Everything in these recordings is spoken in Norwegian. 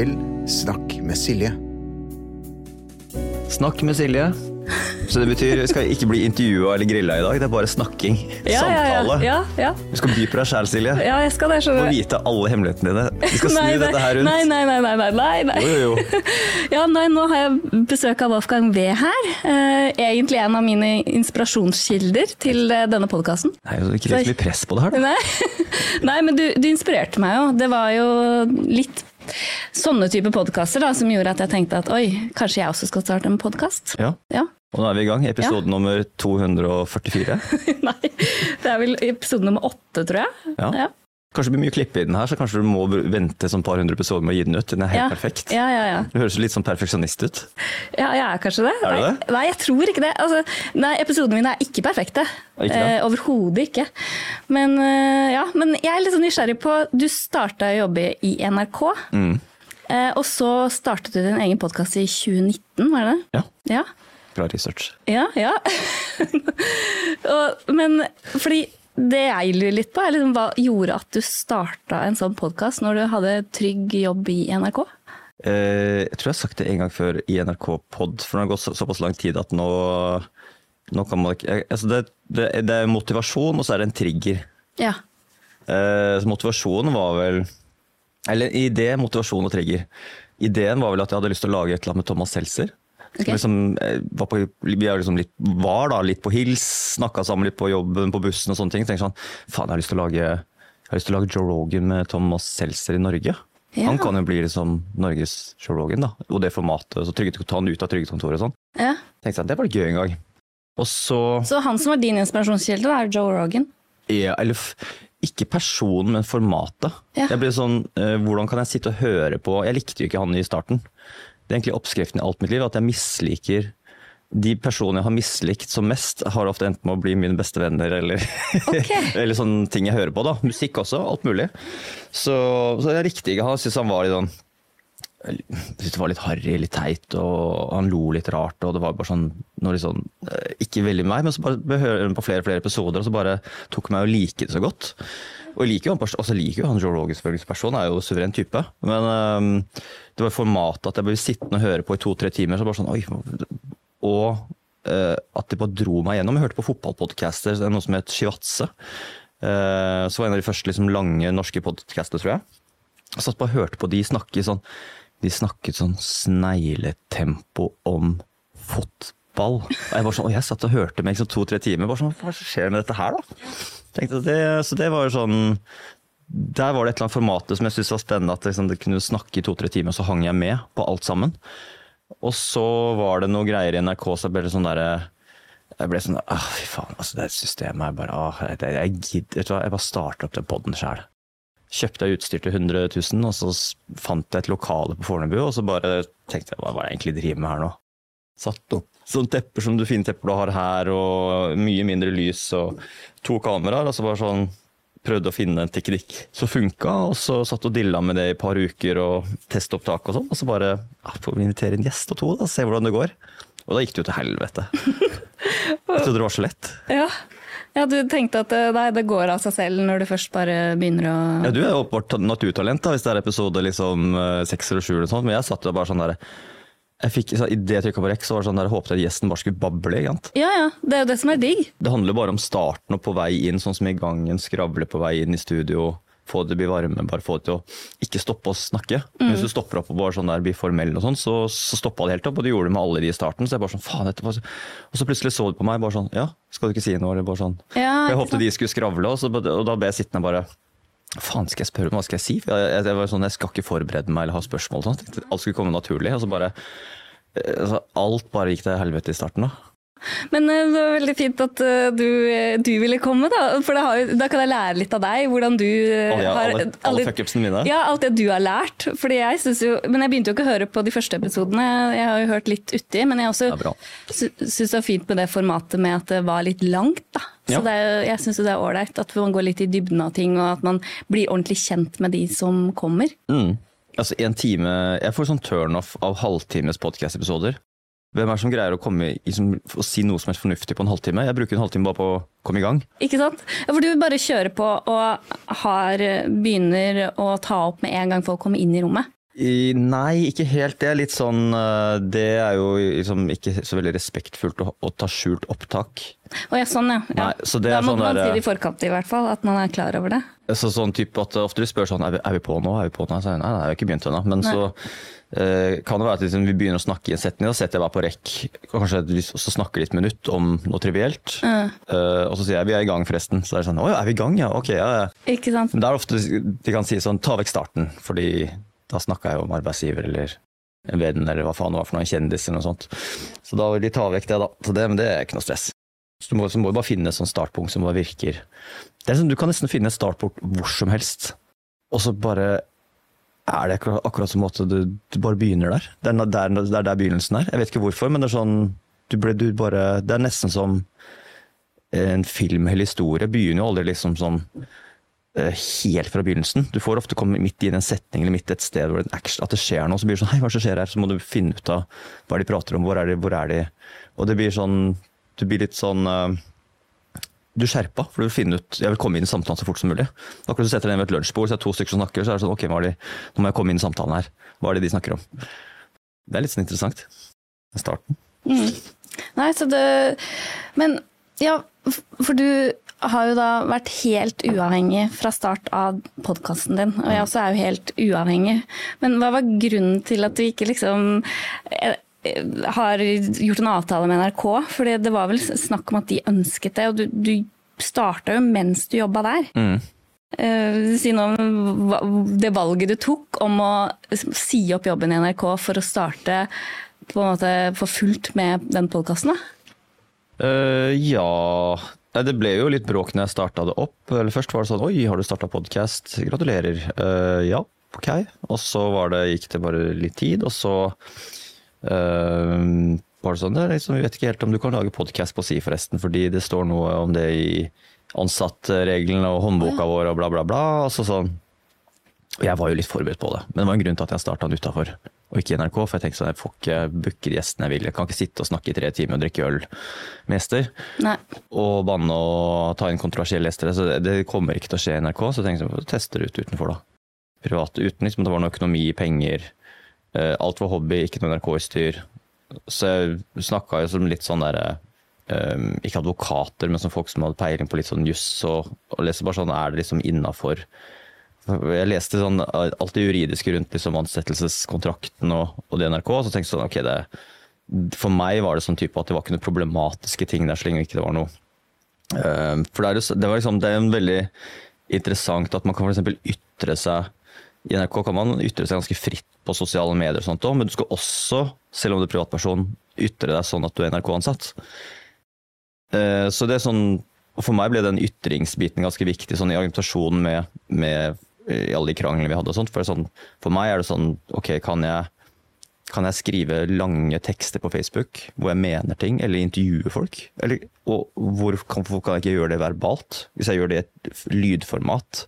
til Snakk med Silje. Snakk med Silje. Så det betyr vi skal ikke bli intervjua eller grilla i dag, det er bare snakking. Ja, Samtale. Ja, ja, ja, Du skal by på deg sjæl, Silje. ja. jeg skal det. Du må skjønner du. vite alle hemmelighetene dine. Vi skal snu Nei, nei, dette her rundt. Nei, nei, nei. nei, nei, nei. Jo, jo, jo. Ja, nei, nå har jeg besøk av Wolfgang V her. Eh, egentlig en av mine inspirasjonskilder til eh, denne podkasten. Nei, legg så ikke mye press på det her, da. Nei. nei, men du, du inspirerte meg jo. Det var jo litt sånne type podkaster som gjorde at jeg tenkte at oi, kanskje jeg også skal starte en podkast. Ja. Ja. Og nå er vi i gang. Episode nummer 244. nei, det er vel episode nummer åtte, tror jeg. Ja. Kanskje det blir mye klipp i den her, så kanskje du må vente sånn par hundre episoder med å gi den ut. Den er helt Ja. perfekt. Ja, ja, ja. Du høres litt sånn perfeksjonist ut. Ja, jeg er kanskje det. Er det? Nei, nei, jeg tror ikke det. Altså, nei, episodene mine er ikke perfekte. Ikke? Eh, Overhodet ikke. Men, uh, ja, men jeg er litt sånn nysgjerrig på Du starta å jobbe i NRK. Mm. Eh, og så startet du din egen podkast i 2019, var det det? Ja, Ja. bra research. Ja. ja. og, men fordi det jeg lurer litt på, er liksom, hva gjorde at du starta en sånn podkast når du hadde trygg jobb i NRK? Eh, jeg tror jeg har sagt det en gang før i NRK Pod, for det har gått så, såpass lang tid at nå, nå kan man ikke altså det, det, det er motivasjon, og så er det en trigger. Ja. Eh, så motivasjonen var vel Eller idé, motivasjon og trigger. Ideen var vel at jeg hadde lyst til å lage et eller annet med Thomas Seltzer. Ok. Som Liksom, eh, var, på, vi liksom litt, var da litt på hils, snakka sammen litt på jobben, på bussen og sånne ting. Tenkte sånn, faen jeg jeg har lyst til å lage Joe Rogan med Thomas Seltzer i Norge. Ja. Han kan jo bli liksom Norges Joe Rogan, da. Og det formatet. Så trygget, ta han ut av trygdekontoret og sånn. ja. Tenkte jeg, det var gøy en gang. Og så Så han som var din inspirasjonskilde, da, er Joe Rogan? Ja, eller ikke personen, men formatet. Ja. Jeg ble sånn, eh, Hvordan kan jeg sitte og høre på Jeg likte jo ikke han i starten. Det er egentlig oppskriften i alt mitt liv, at jeg misliker de personene jeg har mislikt som mest, har ofte endt med å bli mine beste venner, eller, okay. eller sånne ting jeg hører på. da. Musikk også, alt mulig. Så, så det likte ikke han. Syntes han var litt sånn jeg syntes det var litt harry, litt teit, og han lo litt rart. og det var bare sånn, sånn eh, Ikke veldig meg, men så bare hører på flere og flere episoder, og så bare tok meg å like det så godt. Og jeg liker jo han, jeg liker jo han Joe Rogan selvfølgelig som person, er jo suveren type. Men øhm, det var formatet at jeg ble sittende og høre på i to-tre timer. så bare sånn, oi, Og uh, at de bare dro meg gjennom. Jeg hørte på fotballpodcaster, er noe som het Shivatse. Uh, så var en av de første liksom, lange norske podcaster, tror jeg. Jeg satt bare og hørte på de snakke sånn De snakket sånn snegletempo om fotball. Og jeg sånn, og jeg satt og hørte med liksom, to-tre timer. bare sånn, Hva skjer med dette her, da? Tenkte det, så det var jo sånn Der var det et eller annet formatet som jeg syntes var spennende. At liksom, det kunne snakke i to-tre timer, så hang jeg med på alt sammen. Og så var det noe greier i NRK, så ble sånn derre jeg ble sånn ah, Fy faen, altså det systemet er bare åh, jeg, jeg gidder vet du hva, Jeg bare starter opp den poden sjæl. Kjøpte jeg utstyr til 100 000, og så fant jeg et lokale på Fornebu, og så bare tenkte jeg hva er det jeg egentlig driver med her nå? Satt opp sånne tepper som du fine tepper du har her, og mye mindre lys og to kameraer, og så bare sånn prøvde å finne en teknikk som funka, og så satt og dilla med det i et par uker og testopptak og sånn, og så bare ja, får vi invitere en gjest og to, da, se hvordan det går. Og da gikk det jo til helvete. Jeg trodde det var så lett. Ja. ja, du tenkte at eh, nei, det går av seg selv når du først bare begynner å Ja, du er jo åpenbart naturtalent da, hvis det er episode liksom eh, seks eller sju eller sånt, men jeg satt jo bare sånn der jeg fikk, så, I det jeg trykka på rekk, så var det sånn der, jeg håpet at gjesten bare skulle bable. ikke? Ja, ja. Det er jo det som er digg. Det handler bare om starten og på vei inn, sånn som i gangen, skravle på vei inn i studio, få det til å bli varme, bare få det til å ikke stoppe å snakke. Men Hvis du stopper opp og bare sånn der blir formell og sånn, så, så stoppa det helt opp, og det gjorde det med alle de i starten. Så jeg bare sånn, faen, etterpå. Og så plutselig så de på meg bare sånn, ja, skal du ikke si noe? Eller bare sånn. Ja, jeg håpet de skulle skravle, og, så, og da ble jeg sittende bare Faen, skal jeg spørre om hva skal jeg si? For jeg, jeg, jeg, sånn, jeg skal ikke forberede meg eller ha spørsmål. Sånn. Alt skulle komme naturlig. Og så bare eh, altså, Alt bare gikk til helvete i starten. da. Men eh, det var veldig fint at eh, du, eh, du ville komme, da. For da, har, da kan jeg lære litt av deg. Hvordan du eh, Alle, har alle, alle fuckupsene mine. Ja, alt det du har lært. Fordi jeg synes jo, men jeg begynte jo ikke å høre på de første episodene. Jeg har jo hørt litt uti. Men jeg også syns det var fint med det formatet med at det var litt langt. da. Så Ja. det er, jeg syns det er ålreit at man går litt i dybden av ting, og at man blir ordentlig kjent med de som kommer. Mm. Altså en time Jeg får sånn turnoff av halvtimes podcast-episoder. Hvem er det som greier å komme i, som, å si noe som er fornuftig på en halvtime? Jeg bruker en halvtime bare på å komme i gang. Ikke sant? Ja, For du bare kjører på og har, begynner å ta opp med en gang folk kommer inn i rommet. I, nei, ikke helt. Det er litt sånn eh, Det er jo liksom ikke så veldig respektfullt å, å ta skjult opptak. Å ja, sånn ja. ja. Nei, så det da er må sånn man der- si det i forkant i hvert fall, at man er klar over det. Så sånn type at Ofte du spør sånn er vi, er vi på nå? Er vi på nå? Så, nei, nei, jeg har ikke begynt ennå. Men så eh, kan det være at liksom, vi begynner å snakke i en setning, da setter jeg bare på rekk kanskje vi snakker litt minutt om noe trivielt. Eh, og så sier jeg vi er i gang, forresten. Så er det sånn å ja, er vi i gang, ja? Ok, ja, ja. Ikke sant? Men det er ofte de kan si sånn ta vekk starten, fordi da snakka jeg om arbeidsgiver eller en venn eller hva faen det var for noe, en kjendis eller noe sånt. Så da vil de ta vekk det, da. Så det, men det er ikke noe stress. Så du må, så må du bare finne et sånt startpunkt som bare virker. Det er sånn, du kan nesten finne et startpunkt hvor som helst, og så bare er det akkurat, akkurat som at du, du bare begynner der. Det er der, det er der begynnelsen er. Jeg vet ikke hvorfor, men det er sånn du ble, du bare, Det er nesten som en film eller historie. Begynner jo aldri liksom sånn eh, helt fra begynnelsen. Du får ofte komme midt i en setning eller midt et sted hvor det, at det skjer noe. Så blir det sånn Hei, hva som skjer her? Så må du finne ut av hva de prater om, hvor er de, hvor er de? Og det blir sånn Du blir litt sånn eh, Du er skjerpa, for du vil finne ut Jeg vil komme inn i samtalen så fort som mulig. Akkurat så setter deg ned ved et lunsjbord, så er det to stykker som snakker, så er det sånn Ok, hva de, nå må jeg komme inn i samtalen her. Hva er det de snakker om? Det er litt sånn interessant. Starten. Nei, så det Men ja, for du har jo da vært helt uavhengig fra start av podkasten din, og jeg også er jo helt uavhengig. Men hva var grunnen til at du ikke liksom eh, har gjort en avtale med NRK? For det var vel snakk om at de ønsket det, og du, du starta jo mens du jobba der. Mm. Eh, Si noe om det valget du tok om å si opp jobben i NRK for å starte på en måte for fullt med den podkasten, da? Eh, ja Det ble jo litt bråk når jeg starta det opp. Eller Først var det sånn Oi, har du starta podkast? Gratulerer. Uh, ja, ok. Og så var det, gikk det bare litt tid, og så det sånn liksom, Vi vet ikke helt om du kan lage podkast på si, forresten, fordi det står noe om det i ansattreglene og håndboka vår og bla, bla, bla. Og så sånn og jeg var jo litt forberedt på det, men det var en grunn til at jeg starta den utafor og ikke i NRK. For jeg tenkte sånn, jeg får ikke booke de gjestene jeg vil. Jeg kan ikke sitte og snakke i tre timer og drikke øl med gjester. Nei. Og banne og ta inn kontroversielle gjester. Så det, det kommer ikke til å skje i NRK. Så jeg tenkte jeg teste det ut utenfor, da. Privat uten liksom det var noe økonomi, penger. Eh, alt var hobby, ikke noe NRK-styr. Så jeg snakka jo som litt sånn derre eh, Ikke advokater, men som folk som hadde peiling på litt sånn juss. Og, og leste bare sånn, er det liksom innafor jeg leste sånn, alt det juridiske rundt liksom, ansettelseskontrakten og, og det NRK, og så tenkte jeg sånn, ok, det, for meg var det sånn type at det var ikke noen problematiske ting der, så lenge ikke det var noe. Eh, for det er, det liksom, det er en veldig interessant at man kan f.eks. ytre seg I NRK kan man ytre seg ganske fritt på sosiale medier, og sånt også, men du skal også, selv om du er privatperson, ytre deg sånn at du er NRK-ansatt. Eh, Så det er sånn For meg ble den ytringsbiten ganske viktig sånn i argumentasjonen med, med i alle de kranglene vi hadde. og sånt. For, sånn, for meg er det sånn Ok, kan jeg, kan jeg skrive lange tekster på Facebook hvor jeg mener ting, eller intervjue folk? Eller, og hvorfor kan jeg ikke gjøre det verbalt? Hvis jeg gjør det i et lydformat,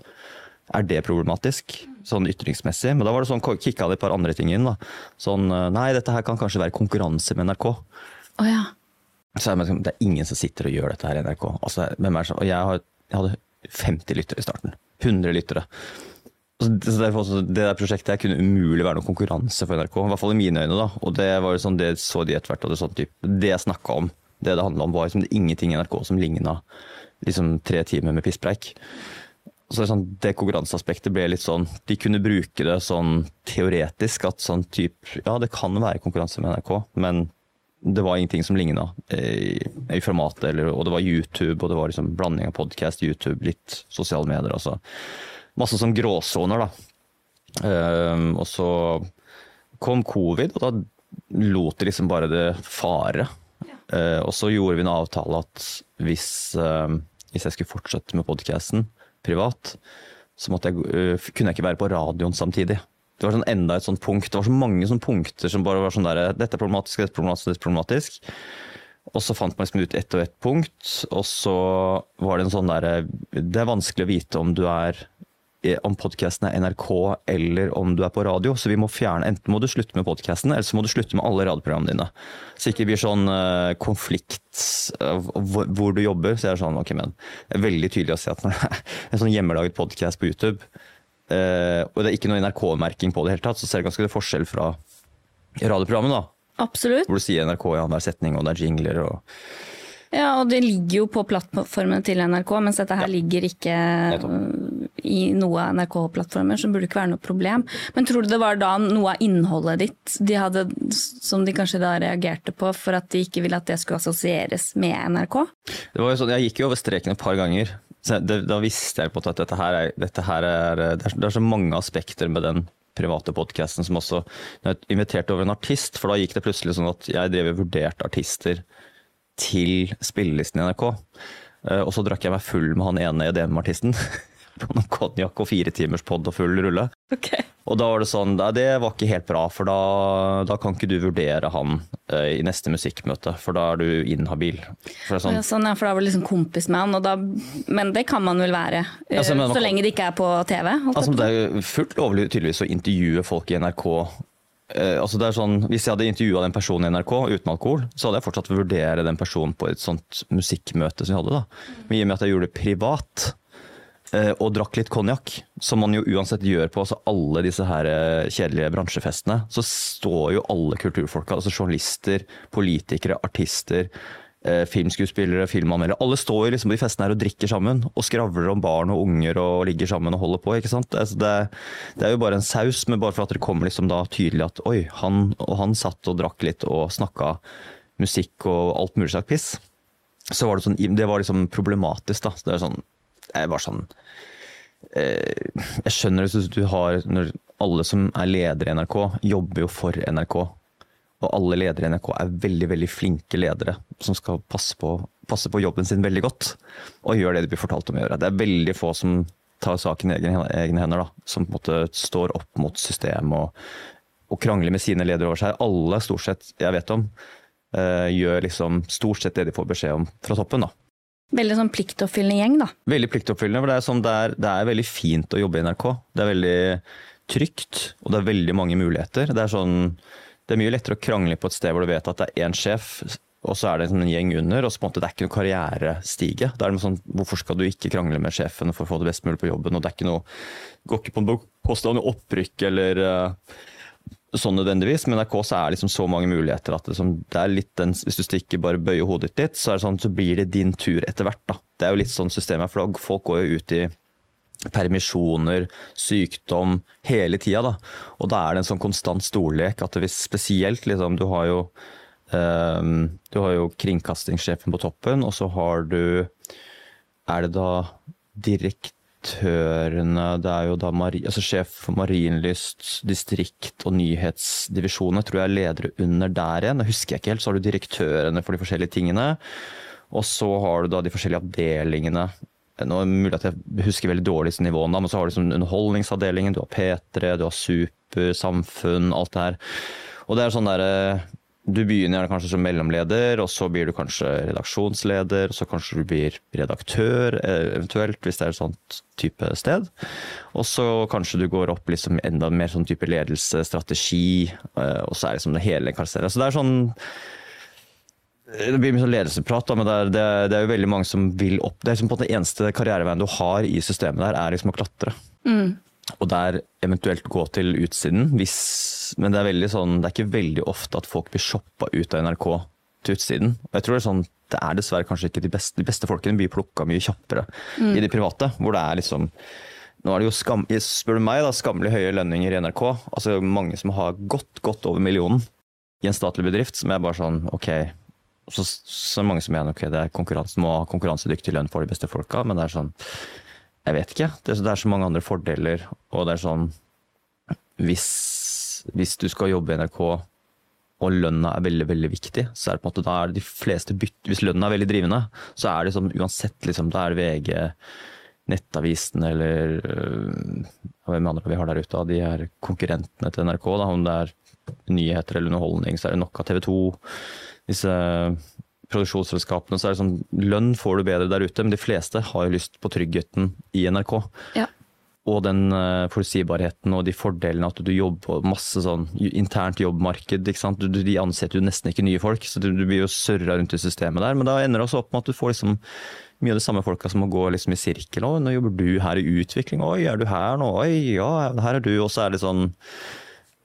er det problematisk? Sånn ytringsmessig. Men da var det sånn, kicka det et par andre ting inn. da. Sånn Nei, dette her kan kanskje være konkurranse med NRK. Oh, ja. Så jeg, det, liksom, det er ingen som sitter og gjør dette her i NRK. Altså, hvem er det som- og jeg, har, jeg hadde 50 lyttere i starten. 100 lyttere. Så det, derfor det der prosjektet kunne umulig være noen konkurranse for NRK. I hvert fall i mine øyne. da. Og det var jo sånn, det så de etter hvert. og Det, sånn typ, det jeg snakka om, det det handla om, var liksom ingenting i NRK som ligna liksom, tre timer med pisspreik. Så det, sånn, det konkurranseaspektet ble litt sånn De kunne bruke det sånn teoretisk. At sånn typ Ja, det kan være konkurranse med NRK, men det var ingenting som ligna i, i formatet. Eller, og det var YouTube, og det var liksom blanding av podkast, YouTube, litt sosiale medier. Altså. Masse sånn gråsoner, da. Um, og så kom covid, og da lot de liksom bare det fare. Eh, og så gjorde vi en avtale at hvis, uh, hvis jeg skulle fortsette med podkasten privat, så jeg, eh, kunne jeg ikke være på radioen samtidig. Det var sånn enda et sånt punkt. Det var så mange sånne punkter som bare var sånn der Dette er problematisk, dette er problematisk, dette er problematisk. Og så fant man liksom ut ett og ett punkt, og så var det en sånn derre Det er vanskelig å vite om du er om podkasten er NRK eller om du er på radio. Så vi må fjerne Enten må du slutte med podkasten, eller så må du slutte med alle radioprogrammene dine. Så det ikke blir sånn uh, konflikt uh, hvor, hvor du jobber. Så jeg er sånn, ok, men det er veldig tydelig å se at når det er en sånn hjemmelaget podkast på YouTube, uh, og det er ikke noe NRK-merking på det hele tatt, så ser du ganske forskjell fra radioprogrammet, da. Absolutt. Hvor du sier NRK i annenhver setning, og det er jingler og Ja, og det ligger jo på plattformen til NRK, mens dette her Ja. ligger ikke i noe av NRK-plattformer, så burde det ikke være noe problem. Men tror du det var da noe av innholdet ditt de hadde, som de kanskje da reagerte på, for at de ikke ville at det skulle assosieres med NRK? Det var jo sånn, Jeg gikk jo over streken et par ganger. Så det, da visste jeg på at dette her er, dette her er det, er det er så mange aspekter med den private podkasten som også inviterte over en artist, for da gikk det plutselig sånn at jeg drev og vurderte artister til spillelisten i NRK. Eh, Og så drakk jeg meg full med han ene EDM-artisten. På noen konjakk og fire timers pod og full rulle. Og da var det sånn, nei, det var ikke helt bra, for da, da kan ikke du vurdere han eh, i neste musikkmøte, for da er du inhabil. For sånn, Ja, sånn, ja, for da var du liksom kompis med han, da, men det kan man vel være, eh, Ja, så men så lenge det ikke er på TV? Altså, det er fullt lovlig tydeligvis å intervjue folk i NRK. Eh, altså det er sånn, hvis jeg hadde intervjua den personen i NRK uten alkohol, så hadde jeg fortsatt vurdere den personen på et sånt musikkmøte som vi hadde. da. Men i og med at jeg gjorde det privat, eh, og drakk litt konjakk, som man jo uansett gjør på altså alle disse her eh, kjedelige bransjefestene, så står jo alle kulturfolka, altså journalister, politikere, artister, eh, filmskuespillere, filmanmeldere, alle står liksom på de festene her og drikker sammen, og skravler om barn og unger og ligger sammen og holder på, ikke sant? Altså det, det er jo bare en saus, men bare for at det kommer liksom da tydelig at oi, han og han satt og drakk litt og snakka musikk og alt mulig slags piss. Så var det sånn, det var liksom problematisk da. Så det er sånn, jeg var sånn, eh, jeg skjønner hvis du har, når alle som er ledere i NRK, jobber jo for NRK. Og alle ledere i NRK er veldig veldig flinke ledere som skal passe på, passe på jobben sin veldig godt. Og gjør det de blir fortalt om å gjøre. Det er veldig få som tar saken i egne, egne hender. da, Som på en måte står opp mot systemet og, og krangler med sine ledere over seg. Alle stort sett jeg vet om, uh, gjør liksom stort sett det de får beskjed om fra toppen. da. Veldig sånn pliktoppfyllende gjeng, da. Veldig pliktoppfyllende. for det er, sånn, det, er, det er veldig fint å jobbe i NRK. Det er veldig trygt, og det er veldig mange muligheter. Det er, sånn, det er mye lettere å krangle på et sted hvor du vet at det er én sjef, og så er det en gjeng under, og så på en måte det er ikke noe karrierestige. Det er noe sånn, Hvorfor skal du ikke krangle med sjefen for å få det best mulig på jobben? og Det er ikke noe, går ikke på av noe opprykk eller uh, sånn nødvendigvis, men NRK så er liksom så mange muligheter at det, som, det er litt den, hvis du stikker bare bøyer hodet ditt så er det sånn, så blir det din tur etter hvert. da. Det er jo litt sånn systemet, for folk går jo ut i permisjoner, sykdom, hele tida. Da. Og da er det en sånn konstant storlek at hvis spesielt liksom, Du har jo um, du har jo kringkastingssjefen på toppen, og så har du Er det da direktørene Det er jo da mari, altså sjef for Marienlyst distrikt og nyhetsdivisjoner, tror jeg er ledere under der igjen. Det husker jeg ikke helt. Så har du direktørene for de forskjellige tingene. Og så har du da de forskjellige avdelingene. Nå er det mulig at jeg husker veldig dårlig disse nivåene, men så har du liksom Underholdningsavdelingen, du har P3, du har Super, Samfunn, alt det her. Og det er sånn derre Du begynner gjerne kanskje som mellomleder, og så blir du kanskje redaksjonsleder, og så kanskje du blir redaktør, eh, eventuelt, hvis det er et sånt type sted. Og så kanskje du går opp liksom enda mer sånn type ledelse, strategi, og så er liksom det hele karakterer. Så det er sånn det blir mye sånn ledelsesprat, men det er, det, er, det er jo veldig mange som vil opp. Det er liksom på den eneste karriereveien du har i systemet der, er liksom å klatre. Og der eventuelt gå til utsiden, hvis Men det er veldig sånn, det er ikke veldig ofte at folk blir shoppa ut av NRK til utsiden. Og jeg tror det er sånn, det er dessverre kanskje ikke de beste, de beste folkene blir plukka mye kjappere i de private, hvor det er liksom nå er det jo skam, spør du meg, da, skammelig høye lønninger i NRK. Altså Mange som har gått godt over millionen i en statlig bedrift, som er bare sånn OK, så, så er mange som mener ok, det er konkurranse, må ha konkurransedyktig lønn for de beste folka, men det er sånn Jeg vet ikke. Det, er- det er så mange andre fordeler, og det er sånn Hvis, hvis du skal jobbe i NRK og lønna er veldig veldig viktig, så er det på en måte da er det de fleste bytt, Hvis lønna er veldig drivende, så er det sånn uansett liksom, Da er det VG, Nettavisen eller øh, hvem andre vi har der ute de her konkurrentene til NRK. Da, om det er nyheter eller underholdning, så er det nok av TV 2 disse produksjonsselskapene, så er det sånn Lønn får du bedre der ute, men de fleste har jo lyst på tryggheten i NRK. Ja. og den eh, forutsigbarheten og de fordelene at du jobber på masse sånn internt jobbmarked. ikke sant? Du, du, de ansetter jo nesten ikke nye folk, så du, du blir jo surra rundt i systemet der. Men da ender det også opp med at du får liksom mye av de samme folka som må gå liksom i sirkel. Å, nå jobber du her i utvikling. Oi, er du her nå? Oi, ja, her er du. Og så er det sånn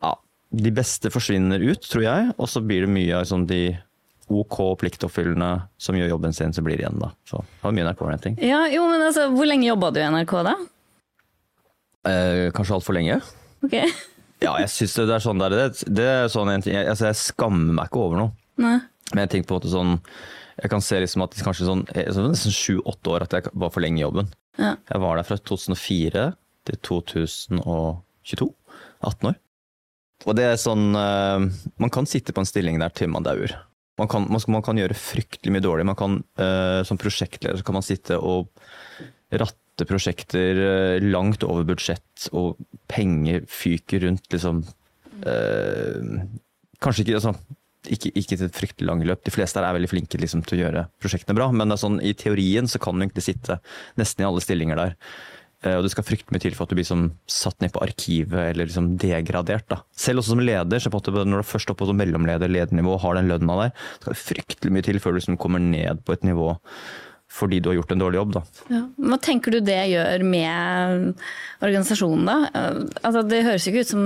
Ja, de beste forsvinner ut, tror jeg. Og så blir det mye av sånn de OK pliktoppfyllende som gjør jobben sin, som blir igjen, da. Så det var mye NRK-renting. Ja, jo, men altså, Hvor lenge jobba du i NRK da? Eh, kanskje altfor lenge. Ok. Ja, jeg syns det er sånn der, det, det er sånn en ting, jeg, altså jeg skammer meg ikke over noe. Nei. Men jeg tenker på en måte sånn Jeg kan se liksom at det kanskje sånn, eh, nesten sju-åtte år at jeg var for lenge i jobben. Ja. Jeg var der fra 2004 til 2022. 18 år. Og det er sånn eh, Man kan sitte på en stilling der til man dauer. Man kan, man, man kan gjøre fryktelig mye dårlig. Kan, uh, som prosjektleder kan man sitte og ratte prosjekter uh, langt over budsjett, og penger fyker rundt, liksom. Uh, kanskje ikke, altså, ikke, ikke til et fryktelig langt løp. De fleste her er veldig flinke liksom, til å gjøre prosjektene bra, men sånn, i teorien så kan du egentlig sitte nesten i alle stillinger der. Eh, Og det skal fryktelig mye til for at du blir liksom satt ned på arkivet eller liksom degradert. Da. Selv også som leder, så på at når du er først oppe på mellomleder, ledernivå og har den lønna der, skal det fryktelig mye til før du liksom kommer ned på et nivå fordi du har gjort en dårlig jobb. Da. Ja. Hva tenker du det gjør med organisasjonen, da? Altså, det høres jo ikke ut som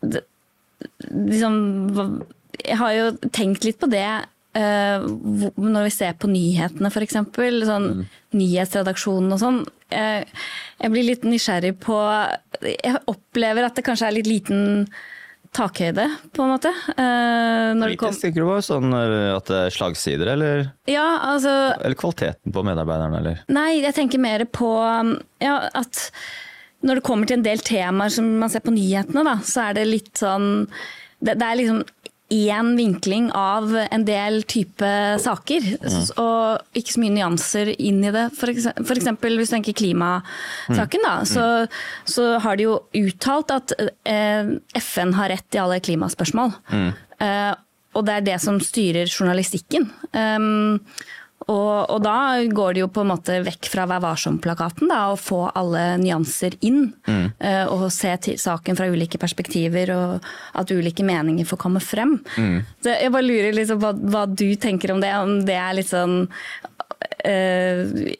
det, liksom, Jeg har jo tenkt litt på det når vi ser på nyhetene, f.eks. Sånn, Nyhetsredaksjonen og sånn. Eh, jeg blir litt nysgjerrig på Jeg opplever at det kanskje er litt liten takhøyde, på en måte. eh, når det kom, Politisk tenker du på sånn eh, at det er slagsider, eller, ja, altså eller kvaliteten på medarbeiderne, eller? Nei, jeg tenker mer på ja, at når det kommer til en del temaer som man ser på nyhetene, da, så er det litt sånn Det, det er liksom én vinkling av en del type saker, s- og ikke så mye nyanser inn i det. For ekse- for eksempel hvis du tenker klimasaken, da, så, så har de jo uttalt at eh, FN har rett i alle klimaspørsmål. Eh, og det er det som styrer journalistikken. Og, og da går det jo på en måte vekk fra Vær varsom-plakaten da, og få alle nyanser inn. Mm. og se til saken fra ulike perspektiver, og at ulike meninger får komme frem. Så jeg bare lurer liksom hva, hva du tenker om det, om det er litt sånn eh,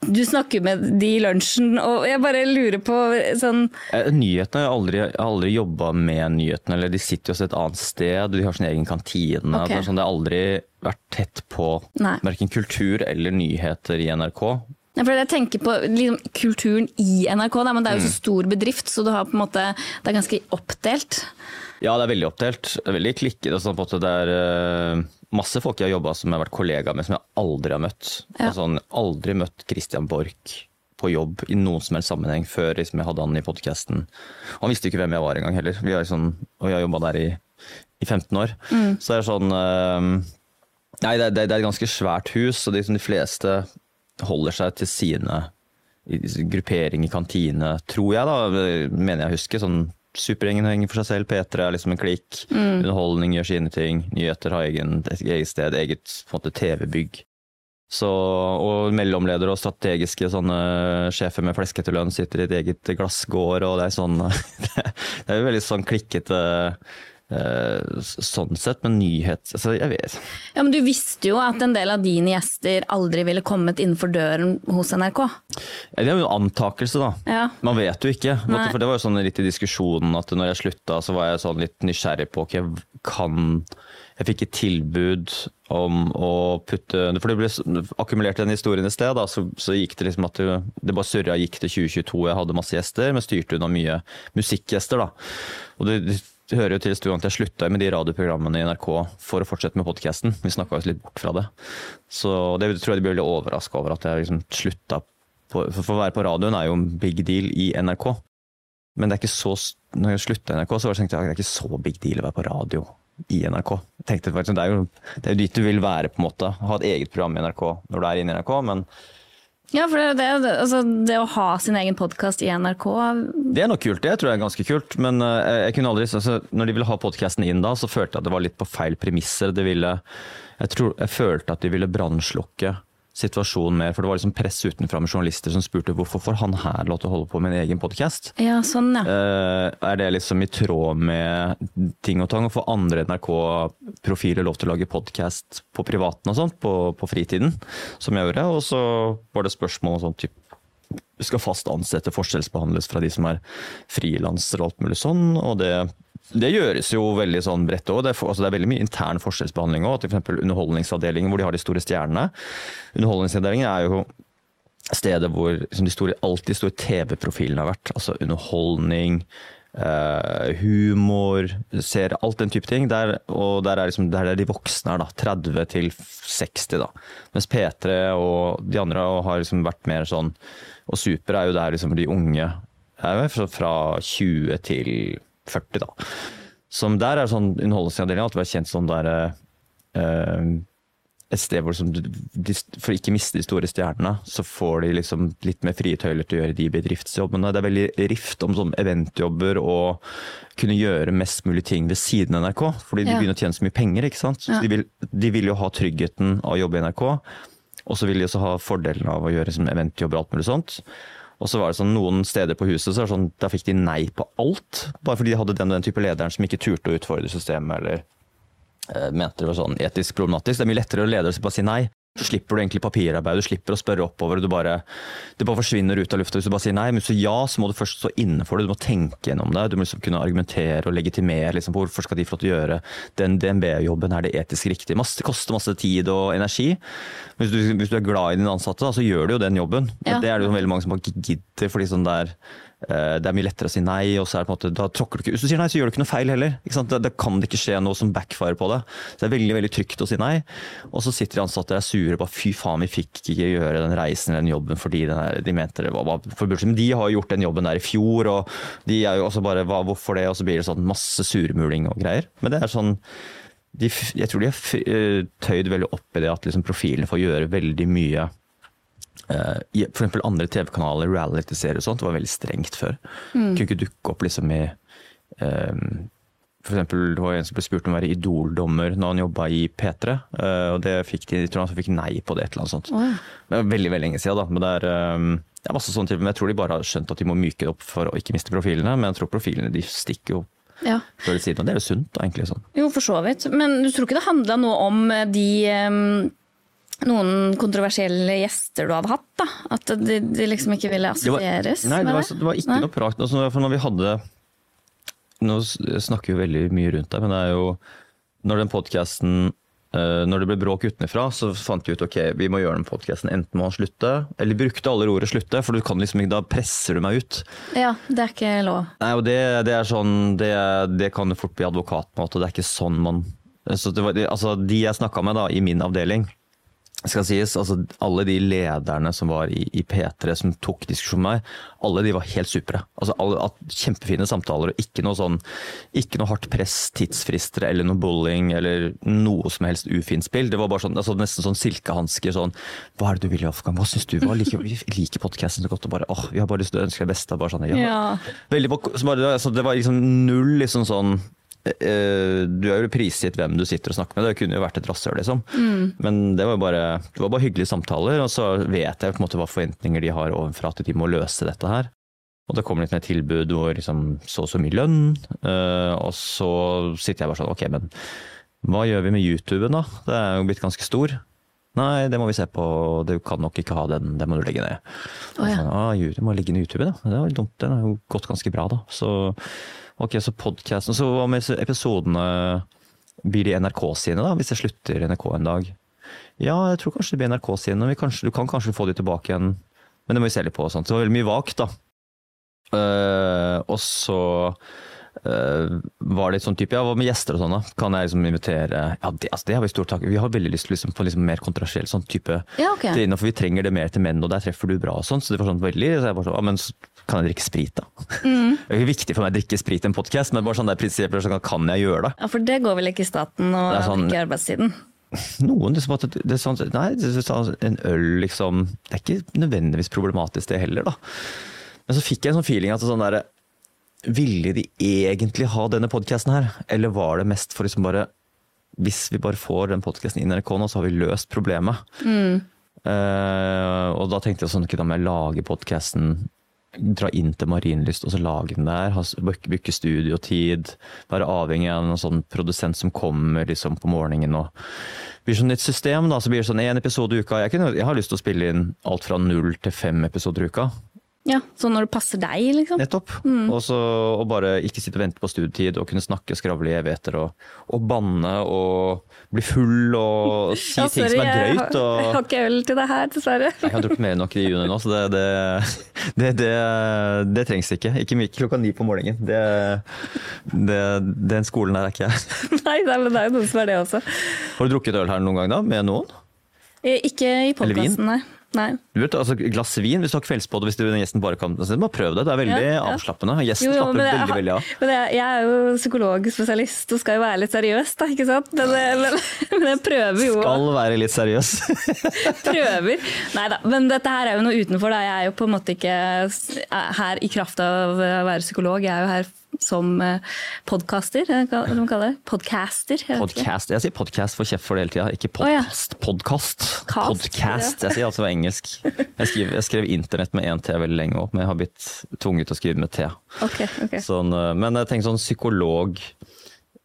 Du snakker med de i lunsjen, og jeg bare lurer på sånn Eh, Nyhetene, jeg har aldri, jeg har aldri jobba med nyhetene. eller De sitter jo et annet sted, de har sin egen kantine. Okay. Det, sånn, det har aldri vært tett på verken kultur eller nyheter i NRK. Ja, for jeg tenker på liksom, kulturen i NRK, da, men det er jo Mm. så stor bedrift, så du har på en måte, det er ganske oppdelt. Ja, det er veldig oppdelt. Det er veldig klikket. Sånn det er eh, masse folk jeg har jobba som jeg har vært kollega med, som jeg aldri har møtt. Ja. Altså, aldri møtt Christian Borch på jobb i noen som helst sammenheng før liksom, jeg hadde han i podkasten. Han visste ikke hvem jeg var engang heller. Vi sånn, og jeg har jobba der i, i 15 år. Så det er sånn eh, Nei, det det, det er et ganske svært hus, og de, de fleste holder seg til sine gruppering i kantine, tror jeg da, mener jeg å huske. Sånn Supergjengen henger for seg selv, P3 er liksom en klikk. Underholdning gjør sine ting. Nyheter har egen, eget sted, eget TV-bygg. Så, og mellomledere og strategiske sånne sjefer med fleskete lønn sitter i et eget glassgård, og det er sånn Det er jo veldig sånn klikkete sånn sett, men nyhet altså, Jeg vet Ja, men Du visste jo at en del av dine gjester aldri ville kommet innenfor døren hos NRK. Ja, Det er jo en antakelse, da. Ja. Man vet jo ikke. Nei. For Det var jo sånn litt i diskusjonen at når jeg slutta, så var jeg sånn litt nysgjerrig på ok, kan Jeg fikk et tilbud om å putte For det ble akkumulert den historien et sted, da, så, så gikk det liksom at det, det bare surra gikk til 2022. Jeg hadde masse gjester, men styrte unna mye musikkgjester, da. Og det, det hører jo til historien at jeg slutta med de radioprogrammene i NRK for å fortsette med podkasten. Vi snakka oss litt bort fra det. Så det tror jeg de blir veldig overraska over at jeg liksom slutta for, å være på radioen er jo en big deal i NRK. Men det er ikke så, når jeg slutta i NRK, så tenkte jeg, det er ikke så big deal å være på radio i NRK. Jeg tenkte faktisk, Det er jo det er dit du vil være, på en måte. Ha et eget program i NRK når du er inne i NRK. Men Ja, for det, altså, det å ha sin egen podkast i NRK det er nok kult. Det tror jeg er ganske kult. Men eh, jeg kunne aldri, altså, når de ville ha podkasten inn da, så følte jeg at det var litt på feil premisser. Ville, jeg, tror, jeg følte at de ville brannslukke situasjon mer, for det var liksom press utenfra med journalister som spurte hvorfor får han her lov til å holde på med en egen podkast. Ja, sånn, ja. Eh, er det liksom i tråd med ting og tang å få andre NRK-profiler lov til å lage podkast på privaten og sånt, på, på fritiden, som jeg gjorde? Og så var det spørsmål om sånn type skal fast ansette forskjellsbehandles fra de som er frilansere og alt mulig sånn. og det det gjøres jo veldig sånn bredt òg. Det, altså det er veldig mye intern forskjellsbehandling òg. F.eks. Underholdningsavdelingen hvor de har de store stjernene. Underholdningsavdelingen er jo stedet hvor liksom de store, alt de store TV-profilene har vært. Altså underholdning, eh, humor, ser alt den type ting. Der, og der er, liksom, der er de voksne er, da. 30 til 60, da. Mens P3 og de andre har liksom vært mer sånn Og Super er jo der liksom de unge er fra 20 til 40, da. Som der er sånn underholdningsavdeling vi er kjent som der eh, et sted hvor liksom, de, For ikke miste de store stjernene, så får de liksom litt mer frie tøyler til å gjøre de bedriftsjobbene. Det er veldig rift om sånn eventjobber og kunne gjøre mest mulig ting ved siden av NRK. Fordi de Ja. begynner å tjene så mye penger. ikke sant? Så Ja. de, vil, de vil jo ha tryggheten av å jobbe i NRK, og så vil de også ha fordelen av å gjøre eventjobber og alt mulig sånt. Og så var det sånn, Noen steder på huset så sånn, da fikk de nei på alt. Bare fordi de hadde den og den type lederen som ikke turte å utfordre systemet. eller eh, mente det var sånn etisk problematisk. Det er mye lettere å lede og bare si nei. Så slipper du egentlig papirarbeid, du slipper å spørre oppover. du bare, Det bare forsvinner ut av lufta hvis du bare sier nei. Men hvis du ja, så må du først stå inne for det. Du må tenke gjennom det. Du må liksom kunne argumentere og legitimere. Liksom, på hvorfor skal de få lov til å gjøre den DNB-jobben? Er det etisk riktig? Masse, det koster masse tid og energi. Hvis du, hvis du er glad i dine ansatte, da, så gjør du jo den jobben. Ja. Det er det jo veldig mange som bare ikke gidder. fordi sånn der det er mye lettere å si nei, og så er det på en måte, da tråkker du ikke Hvis du sier nei, så gjør du ikke noe feil heller. Det, det kan det ikke skje noe som backfire på det. Så det er veldig veldig trygt å si nei. Og så sitter de ansatte der sure bare fy faen, vi fikk ikke gjøre den reisen eller den jobben fordi den her, de mente det var, var. Men de har jo gjort den jobben der i fjor, og de er jo også bare hva, hvorfor det? Og så blir det sånn masse surmuling og greier. Men det er sånn de, jeg tror de har eh, tøyd veldig opp i det at liksom profilen får gjøre veldig mye eh, i for eksempel andre TV-kanaler, reality-serier og sånt, var veldig strengt før. Kunne ikke dukke opp liksom i um, for eksempel, det var en som ble spurt om å være idoldommer når han jobba i P3. eh, og det fikk de, jeg tror han fikk nei på det. et eller annet sånt. Oi. Det er veldig veldig lenge siden, da. Men det er, eh, det er masse sånne ting. Men jeg tror de bare har skjønt at de må myke det opp for å ikke miste profilene. Men jeg tror profilene de stikker jo Ja. før de siden. noe. det er jo sunt, da, egentlig. sånn. Jo, for så vidt. Men du tror ikke det handla noe om de em, noen kontroversielle gjester du hadde hatt? da? At de, de liksom ikke ville Det med assosieres Nei, det var, det? det var ikke Nei? noe prat. Altså, for når vi hadde Nå snakker vi veldig mye rundt det, men det er jo Når den podkasten når det ble bråk utenfra, så fant vi ut ok, vi må gjøre den podkasten. Enten må han slutte, eller brukte alle ordet 'slutte', for du kan liksom da presser du meg ut. Ja, det er ikke lov. Nei, og det, det er sånn, det, det kan du fort bli advokat på og det er ikke sånn man så det var, det, altså, De jeg snakka med da, i min avdeling, skal sies, altså alle de lederne som var i, i P3 som tok diskusjon med meg, alle de var helt supre. Altså alle, Kjempefine samtaler og ikke noe sånn, ikke noe hardt press, tidsfrister eller noe bullying eller noe som helst ufint spill. Det var bare sånn, altså nesten sånn silkehansker sånn Hva er det du vil, Wolfgang? Hva syns du? Hva liker, vi liker podkasten så godt og bare åh, vi har bare lyst til å ønske deg det beste. Bare sånn, ja. Ja. Veldig, så bare, altså, det var liksom null liksom sånn Du er jo prisgitt hvem du sitter og snakker med, det kunne jo vært et rasshøl, liksom. Men det var bare, det var bare hyggelige samtaler, og så vet jeg på en måte hva forventninger de har overfor at de må løse dette her. Og det kommer litt med tilbud hvor liksom så og så mye lønn, eh, og så sitter jeg bare sånn ok, men hva gjør vi med YouTuben da? Det er jo blitt ganske stor. Nei, det må vi se på, du kan nok ikke ha den, det må du legge ned. Oh, ja. sånn, ah, YouTube må ligge ned YouTube, da. Det var dumt, den har jo gått ganske bra, da. Så ok, så podcasten, så hva med episodene, blir de NRK sine da, hvis jeg slutter NRK en dag? Ja, jeg tror kanskje det blir NRK sine, vi kanskje, du kan kanskje få de tilbake igjen, men det må vi se litt på sånt. Det var veldig mye vagt da. Uh, og så uh, var det litt sånn type, ja hva med gjester og sånn da? Kan jeg liksom invitere, ja det, altså det har vi stort takk, vi har veldig lyst liksom, på liksom mer kontrasjell sånn type Ja, okay. det er vi trenger det mer til menn, og der treffer du bra og sånn. Så det var sånn veldig, så jeg bare sånn, ja, men kan jeg drikke sprit da? Mm. Det er ikke viktig for meg å drikke sprit i en podcast, men bare sånn der prinsippet, så kan jeg gjøre det? Ja, For det går vel ikke i staten og sånn- ikke i arbeidstiden? Noen liksom at det, er sånn, nei, det sånn, en øl liksom, det er ikke nødvendigvis problematisk det heller da. Men så fikk jeg en sånn feeling at sånn der, ville de egentlig ha denne podcasten her? Eller var det mest for liksom bare, hvis vi bare får den podcasten inn i NRK nå, så har vi løst problemet. Eh, og da tenkte jeg sånn, kunne jeg lage podkasten. Dra inn til Marienlyst og så lage den der. Bruke studiotid. Være avhengig av en sånn produsent som kommer liksom på morgenen. og blir sånn et system da, så blir det sånn én episode i uka. Jeg, kunne, jeg har lyst til å spille inn alt fra null til fem episoder i uka. Ja, Sånn når det passer deg, liksom? Nettopp. Mm. Og så og bare ikke sitte og vente på studietid og kunne snakke skravle i evigheter og, og banne og bli full og si Ja, ting som er drøyt. Og... Jeg har ikke øl til deg her, dessverre. jeg har drukket mer enn nok i juni nå, så det, det, det, det, det trengs ikke. Ikke mye- klokka ni på morgenen. Det, det, den skolen der er ikke jeg. Nei, men det er jo noen som er det også. Har du drukket øl her noen gang da, med noen? Eh, Ikke i podkasten, nei. Nei. Du vet, altså Glass vin hvis du har kveldspådd, hvis du, gjesten bare kan altså, Bare prøv det. Det er veldig Ja, ja. avslappende. Gjesten Jo, jo, slapper jeg, veldig veldig av. men jeg, jeg er jo psykologspesialist og skal jo være litt seriøs, da, ikke sant? Men, eh, men, men jeg prøver jo Skal være litt seriøs. Prøver. Nei da, men dette her er jo noe utenfor. Da. Jeg er jo på en måte ikke her i kraft av å være psykolog, jeg er jo her som eh, podcaster. eh, hva man kaller det? Podcaster. jeg. Podcast. Jeg sier podcast for kjeft for det hele tida, ikke podcast, ja. podkast. Podcast. Cast, Podcast. Jeg sier altså engelsk. Jeg, skrev, jeg skrev internett med én T veldig lenge òg, men jeg har blitt tvunget til å skrive med T. Okay, okay. Sånn, eh, men jeg tenker sånn psykolog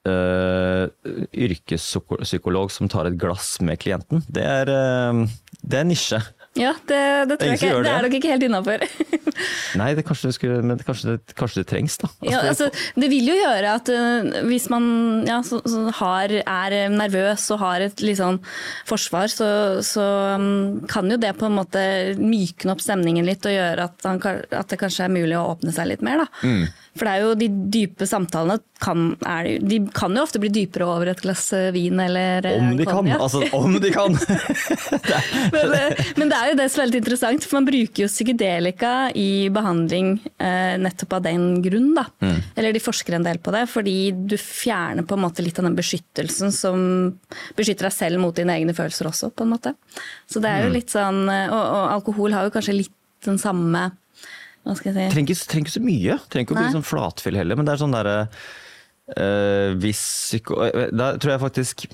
uh, Yrkespsykolog som tar et glass med klienten, det er, eh, det er nisje. Ja, det, det tror jeg ikke. Det det. er dere ikke helt innafor. Nei, det kanskje skulle, men kanskje det, kanskje det trengs, da. Ja, altså, det vil jo gjøre at uh, hvis man ja, så, så har, er nervøs og har et litt sånn forsvar, så, så um, kan jo det på en måte mykne opp stemningen litt og gjøre at, han, at det kanskje er mulig å åpne seg litt mer. Da. Mm. For det er jo de dype samtalene kan, er, de kan jo ofte bli dypere over et glass øh, vin eller øh, om de kan! Altså, om de kan! men, eh, men det er jo det som er litt interessant, for man bruker jo psykedelika i behandling eh, nettopp av den grunn. Da. Mm. Eller de forsker en del på det, fordi du fjerner på en måte litt av den beskyttelsen som beskytter deg selv mot dine egne følelser også, på en måte. Så det er Mm. jo litt sånn, eh, og, og alkohol har jo kanskje litt den samme hva skal jeg si? trenger ikke, trenger ikke så mye. Trenger ikke å bli sånn flatfyll heller, men det er sånn derre øh, Hvis psyko... øh, Da tror jeg faktisk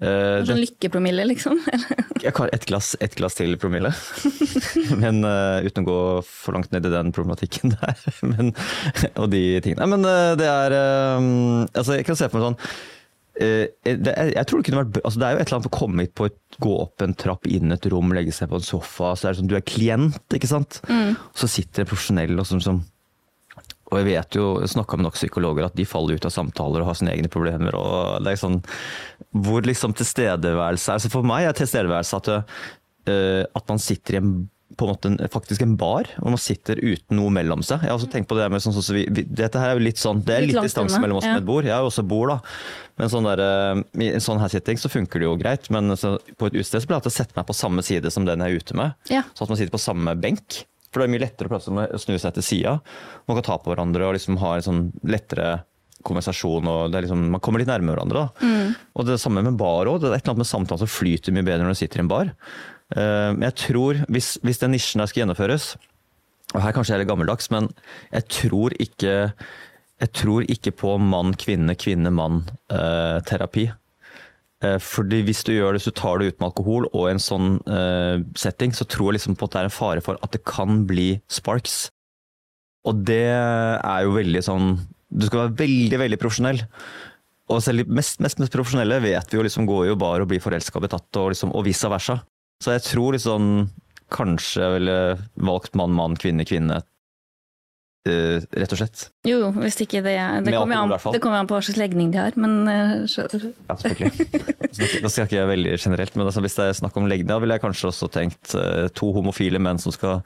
Uh, Sånn lykkepromille, liksom? Jeg har et glass, et glass til promille. Men uh, uten å gå for langt ned i den problematikken der. Men, og de tingene. Nei, men uh, det er um, Altså, jeg kan se for meg sånn det, er- jeg tror det kunne vært altså Det er jo et eller annet å komme hit på et, gå opp en trapp, inn et rom, legge seg på en sofa. Så er det sånn, Du er klient, ikke sant? Så sitter en profesjonell og sånn som og jeg vet jo, snakka med nok psykologer, at de faller ut av samtaler og har sine egne problemer. og det er sånn, Hvor liksom tilstedeværelse er. Så for meg er tilstedeværelse at, uh, at man sitter i en på en måte en, faktisk en bar, hvor man sitter uten noe mellom seg. Jeg har også tenkt på Det med sånn, så vi, vi, dette her er jo litt sånn, det er Litt litt distanse mellom oss ja. med et bord. Jeg har jo også bord, da. Men sånn der, øh, i en sånn her sitting så funker det jo greit. Men så, på et utested så blir det alltid å sette meg på samme side som den jeg er ute med. Ja. Sånn at man sitter på samme benk. For det er mye lettere å snu seg til sida. Man kan ta på hverandre og liksom ha en sånn lettere konversasjon. og det er liksom, Man kommer litt nærmere hverandre. da. Og det samme med bar òg. Det er et eller annet med samtalen som flyter mye bedre når du sitter i en bar. Eh, jeg tror, hvis, hvis den nisjen der skal gjennomføres og Her kanskje jeg er litt gammeldags, men jeg tror ikke, jeg tror ikke på mann, kvinne, kvinne, mann-terapi. Eh, Fordi hvis du gjør det, så tar det ut med alkohol og en sånn eh, setting, så tror jeg liksom på at det er en fare for at det kan bli sparks. Og det er jo veldig sånn Du skal være veldig, veldig profesjonell. Og selv de mest, mest, mest profesjonelle vet vi jo liksom går jo bare og blir forelska og betatt, og, liksom, og vice versa. Så jeg tror liksom kanskje jeg ville valgt mann, mann, kvinne, kvinne. Uh, rett og slett. Jo, jo, hvis ikke det Det kommer jo an, kom det kommer an på hva slags legning de har, men uh, så, Ja, selvfølgelig. Nå skal ikke jeg veldig generelt, men altså, hvis det er snakk om legning, da ville jeg kanskje også tenkt uh, to homofile menn som skal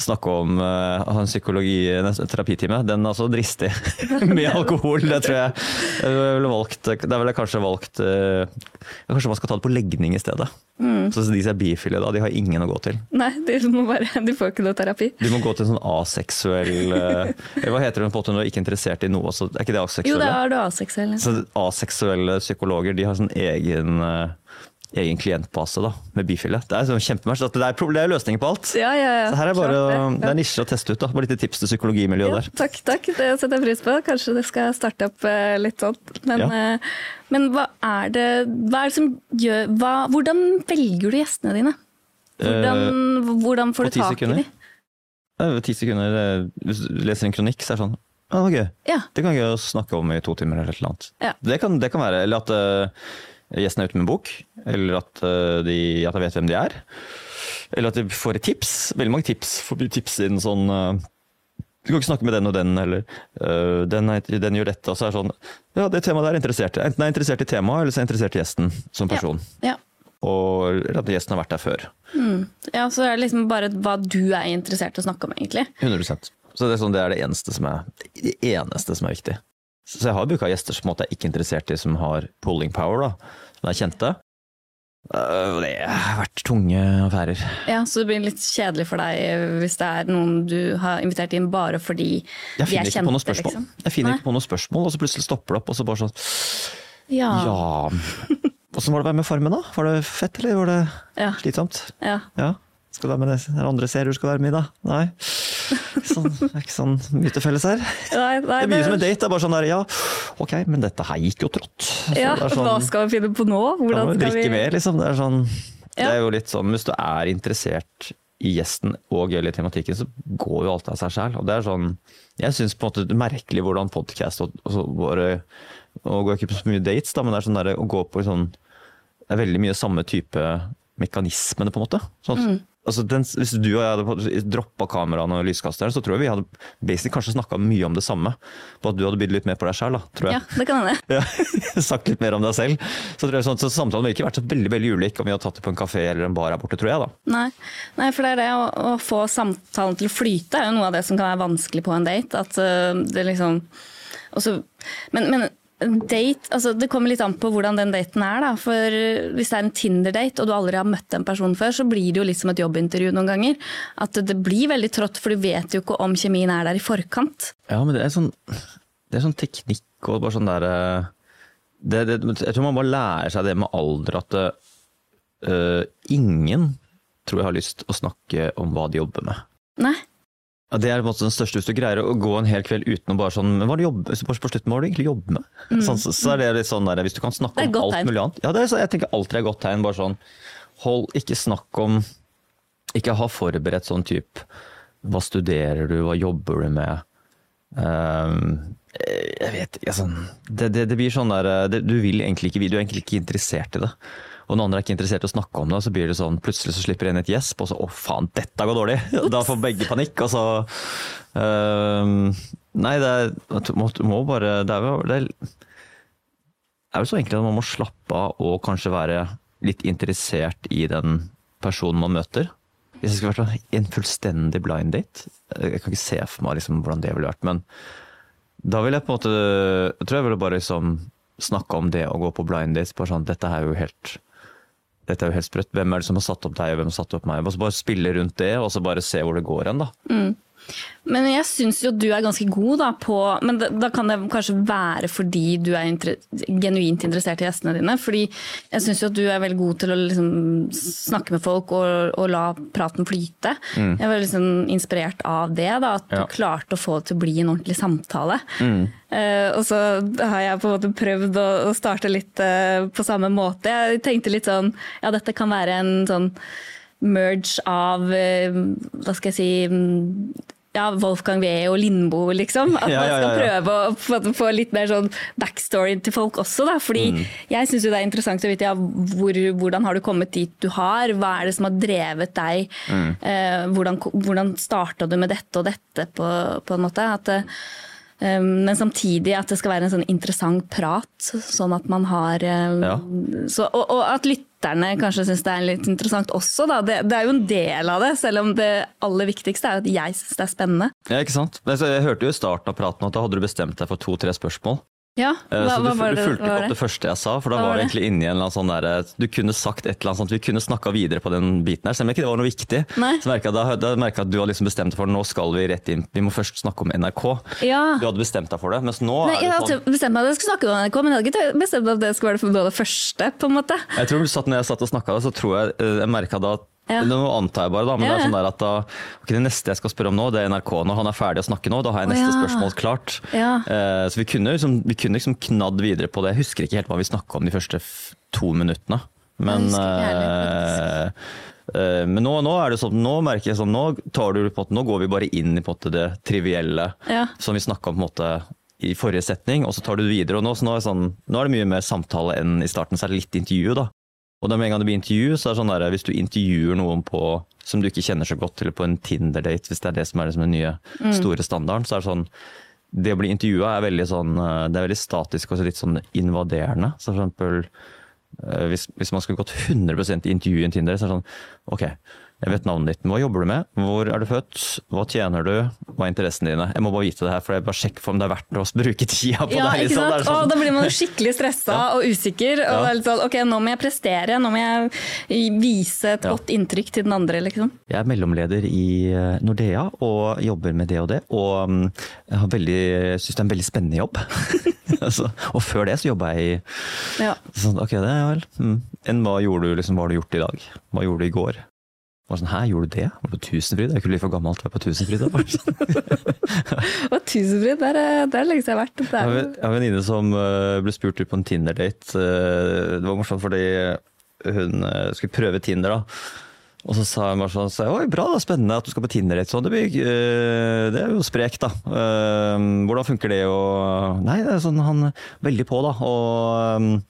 snakke om uh, ha en psykologi, en terapitime. Den er også dristig med alkohol. Det tror jeg jeg ville valgt Det er vel kanskje valgt uh, Kanskje man skal ta det på legning i stedet. Så de som er bifile da, de har ingen å gå til. Nei, de, må bare, de får ikke noe terapi. De må gå til en sånn aseksuell Hva heter hun på en hun er du ikke er interessert i noe? Så er ikke det aseksuelle? Jo, det er du aseksuell. Så aseksuelle psykologer de har sånn egen, eh, egen klientbase da, med bifile. Det er sånn kjempemerkt. at Det er, det er løsninger på alt. Ja, ja, ja. Så her er bare klart det. det er nisje å teste ut. da, Bare litt tips til psykologimiljøet Ja, der. takk, takk. Det setter jeg pris på. Kanskje det skal starte opp eh, litt sånn. Men, Ja. eh, men hva er det, hva er det som gjør hva, Hvordan velger du gjestene dine? Hvordan, hvordan får du tak i dem? jo Ti sekunder Hvis du leser en kronikk, så er det sånn Ja, det. Ja. Det kan jeg å snakke om i to timer eller eller annet. Ja. Det, kan, det kan være Eller at uh, gjesten er ute med en bok. Eller at, uh, de, at jeg vet hvem de er. Eller at de får et tips. Veldig mange tips. Får tips inn sånn uh, Du kan ikke snakke med den og den, eller uh, den, er, den gjør dette. Og så er det sånn Ja, det temaet der er interessert i. Enten er jeg interessert i temaet, eller så er jeg interessert i gjesten som person. Ja. Og at gjesten har vært der før. ja, så er det liksom bare hva du er interessert i å snakke om, egentlig. 100 Så det er, sånn, det er det eneste som er, det eneste som er viktig. Så jeg har bruka gjester som jeg ikke er interessert i, som har pulling power, da, som er kjente. Øh, Det har vært tunge affærer. Ja, Så det blir litt kjedelig for deg eh, hvis det er noen du har invitert inn bare fordi de er kjente, liksom. Jeg finner Nei. ikke på noe spørsmål, og så plutselig stopper det opp, og så bare sånn Ja. Ja Åssen var det å være med Farmen, da? Var det fett, eller var det Ja. slitsomt? ja. Ja. Skal du være med det er andre serier du skal være med i, da? Nei. Sånn, det er ikke sånn mye til felles her. Nei, nei, Det er mye som en date. Det er bare sånn der, ja, ok, men dette her gikk jo trått. Så ja, sånn- Hva skal vi finne på nå? Hvordan skal vi drikke mer, liksom. Det er, sånn, det er jo litt sånn, Hvis du er interessert i gjesten og eller tematikken, så går jo alt av seg. Det er sånn Jeg syns på en måte det er merkelig hvordan podkast og, og så bare Og går ikke på så mye dates, da, men det er sånn der, å gå på sånn Det er veldig mye samme type mekanismene, på en måte. Sånn, Mm. Altså den, hvis du og jeg hadde droppa kameraene og lyskasteren, så tror jeg vi hadde basically kanskje snakka mye om det samme. På at du hadde bydd litt mer på deg sjøl, tror jeg. Ja, det kan hende. Ja, sagt litt mer om deg selv. Så, tror jeg sånn, så samtalen ville ikke vært så veldig veldig ulik om vi hadde tatt det på en kafé eller en bar her borte, tror jeg. da. Nei. Nei, for det er det å, å få samtalen til å flyte er jo noe av det som kan være vanskelig på en date. At uh, det liksom også, Men, men en date, altså det kommer litt an på hvordan den daten er. da, for øh, Hvis det er en Tinder-date og du aldri har møtt en person før, så blir det jo litt som et jobbintervju noen ganger. At det blir veldig trått, for du vet jo ikke om kjemien er der i forkant. Ja, men det er sånn, det er sånn teknikk og bare sånn derre det, det, Jeg tror man bare lærer seg det med alder at øh, ingen tror jeg har lyst å snakke om hva de jobber med. Nei. Ja, det er på en måte den største Hvis du greier å gå en hel kveld uten å bare sånn Men hva er det jobbe, på slutten, hva det du egentlig jobber med? Sånn, så, så er det litt sånn der, Hvis du kan snakke om alt tegn. mulig annet Ja, det er, så, jeg tenker alltid er godt tegn. Bare sånn Hold ikke snakk om Ikke ha forberedt sånn type Hva studerer du, hva jobber du med? Um, jeg vet ikke, altså, det, det, det blir sånn der det, Du vil egentlig ikke, du er egentlig ikke interessert i det. Og noen andre er ikke interessert i å snakke om det, så blir det sånn, plutselig så slipper en et gjesp, og så 'å faen, dette går dårlig'. Da får begge panikk, og så um, Nei, det er må, må bare Det er jo det er, er så enkelt at man må slappe av og kanskje være litt interessert i den personen man møter. Hvis det skulle vært en fullstendig blind date Jeg kan ikke se for meg liksom hvordan det ville vært, men da vil jeg på en måte Jeg tror jeg ville bare liksom snakke om det å gå på blind dates. Bare sånn, dette er jo helt dette er jo helt sprøtt. Hvem er det som har satt opp deg, og hvem har satt opp meg? Og så bare spille rundt det, og så bare se hvor det går hen, da. Men jeg syns jo du er ganske god da på Men da, da kan det kanskje være fordi du er inter, genuint interessert i gjestene dine. Fordi jeg syns jo at du er veldig god til å liksom snakke med folk og, og la praten flyte. Jeg var liksom inspirert av det, da, at Ja. du klarte å få det til å bli en ordentlig samtale. Eh, og så har jeg på en måte prøvd å, å starte litt uh, på samme måte. Jeg tenkte litt sånn Ja, dette kan være en sånn merge av uh, Hva skal jeg si mm, ja, Wolfgang Wee og Lindboe, liksom. At Ja, man ja, skal prøve å få, litt mer sånn backstory til folk også. Da. Fordi Mm. jeg syns det er interessant å vite hvor, hvordan har du kommet dit du har. Hva er det som har drevet deg? Mm. Eh, hvordan hvordan starta du med dette og dette, på, på en måte. At, eh, men samtidig at det skal være en sånn interessant prat, sånn at man har eh, så, og, og at lytterne kanskje syns det er litt interessant også. Da. Det, det er jo en del av det, selv om det aller viktigste er at jeg syns det er spennende. Ja, ikke sant? Jeg hørte jo i starten av praten at da hadde du bestemt deg for to-tre spørsmål. Ja, Eh, hva, så du, hva var du fulgte ikke opp det? det første jeg sa, for da Hva var det det? egentlig inni en eller annen sånn der, Du kunne sagt et eller annet sånt, vi kunne snakka videre på den biten her, selv om ikke det var noe viktig. Nei. Så merka jeg, da, da at du hadde liksom bestemt deg for nå skal vi rett inn, vi må først snakke om NRK. Ja. Du hadde bestemt deg for det, mens nå Nei, er jeg det hadde sånn bestemt meg at jeg skulle snakke om NRK, men jeg hadde ikke bestemt meg at det skulle være det første. på en måte. Jeg tror du satt, når jeg satt og snakka, så tror jeg eh, jeg merka da at Ja. Nå antar jeg bare, da, men Ja, det er sånn der at da, okay, det neste jeg skal spørre om nå, det er NRK. Når han er ferdig å snakke nå, da har jeg neste neste ja. spørsmål klart. Ja. Eh, så vi kunne, liksom, vi kunne liksom knadd videre på det. Jeg husker ikke helt hva vi snakka om de første to minuttene. Men uh, Men nå, nå er det sånn, nå merker jeg sånn, nå, tar du, på, nå går vi bare inn i på det trivielle som vi snakka om på en måte, i forrige setning, og så tar du det videre. og Nå, så nå, er sånn, nå er det mye mer samtale enn i starten, så er det litt intervju. da. Og da med en gang det blir intervju, så er det sånn der, hvis du intervjuer noen på, som du ikke kjenner så godt, eller på en Tinder-date, hvis det er det som er liksom den nye store standarden, så er det sånn Det å bli intervjua er veldig sånn eh, Det er veldig statisk og litt sånn invaderende. Så for eksempel eh, hvis, hvis man skulle gått 100 i intervju i en Tinder, så er det sånn Ok, jeg vet navnet ditt, men hva jobber du med? Hvor er du født? Hva tjener du? Hva er interessene dine? Jeg må bare vite det her, for jeg bare sjekker for om det er verdt å bruke tida på Ja, det. ikke liksom. Ikke sant? er sånn- Og da blir man jo skikkelig stressa Ja. og usikker. Og Ja. det er litt sånn, ok, nå må jeg prestere, nå må jeg vise et Ja. godt inntrykk til den andre, liksom. Jeg er mellomleder i eh, Nordea og jobber med det og det. Og mm, jeg har veldig, syns det er en veldig spennende jobb. altså, og før det så jobba jeg i Ja. sånn, Ok, det er vel mm. Enn hva gjorde du liksom, hva har du gjort i dag? Hva gjorde du i går? Og sånn, Hæ, gjorde du det? Var du på Tusenfryd? Jeg er ikke litt for gammel til å være på Tusenfryd. da, sånn. Og tusenfryd, der, er- der er lenge siden jeg har vært. Der. Jeg har en- venninne som eh, ble spurt ut på en Tinder-date. Eh, Det var morsomt fordi hun eh, skulle prøve Tinder, da. Og så sa hun bare sånn så, Oi, bra, da, spennende at du skal på Tinder-date. Sånn, det, blir, eh, det er jo sprekt, da. Eh, Hvordan funker det å Nei, det er sånn han veldig på, da. Og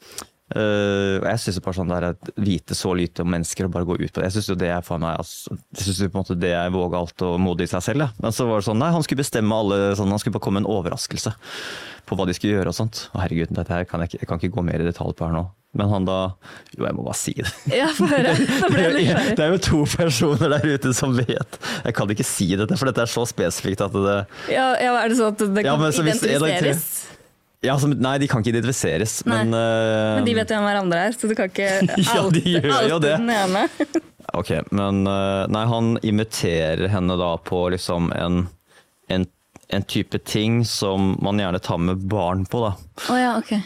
eh, og jeg syns bare sånn der at vite så lite om mennesker og bare gå ut på det. Jeg syns jo det er for meg altså, Jeg synes jo på en måte det er vågalt og modig i seg selv. Ja. Men så var det sånn, nei, han skulle bestemme alle sånn, Han skulle bare komme med en overraskelse på hva de skulle gjøre og sånt. Å herregud, dette her kan jeg, jeg kan ikke gå mer i detalj på her nå. Men han da Jo, jeg må bare si det. Ja, jeg. Det er jo to personer der ute som vet. Jeg kan ikke si dette, for dette er så spesifikt at det Ja, ja, er det sånn at det kan ja, identifiseres? hvis ja, altså, Nei, de kan ikke identifiseres, men uh, Men de vet hvem hverandre er, så du kan ikke Ja, de gjør jo det. den ene. Ok, men uh, Nei, han imiterer henne da på liksom en, en, en type ting som man gjerne tar med barn på, da. Oh, ja, ok.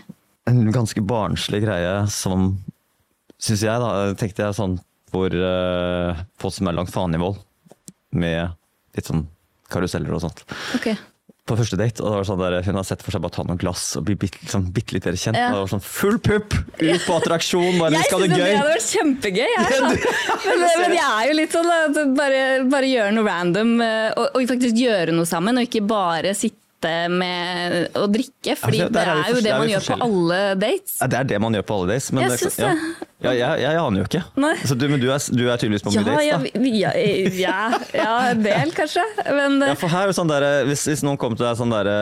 En ganske barnslig greie som, syns jeg, da, tenkte jeg sånn hvor uh, folk som er langt faen i vold, med litt sånn karuseller og sånt. ok. På første date, og det var sånn der, hun har sett for seg bare ta noen glass og bli bitte liksom, bitte litt bedre kjent. Ja. Og det var sånn full pupp, ut på attraksjon, bare vi Jeg skal ha syns det det gøy. hadde vært kjempegøy. Jeg, da. men, men jeg er jo litt sånn at bare, bare gjøre noe random eh, og, og faktisk gjøre noe sammen, og ikke bare sitte med å drikke. Fordi ja, det er er jo det man gjør på alle dates. Ja, det er det man gjør på alle dates. Men Jeg syns ja. det. Ja, jeg, jeg aner jo ikke. Altså, du, men du er, du er tydeligvis på mye Ja, dates, ja, da. ja, ja, ja, en del kanskje. Men Ja, eh, for her er jo sånn der, hvis, hvis noen kom til deg sånn derre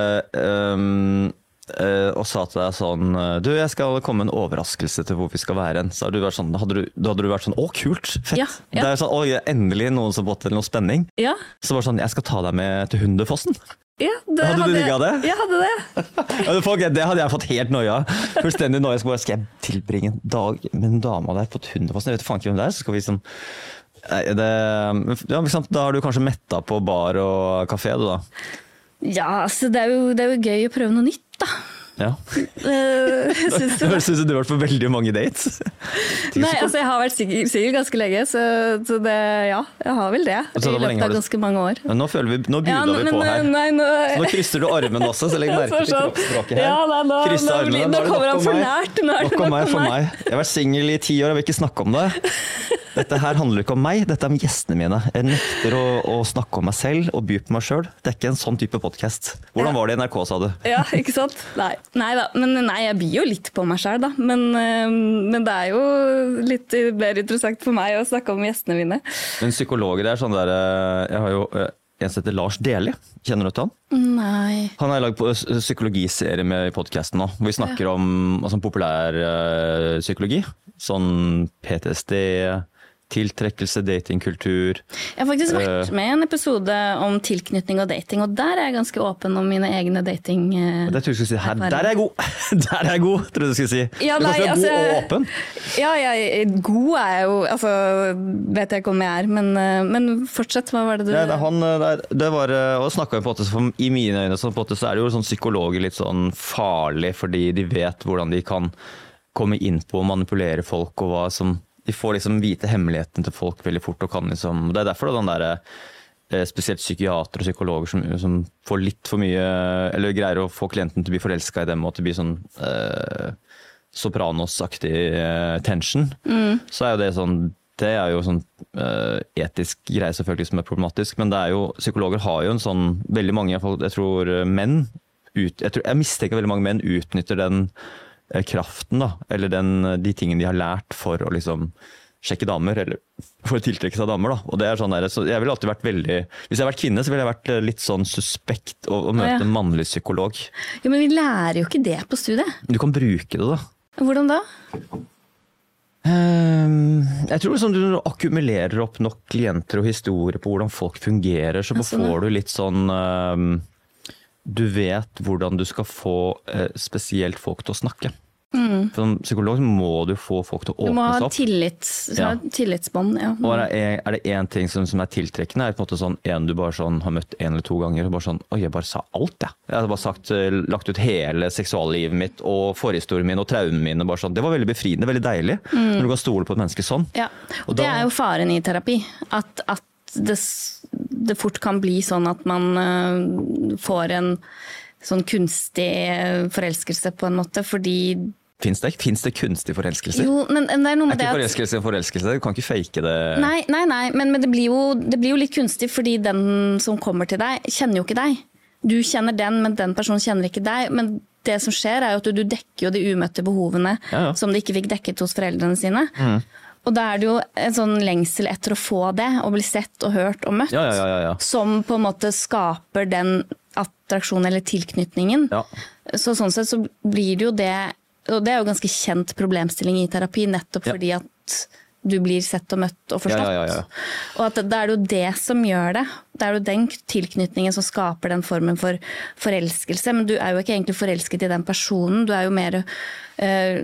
um, eh, og sa til deg sånn Du, jeg skal komme med en overraskelse til hvor vi skal være hen. Så hadde du vært sånn, hadde du, da hadde du vært sånn Å, kult! Fett! Ja, ja. Det er sånn, å, endelig noen som har fått til noe spenning. ja, Så var det sånn Jeg skal ta deg med til Hundefossen. Ja, det Hadde du digga det? Jeg hadde det. Det, hadde jeg fått helt noia. Fullstendig noia. Skal, Skal jeg tilbringe en dag med en dame der på et Hundefossen? Jeg vet faen ikke hvem det er. Så skal vi sånn Nei, det, ja? Da har du kanskje metta på bar og kafé, du da. Ja, altså det er, jo, det er jo gøy å prøve noe nytt, da. Ja. Uh, Jeg syns Det høres ut som du har vært på veldig mange dates. Nei, altså jeg har vært singel singel ganske lenge, så, så det, ja, jeg har vel det. I løpet av ganske mange år. Men nå føler vi, nå Ja, buda vi på her. Nei, nå, Nå krysser du armen også, så legg merke til Sånn. kroppsspråket her. Ja, nei, nå, nå, armene, nå er kommer han for nært. Nok om meg for meg. Jeg har vært singel i ti år og vil ikke snakke om det. Dette her handler ikke om meg, dette er om gjestene mine. Jeg nekter å, å snakke om meg selv og by på meg sjøl. Det er ikke en sånn type podkast. Hvordan var det i NRK, sa du? Ja, ikke sant? Nei, nei da. Men nei, jeg byr jo litt på meg sjøl, da. Men, eh, men det er jo litt mer interessant for meg å snakke om gjestene mine. Men psykologer er sånn der eh, Jeg har jo eh, en som heter Lars Deli. Kjenner du til han? Nei. Han har lagd psykologiserie med i podkasten nå, hvor vi snakker om altså, populær psykologi. Sånn PTSD, tiltrekkelse, datingkultur. Jeg har faktisk vært Eh. med i en episode om tilknytning og dating, og der er jeg ganske åpen om mine egne dating... eh, Det tror jeg du skulle si. Her, der er jeg god! Der er jeg god, tror jeg du skulle si. Ja, du nei, kan altså- god og åpen. Ja, jeg, god er jeg jo Altså, vet jeg ikke om jeg er, men, eh, men fortsett. Hva var det du Ja, det, er han, der, det var, og snakket vi på en måte, for I mine øyne så, på en måte, så er det jo sånn psykologer litt sånn farlig, fordi de vet hvordan de kan komme inn på og manipulere folk. og hva som, De får liksom vite hemmeligheten til folk veldig fort. og kan liksom, Det er derfor da, den der, eh, spesielt psykiatere og psykologer som, som får litt for mye Eller greier å få klienten til å bli forelska i dem, og til å bli sånn eh, Sopranos-aktig eh, tension. Så er jo det sånn Det er jo sånn eh, etisk greie selvfølgelig som er problematisk, men det er jo, psykologer har jo en sånn Veldig mange, jeg tror eh, menn ut, jeg, tror, jeg mistenker veldig mange menn utnytter den kraften, da, eller den, de tingene de har lært for å liksom sjekke damer, eller for å tiltrekke seg damer. Da. Og det er sånn der, så jeg ville alltid vært veldig, Hvis jeg hadde vært kvinne, så ville jeg vært litt sånn suspekt å, å møte ja. en mannlig psykolog. Jo, men vi lærer jo ikke det på studiet. Du kan bruke det, da. Hvordan da? Um, jeg tror liksom du akkumulerer opp nok klienter og historier på hvordan folk fungerer, så Ja, sånn, får du litt sånn ehm, Du vet hvordan du skal få eh, spesielt folk til å snakke. For Som psykolog må du få folk til å Mm. Du må åpne ha seg opp. Tillit, Ja. tillitsbånd. Ja. Og er det- én ting som, som er tiltrekkende, er på en måte sånn en du bare sånn har møtt en eller to ganger. og bare sånn, Oi, jeg bare sa alt, jeg. Jeg hadde bare sagt, eh, lagt ut hele seksuallivet mitt og forhistorien min og traumene mine. bare sånn. Det var veldig befriende, veldig deilig. Når du kan stole på et menneske sånn. Ja, Og og det da- er jo faren i terapi. At, at det, det fort kan bli sånn at man øh, får en sånn kunstig forelskelse på en måte, fordi Fins det, Finns det kunstig forelskelse? Jo, men det er noe er med det ikke forelskelse en forelskelse? Du kan ikke fake det. Nei, nei, nei men, men det, blir jo, det blir jo litt kunstig, fordi den som kommer til deg, kjenner jo ikke deg. Du kjenner den, men den personen kjenner ikke deg. Men det som skjer, er jo at du, du dekker jo de umøtte behovene Ja, ja. som de ikke fikk dekket hos foreldrene sine. Og da er det jo en sånn lengsel etter å få det, å bli sett og hørt og møtt, Ja, ja, ja, som på en måte skaper den attraksjonen eller tilknytningen. Ja. Så sånn sett så blir det jo det Og det er jo ganske kjent problemstilling i terapi, nettopp fordi at du blir sett og møtt og forstått. Ja, ja, ja. Og at da er det jo det som gjør det. Det er jo den tilknytningen som skaper den formen for forelskelse. Men du er jo ikke egentlig forelsket i den personen, du er jo mer eh,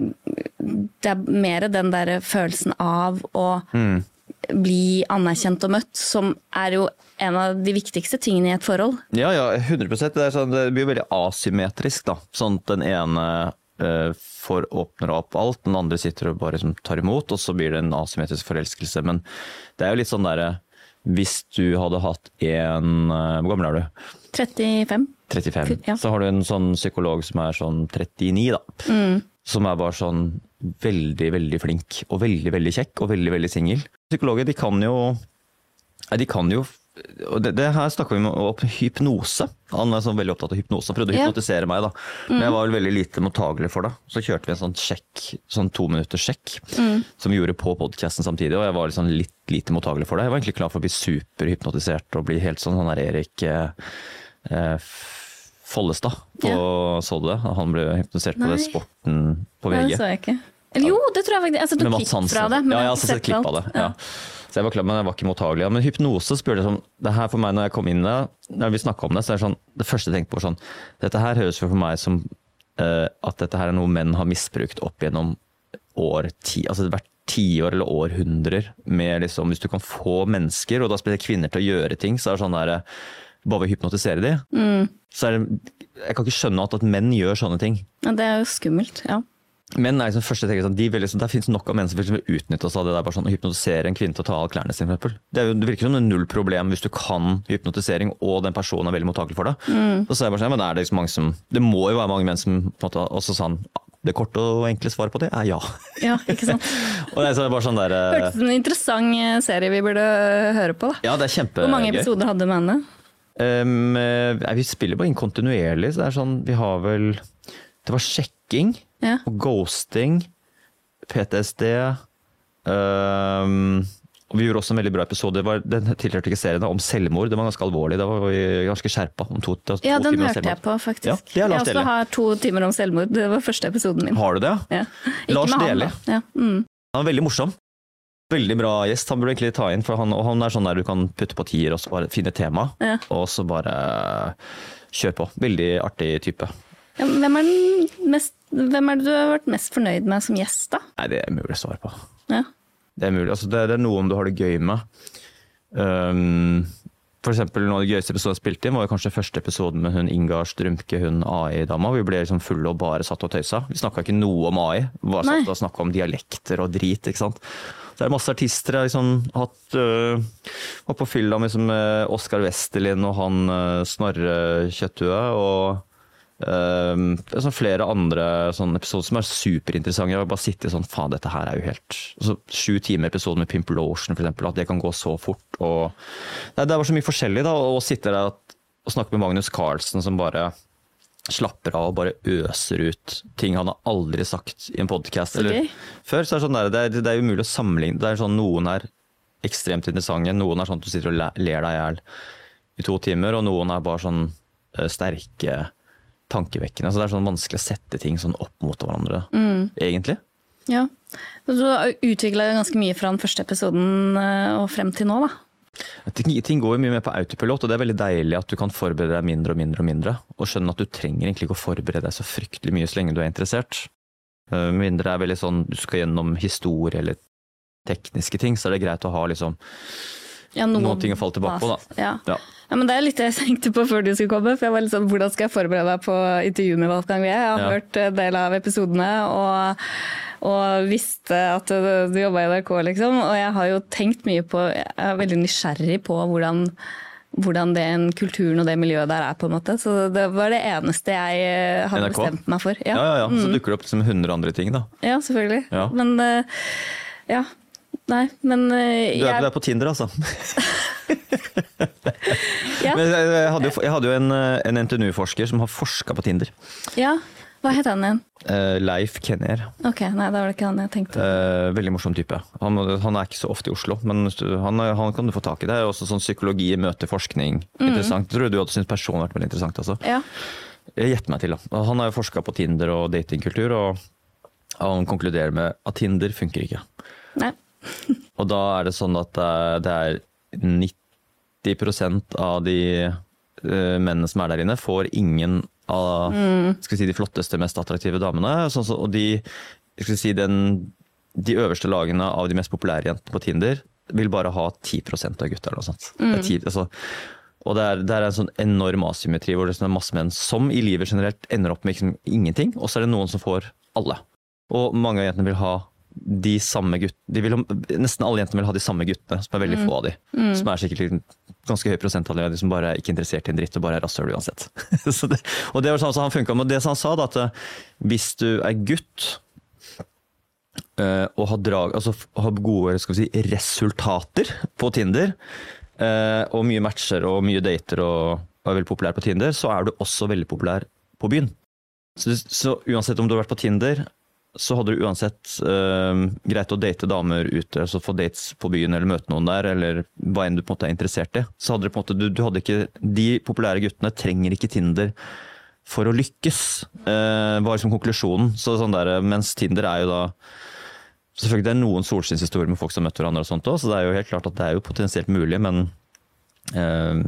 Det er mer den der følelsen av å Mm. bli anerkjent og møtt, som er jo en av de viktigste tingene i et forhold. Ja, ja, 100% Det, er sånn, det blir jo veldig asymmetrisk, da. Sånn at den ene eh, får åpner opp alt, den andre sitter og bare liksom, tar imot, og så blir det en asymmetrisk forelskelse. Men det er jo litt sånn derre Hvis du hadde hatt en eh, Hvor gammel er du? 35. 35. Ja. Så har du en sånn psykolog som er sånn 39, da. Mm. Som er bare sånn veldig, veldig flink, og veldig, veldig kjekk, og veldig, veldig singel. Psykologer, de kan jo de kan jo det, det her snakker vi om om hypnose. Han er sånn veldig opptatt av hypnose. Han prøvde å Ja. hypnotisere meg, da. Men jeg var vel veldig lite mottagelig for det. Så kjørte vi en sånn sjekk, sånn to minutters sjekk, som vi gjorde på podkasten samtidig. Og jeg var liksom litt lite mottagelig for det. Jeg var egentlig klar for å bli superhypnotisert og bli helt sånn han er Erik eh, eh, Follestad på Så du det? Han ble hypnotisert på det Sporten på Nei, VG. det så jeg ikke. Eller jo, det tror jeg faktisk. Jeg du klipp fra det. men ja, jeg har har sett klipp av det. Ja. Så jeg var klar, men jeg var ikke mottagelig. Men hypnose spurte jeg sånn Det her for meg, når jeg kom inn der, når vi snakka om det, så er det sånn Det første jeg tenkte på, sånn Dette her høres jo for meg som uh, at dette her er noe menn har misbrukt opp gjennom år ti, altså hvert tiår eller århundrer. Med liksom, hvis du kan få mennesker, og da spesielt kvinner, til å gjøre ting, så er det sånn der Bare ved å hypnotisere de, Mm. så er det Jeg kan ikke skjønne at, at menn gjør sånne ting. Ja, det er jo skummelt. Ja. Menn er liksom første tenker sånn, de vil liksom, Der finnes nok av menn som vil utnytte oss av det der bare sånn, hypnotisere en kvinne til å ta av klærne sine. eksempel. Det, jo, det virker som det er null problem hvis du kan hypnotisering og den personen er veldig mottakelig for det. Mm. så jeg bare sånn, men er Det liksom mange som, det må jo være mange menn som på en måte også sånn Det korte og enkle svaret på det er ja. ja, ikke sant. Og det er så bare sånn der, eh, Hørtes som en interessant eh, serie vi burde høre på. da. Ja, det er kjempegøy. Hvor mange episoder hadde med henne? Um, eh, vi spiller bare inn kontinuerlig, så det er sånn Vi har vel Det var sjekking Ja. og ghosting, PTSD um, Vi gjorde også en veldig bra episode. Det var, den tilhørte ikke serien om selvmord. Det var ganske alvorlig. Da var vi ganske skjerpa. Om to, to Ja, den hørte jeg på, faktisk. Ja, jeg også har to timer om selvmord. Det var første episoden min. Har du det? Ja. Lars Deli. Ja. Mm. Han er veldig morsom. Veldig bra gjest. Han burde egentlig ta inn, for han, han er sånn der du kan putte på tier og så bare finne tema, Ja. og så bare kjøre på. Veldig artig type. Ja, hvem, er den mest, hvem er det du har vært mest fornøyd med som gjest, da? Nei, det er mulig å svare på. Ja. Det er mulig. Altså, det, det er noen du har det gøy med. Um, for eksempel, noen av de gøyeste episodene jeg spilte inn, var kanskje første episoden med hun Inga Strømke, hun AI-dama. Vi ble liksom fulle og bare satt og tøysa. Vi snakka ikke noe om AI, bare Nei. satt og snakka om dialekter og drit. ikke sant? Så er masse artister jeg liksom hatt øh, Var på fylla med liksom, øh, Oskar Westerlin og han øh, Snorre Kjøttue. Og Sånn flere andre episoder som er superinteressante. Jeg har bare sittet sånn Faen, dette her er jo helt altså, Sju timer episode med Pimple Lotion, eksempel, at det kan gå så fort. Og, nei, det var så mye forskjellig, da. Å sitte der og snakke med Magnus Carlsen, som bare slapper av og bare øser ut ting han har aldri sagt i en podkast. Før så er det sånn der, det, er, det er umulig å sammenligne. Det er sånn Noen er ekstremt interessante, noen er sånn at du sitter og ler deg i hjel i to timer, og noen er bare sånn uh, sterke tankevekkende. Så det er sånn vanskelig å sette ting sånn opp mot hverandre, mm. egentlig. Ja. Du har utvikla ganske mye fra den første episoden og frem til nå, da. Ting går jo mye mer på autopilot, og det er veldig deilig at du kan forberede deg mindre og mindre. Og mindre, og skjønne at du trenger egentlig ikke å forberede deg så fryktelig mye så lenge du er interessert. Med mindre er veldig sånn du skal gjennom historie eller tekniske ting, så er det greit å ha liksom ja, noen, noen, ting å falle tilbake på. da. Ja. Ja. Ja. men Det er litt det jeg tenkte på før du skulle komme. for jeg var litt sånn, Hvordan skal jeg forberede deg på intervjuet med Wolfgang Wie? Jeg har hørt en del av episodene og, og visste at du, jobba i NRK, liksom. Og jeg har jo tenkt mye på Jeg er veldig nysgjerrig på hvordan hvordan den kulturen og det miljøet der er. på en måte. Så Det var det eneste jeg eh, hadde NRK? bestemt meg for. Ja, ja, ja. ja. Så mm. dukker det opp som hundre andre ting, da. Ja, selvfølgelig. Ja. Men uh, ja, Nei, men uh, Du er, jeg... du er på Tinder, altså? ja. Men jeg hadde jo, jeg hadde jo en, eh, en NTNU-forsker som har forska på Tinder. Ja, hva het han igjen? Uh, Leif Kenner. Ok, nei, da var det ikke han jeg tenkte. Uh, veldig morsom type. Han, han, er ikke så ofte i Oslo, men han, han kan du få tak i. Det er også sånn psykologi møter forskning. Mm. Interessant. Tror du du hadde syntes personen vært veldig interessant? Altså. Ja. Jeg gjetter meg til, da. Han har jo forska på Tinder og datingkultur, og han konkluderer med at Tinder funker ikke. Nei og da er det sånn at det er 90% av de uh, mennene som er der inne, får ingen av mm. si, de flotteste, mest attraktive damene. Sånn, så, og de, si, den, de øverste lagene av de mest populære jentene på Tinder vil bare ha 10% av gutta. Mm. Det 10, altså, og det er, det er, en sånn enorm asymmetri hvor det er masse menn som i livet generelt ender opp med liksom ingenting, og så er det noen som får alle. Og mange av jentene vil ha de samme guttene Nesten alle jentene vil ha de samme guttene, som er veldig mm. få av de. Mm. Som er sikkert ganske høy prosentandel av de som bare er ikke interessert i en dritt og bare er rasshøl uansett. det, og det var sånn han funka med det han sa, da, at eh, hvis du er gutt uh, og har, drag, altså, har gode si, resultater på Tinder, uh, og mye matcher og mye dater og, og er veldig populær på Tinder, så er du også veldig populær på byen. Så, så, uansett om du har vært på Tinder, så hadde du uansett uh, greit å date damer ute, altså få dates på byen eller møte noen der, eller hva enn du på en måte er interessert i. Så hadde du på en måte, du, du hadde ikke, De populære guttene trenger ikke Tinder for å lykkes, uh, var liksom konklusjonen. Så sånn der, mens Tinder er jo da Selvfølgelig det er noen solskinnshistorier med folk som har møtt hverandre, og sånt også, så det er jo helt klart at det er jo potensielt mulig, men uh,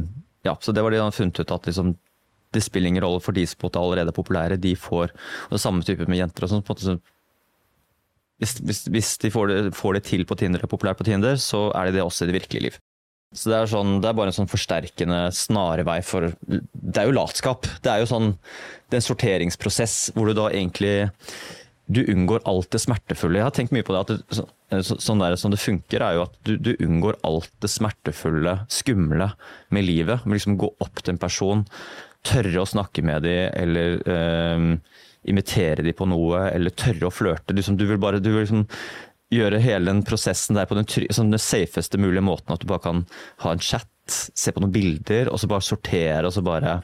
ja, så det var det han funnet ut at liksom, det spiller ingen rolle for de som allerede er populære. De får og det samme type med jenter. og sånt, på en måte hvis, hvis, hvis de får det, får det, til på Tinder, er populært på Tinder, så er det det også i det virkelige liv. Så det er, sånn, det er bare en sånn forsterkende snarvei for Det er jo latskap. Det er jo sånn Det er en sorteringsprosess hvor du da egentlig Du unngår alt det smertefulle. Jeg har tenkt mye på det. at det, så, sånn der, Sånn det funker, er jo at du, du, unngår alt det smertefulle, skumle med livet. Med liksom gå opp til en person, tørre å snakke med dem, eller øh, invitere dem på noe, eller tørre å flørte. Du, du vil bare du vil liksom gjøre hele den prosessen der på den, sånn den safeste mulige måten. At du bare kan ha en chat, se på noen bilder, og så bare sortere, og så bare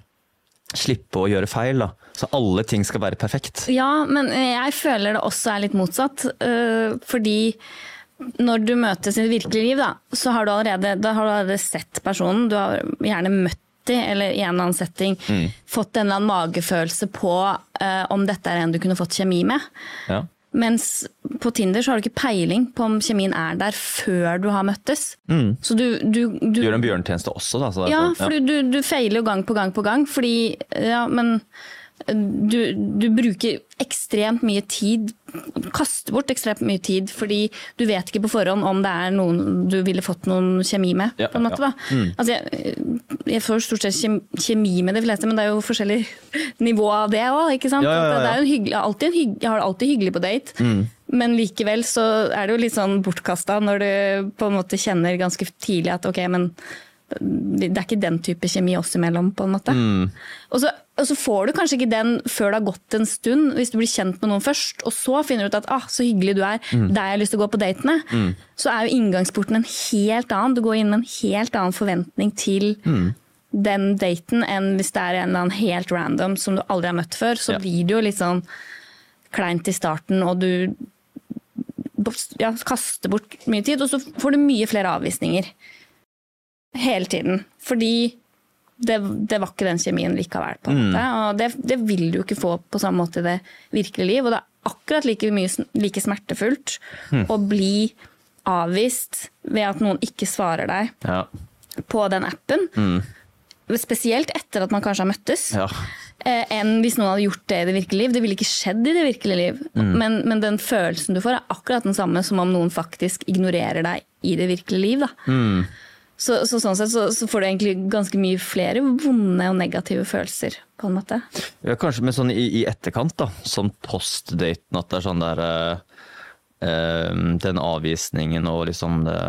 slippe å gjøre feil. da. Så alle ting skal være perfekt. Ja, men jeg føler det også er litt motsatt. Øh, fordi når du møter det virkelige liv, da, så har du allerede, har du allerede sett personen. Du har gjerne møtt dem eller i en eller annen setting mm. fått en eller annen magefølelse på uh, om dette er en du kunne fått kjemi med. Ja. Mens på Tinder så har du ikke peiling på om kjemien er der før du har møttes. Mm. Så du, du, du, gjør en bjørntjeneste også, da. ja, for ja. du, du, feiler jo gang på gang på gang. Fordi Ja, men du, du, bruker ekstremt mye tid, kaster bort ekstremt mye tid, fordi du vet ikke på forhånd om det er noen du ville fått noen kjemi med. Ja, på en måte, ja. mm. altså, jeg, jeg, får stort sett kjemi med de fleste, men det er jo forskjellig nivå av det òg. Ja, ja, jeg har det alltid hyggelig på date. Mm. Men likevel så er det jo litt sånn bortkasta når du på en måte kjenner ganske tidlig at ok, men det er ikke den type kjemi oss imellom, på en måte. Mm. Og så og så får du kanskje ikke den før det har gått en stund, hvis du blir kjent med noen først, og så finner du ut at ah, så hyggelig du er, Mm. der jeg har lyst til å gå på datene. Mm. Så er jo inngangsporten en helt annen. Du går inn med en helt annen forventning til Mm. den daten enn hvis det er en eller annen helt random som du aldri har møtt før. Så Ja. blir det jo litt sånn kleint i starten, og du ja, kaster bort mye tid, og så får du mye flere avvisninger. Hele tiden. Fordi det, det var ikke den kjemien likevel. på en måte. Og det, det vil du ikke få på samme måte i det virkelige liv. Og det er akkurat like, mye, like smertefullt å bli avvist ved at noen ikke svarer deg Ja. på den appen. Spesielt etter at man kanskje har møttes. ja. eh, enn hvis noen hadde gjort det i det virkelige liv. Det ville ikke skjedd i det virkelige liv. Men, men den følelsen du får, er akkurat den samme som om noen faktisk ignorerer deg i det virkelige liv. Da. Så, så sånn sett så, så får du egentlig ganske mye flere vonde og negative følelser, på en måte. Ja, kanskje med sånn i, i etterkant, da. Sånn post-daten, at det er sånn der eh, eh, Den avvisningen og liksom det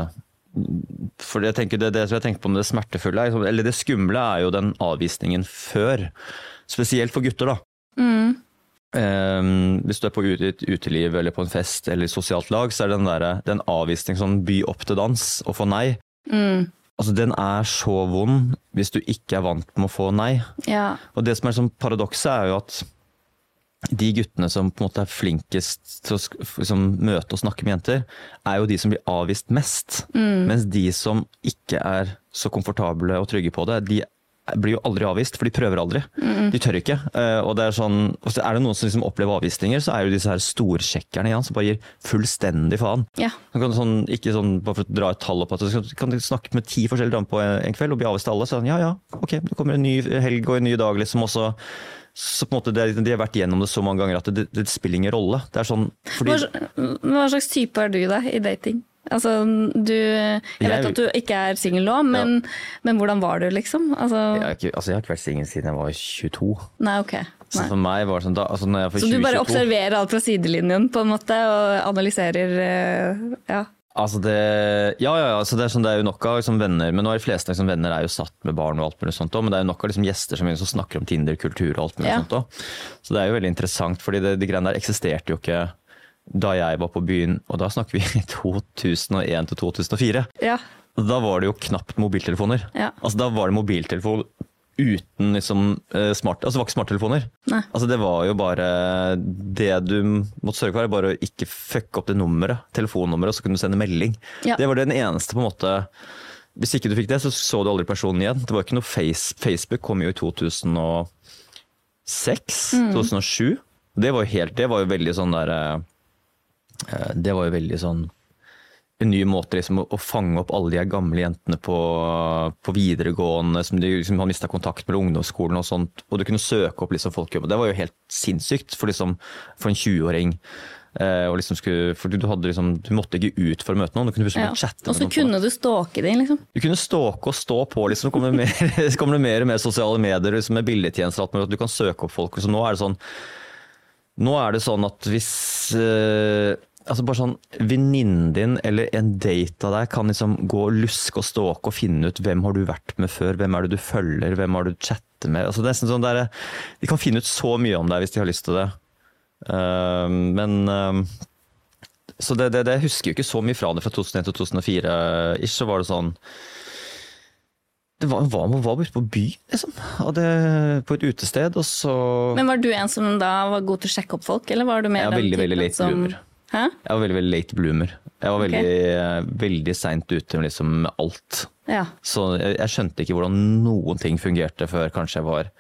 For jeg tenker det, det som jeg tenker på med det smertefulle, er, liksom- eller det skumle, er jo den avvisningen før. Spesielt for gutter, da. Eh, hvis du er på et uteliv eller på en fest eller i sosialt lag, så er den, der, den avvisning sånn by opp til dans og få nei. Altså, den er så vond hvis du ikke er vant med å få nei. Ja. Og det som er sånn paradokset er jo at de guttene som på en måte er flinkest til å liksom, møte og snakke med jenter, er jo de som blir avvist mest. Mens de som ikke er så komfortable og trygge på det, de blir jo aldri avvist, for de prøver aldri. De tør ikke. Eh, Og det er sånn, er det noen som liksom opplever avvisninger, så er jo disse her storsjekkerne igjen, som bare gir fullstendig faen. ja. Kan sånn, ikke sånn, bare for å dra et tall opp, at du kan snakke med ti forskjellige damer på en kveld og bli avvist av alle. Så sånn, ja ja, ok, det kommer en ny helg og en ny dag, liksom. også så på en måte, det, De har vært gjennom det så mange ganger at det, det spiller ingen rolle. Det er sånn, fordi, Hva, hva slags type er du da i dating? Altså, du, jeg vet Jeg- at du ikke er singel nå, men, men hvordan var du, liksom? Altså, jeg, har ikke, altså, jeg har ikke vært singel siden jeg var 22. Nei, ok. Så for meg var det sånn, da, altså når jeg var Så du bare 22... observerer alt fra sidelinjen på en måte, og analyserer eh, ja. Altså det, ja, ja, ja, så det er, sånn, det er jo nok av liksom, venner, men nå er de fleste liksom, venner er jo satt med barn og alt mulig sånt også, men det er jo nok av liksom, gjester som, som snakker om Tinder, kultur og alt mulig Ja. sånt òg. Så det er jo veldig interessant, fordi det, de greiene der eksisterte jo ikke da jeg var på byen, og da snakker vi i 2001 til 2004. ja. Da var det jo knapt mobiltelefoner. Ja. Altså Da var det mobiltelefon uten liksom eh, smart, altså det var ikke smarttelefoner. Altså det var jo bare Det du måtte sørge for, er bare å ikke fucke opp det nummeret, telefonnummeret, og så kunne du sende melding. Ja. Det var den eneste på en måte Hvis ikke du fikk det, så så du aldri personen igjen. Det var ikke noe face, Facebook kom jo i 2006, 2007. Det var jo helt Det var jo veldig sånn der eh, Det var jo veldig sånn en ny måte liksom, å, fange opp alle de gamle jentene på, på videregående som de liksom, har mista kontakt med ungdomsskolen og sånt. Og du kunne søke opp liksom, folk. Det var jo helt sinnssykt for, liksom, for en 20-åring. Eh, liksom skulle, for du, hadde liksom, du måtte ikke ut for å møte noen, du kunne liksom ja. chatte Og så kunne du stalke dem, liksom. Du kunne stalke og stå på, liksom. Kommer det mer, så det mer og mer sosiale medier liksom, med bildetjenester at du kan søke opp folk. Så nå er det sånn Nå er det sånn at hvis eh, Altså bare sånn Venninnen din eller en date av deg kan liksom gå og luske og ståke og finne ut hvem har du vært med før, hvem er det du følger, hvem har du chatter med. Altså det er nesten sånn der, De kan finne ut så mye om deg hvis de har lyst til det. Uh, men uh, Så det, det, det husker jo ikke så mye fra det fra 2001 til 2004. Ish, så var det sånn det var, var, man var ute på by, liksom. Det, på et utested, og så Men var du en som da var god til å sjekke opp folk, eller var du mer ja, veldig, den veldig, veldig typen late som bloomer. Hæ? Jeg var veldig veldig late bloomer. Jeg var veldig, okay. veldig seint ute med liksom alt. Ja. Så jeg, jeg skjønte ikke hvordan noen ting fungerte før kanskje jeg var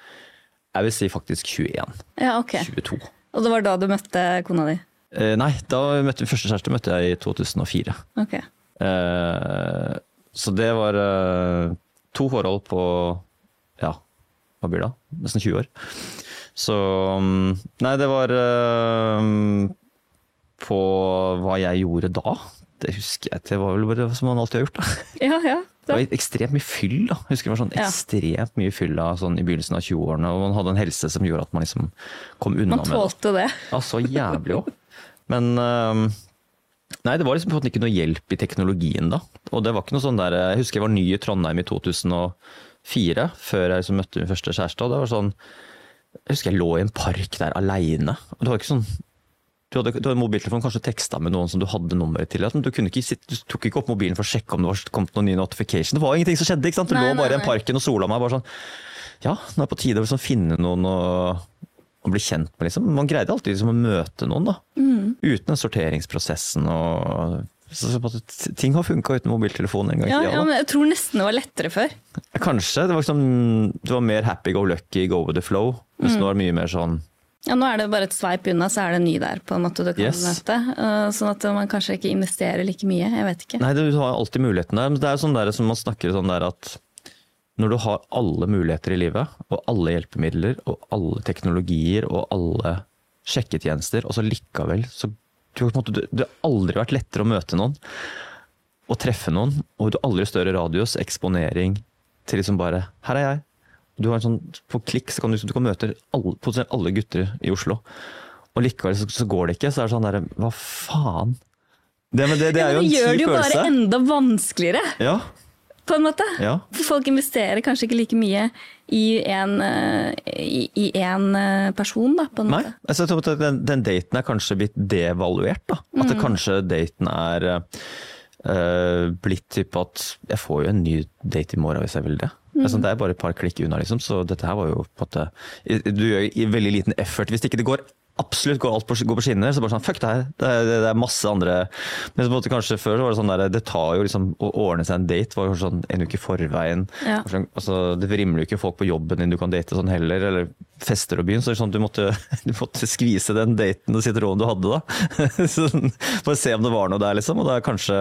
jeg vil si faktisk 21. ja, ok. 22. Og det var da du møtte kona di? Eh, nei, da møtte første kjæreste møtte jeg i 2004. Ok. Eh, så det var eh, to forhold på ja, hva blir det? da? Nesten 20 år. Så mm, Nei, det var eh, på hva jeg gjorde da. Det husker jeg. Det var vel bare som man alltid har gjort. da. Ja, ja. Det var ekstremt mye fyll. da. Jeg husker det var sånn ekstremt mye fyll da, sånn i begynnelsen av 20-årene. Og man hadde en helse som gjorde at man liksom kom unna Man med det. tålte det. Ja, så jævlig òg. Men øhm, Nei, det var liksom på en måte ikke noe hjelp i teknologien da. Og det var ikke noe sånn der Jeg husker jeg var ny i Trondheim i 2004, før jeg liksom møtte min første kjæreste. Og det var sånn Jeg husker jeg lå i en park der aleine. Det var ikke sånn du hadde, du hadde mobiltelefon, kanskje teksta med noen som du hadde nummeret til. Du, ikke du tok ikke opp mobilen for å sjekke om det var kommet noen ny notification. Det var ingenting som skjedde. ikke sant? Du Nei, lå nei, bare i en parken og sola meg. bare sånn, Ja, nå er det på tide å liksom finne noen å, å bli kjent med. liksom. Man greide alltid liksom å møte noen, da. Mm. Uten den sorteringsprosessen og så, så, Ting har funka uten mobiltelefon en gang Ja, ja, men jeg tror nesten det var lettere før. Kanskje. Det var, liksom, det var mer happy go lucky, go with the flow. Mens Mm. nå er det mye mer sånn Ja, Nå er det bare et sveip unna, så er det en ny der på en måte du kan Yes. møte. Uh, Sånn at man kanskje ikke investerer like mye. Jeg vet ikke. Nei, du har alltid muligheten der. Men det er jo sånn der som man snakker sånn der at når du har alle muligheter i livet, og alle hjelpemidler, og alle teknologier, og alle sjekketjenester, og så likevel så du, måte, du, Det har aldri vært lettere å møte noen og treffe noen, og du har aldri større radius, eksponering, til liksom bare Her er jeg. Du har en sånn, På klikk så kan du, du kan møte alle, alle gutter i Oslo. Og likevel så, så går det ikke. Så er det sånn derre Hva faen? Det, men det, det er jo Men en det gjør det jo bare følelse. enda vanskeligere, Ja, på en måte. ja. For folk investerer kanskje ikke like mye i en, eh, i, i en eh, person, da, på en Nei, måte. altså, jeg tror at den, den daten er kanskje blitt devaluert. da. At Mm. det kanskje daten er eh, blitt typ at jeg får jo en ny date i morgen hvis jeg vil det. Mm. Altså, det er bare et par klikk unna, liksom. Så dette her var jo på en måte Du gjør i veldig liten effort. Hvis ikke det går absolutt går alt på, går på skinner, så bare sånn fuck det her. Det er, det er masse andre Men på en måte kanskje før så var det sånn der, det tar jo liksom å ordne seg en date var jo sånn en uke i forveien. Ja. Sånn, Altså, det vrimler jo ikke folk på jobben din du kan date sånn heller, eller fester og byen. Så det sånn, du måtte, du måtte skvise den daten og sitronen du hadde da. Sånn, For å se om det var noe der, liksom. Og da er kanskje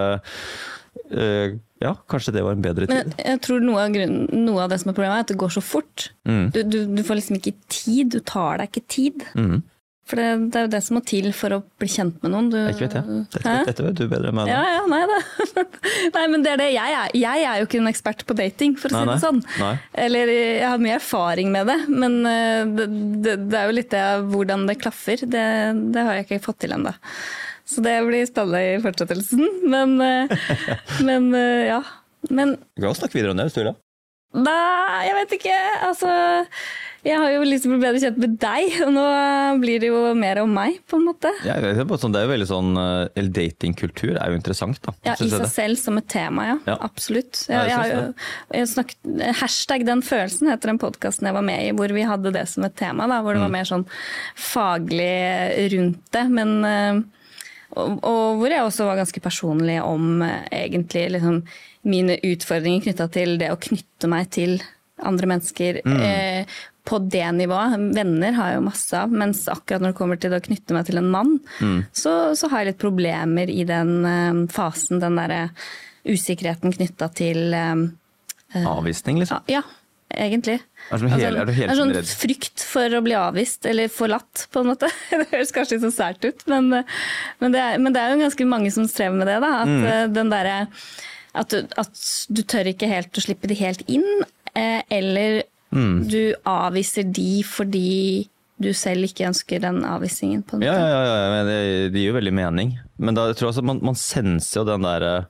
øh, Ja, kanskje det var en bedre Men tid. jeg tror noe av, grunnen, noe av det som er problemet, er at det går så fort. Mm. Du, du, du får liksom ikke tid. Du tar deg ikke tid. Mm. For det, det er jo det som må til for å bli kjent med noen. Du, Ikke vet jeg. Dette, dette vet du bedre enn meg. Ja, ja, nei det. nei, men det er det. Jeg er, jeg er jo ikke en ekspert på dating, for å Nei, si det sånn. Nei. Eller jeg har mye erfaring med det, men eh, det, det, det er jo litt det hvordan det klaffer. Det, det har jeg ikke fått til ennå. Så det blir spennende i fortsettelsen. Men, eh, men eh, ja. Men Vi kan snakke videre om det hvis du vil. Nei, jeg vet ikke. Altså, jeg har jo lyst til å bli bedre kjent med deg, og nå blir det jo mer om meg, på en måte. Ja, det er sånn, det er jo veldig sånn eller Datingkultur er jo interessant, da. Ja, I seg selv som et tema, ja. Ja. Absolutt. Jeg, jeg har jo jeg snakket, hashtag den følelsen heter den podkasten jeg var med i, hvor vi hadde det som et tema. Da, hvor det var Mm. mer sånn faglig rundt det. Men, eh, og, og hvor jeg også var ganske personlig om eh, egentlig liksom, mine utfordringer knytta til det å knytte meg til andre mennesker. Mm. Eh, på det nivået. Venner har jeg jo masse av, mens akkurat når det kommer til å knytte meg til en mann, Mm. så, så har jeg litt problemer i den eh, fasen. Den derre usikkerheten knytta til eh, Avvisning, liksom. ja, egentlig. Er du hele- er du hele det er sånn redd? frykt for å bli avvist, eller forlatt, på en måte. Det høres kanskje litt så sært ut, men, eh, men, det er, men det er jo ganske mange som strever med det. da, At Mm. eh, den derre at, at du tør ikke helt å slippe de helt inn, eh, eller Mm. du avviser de fordi du selv ikke ønsker den avvisningen. på en måte. ja, ja, ja ja det, det gir jo veldig mening. Men da jeg tror jeg altså man, man senser jo den derre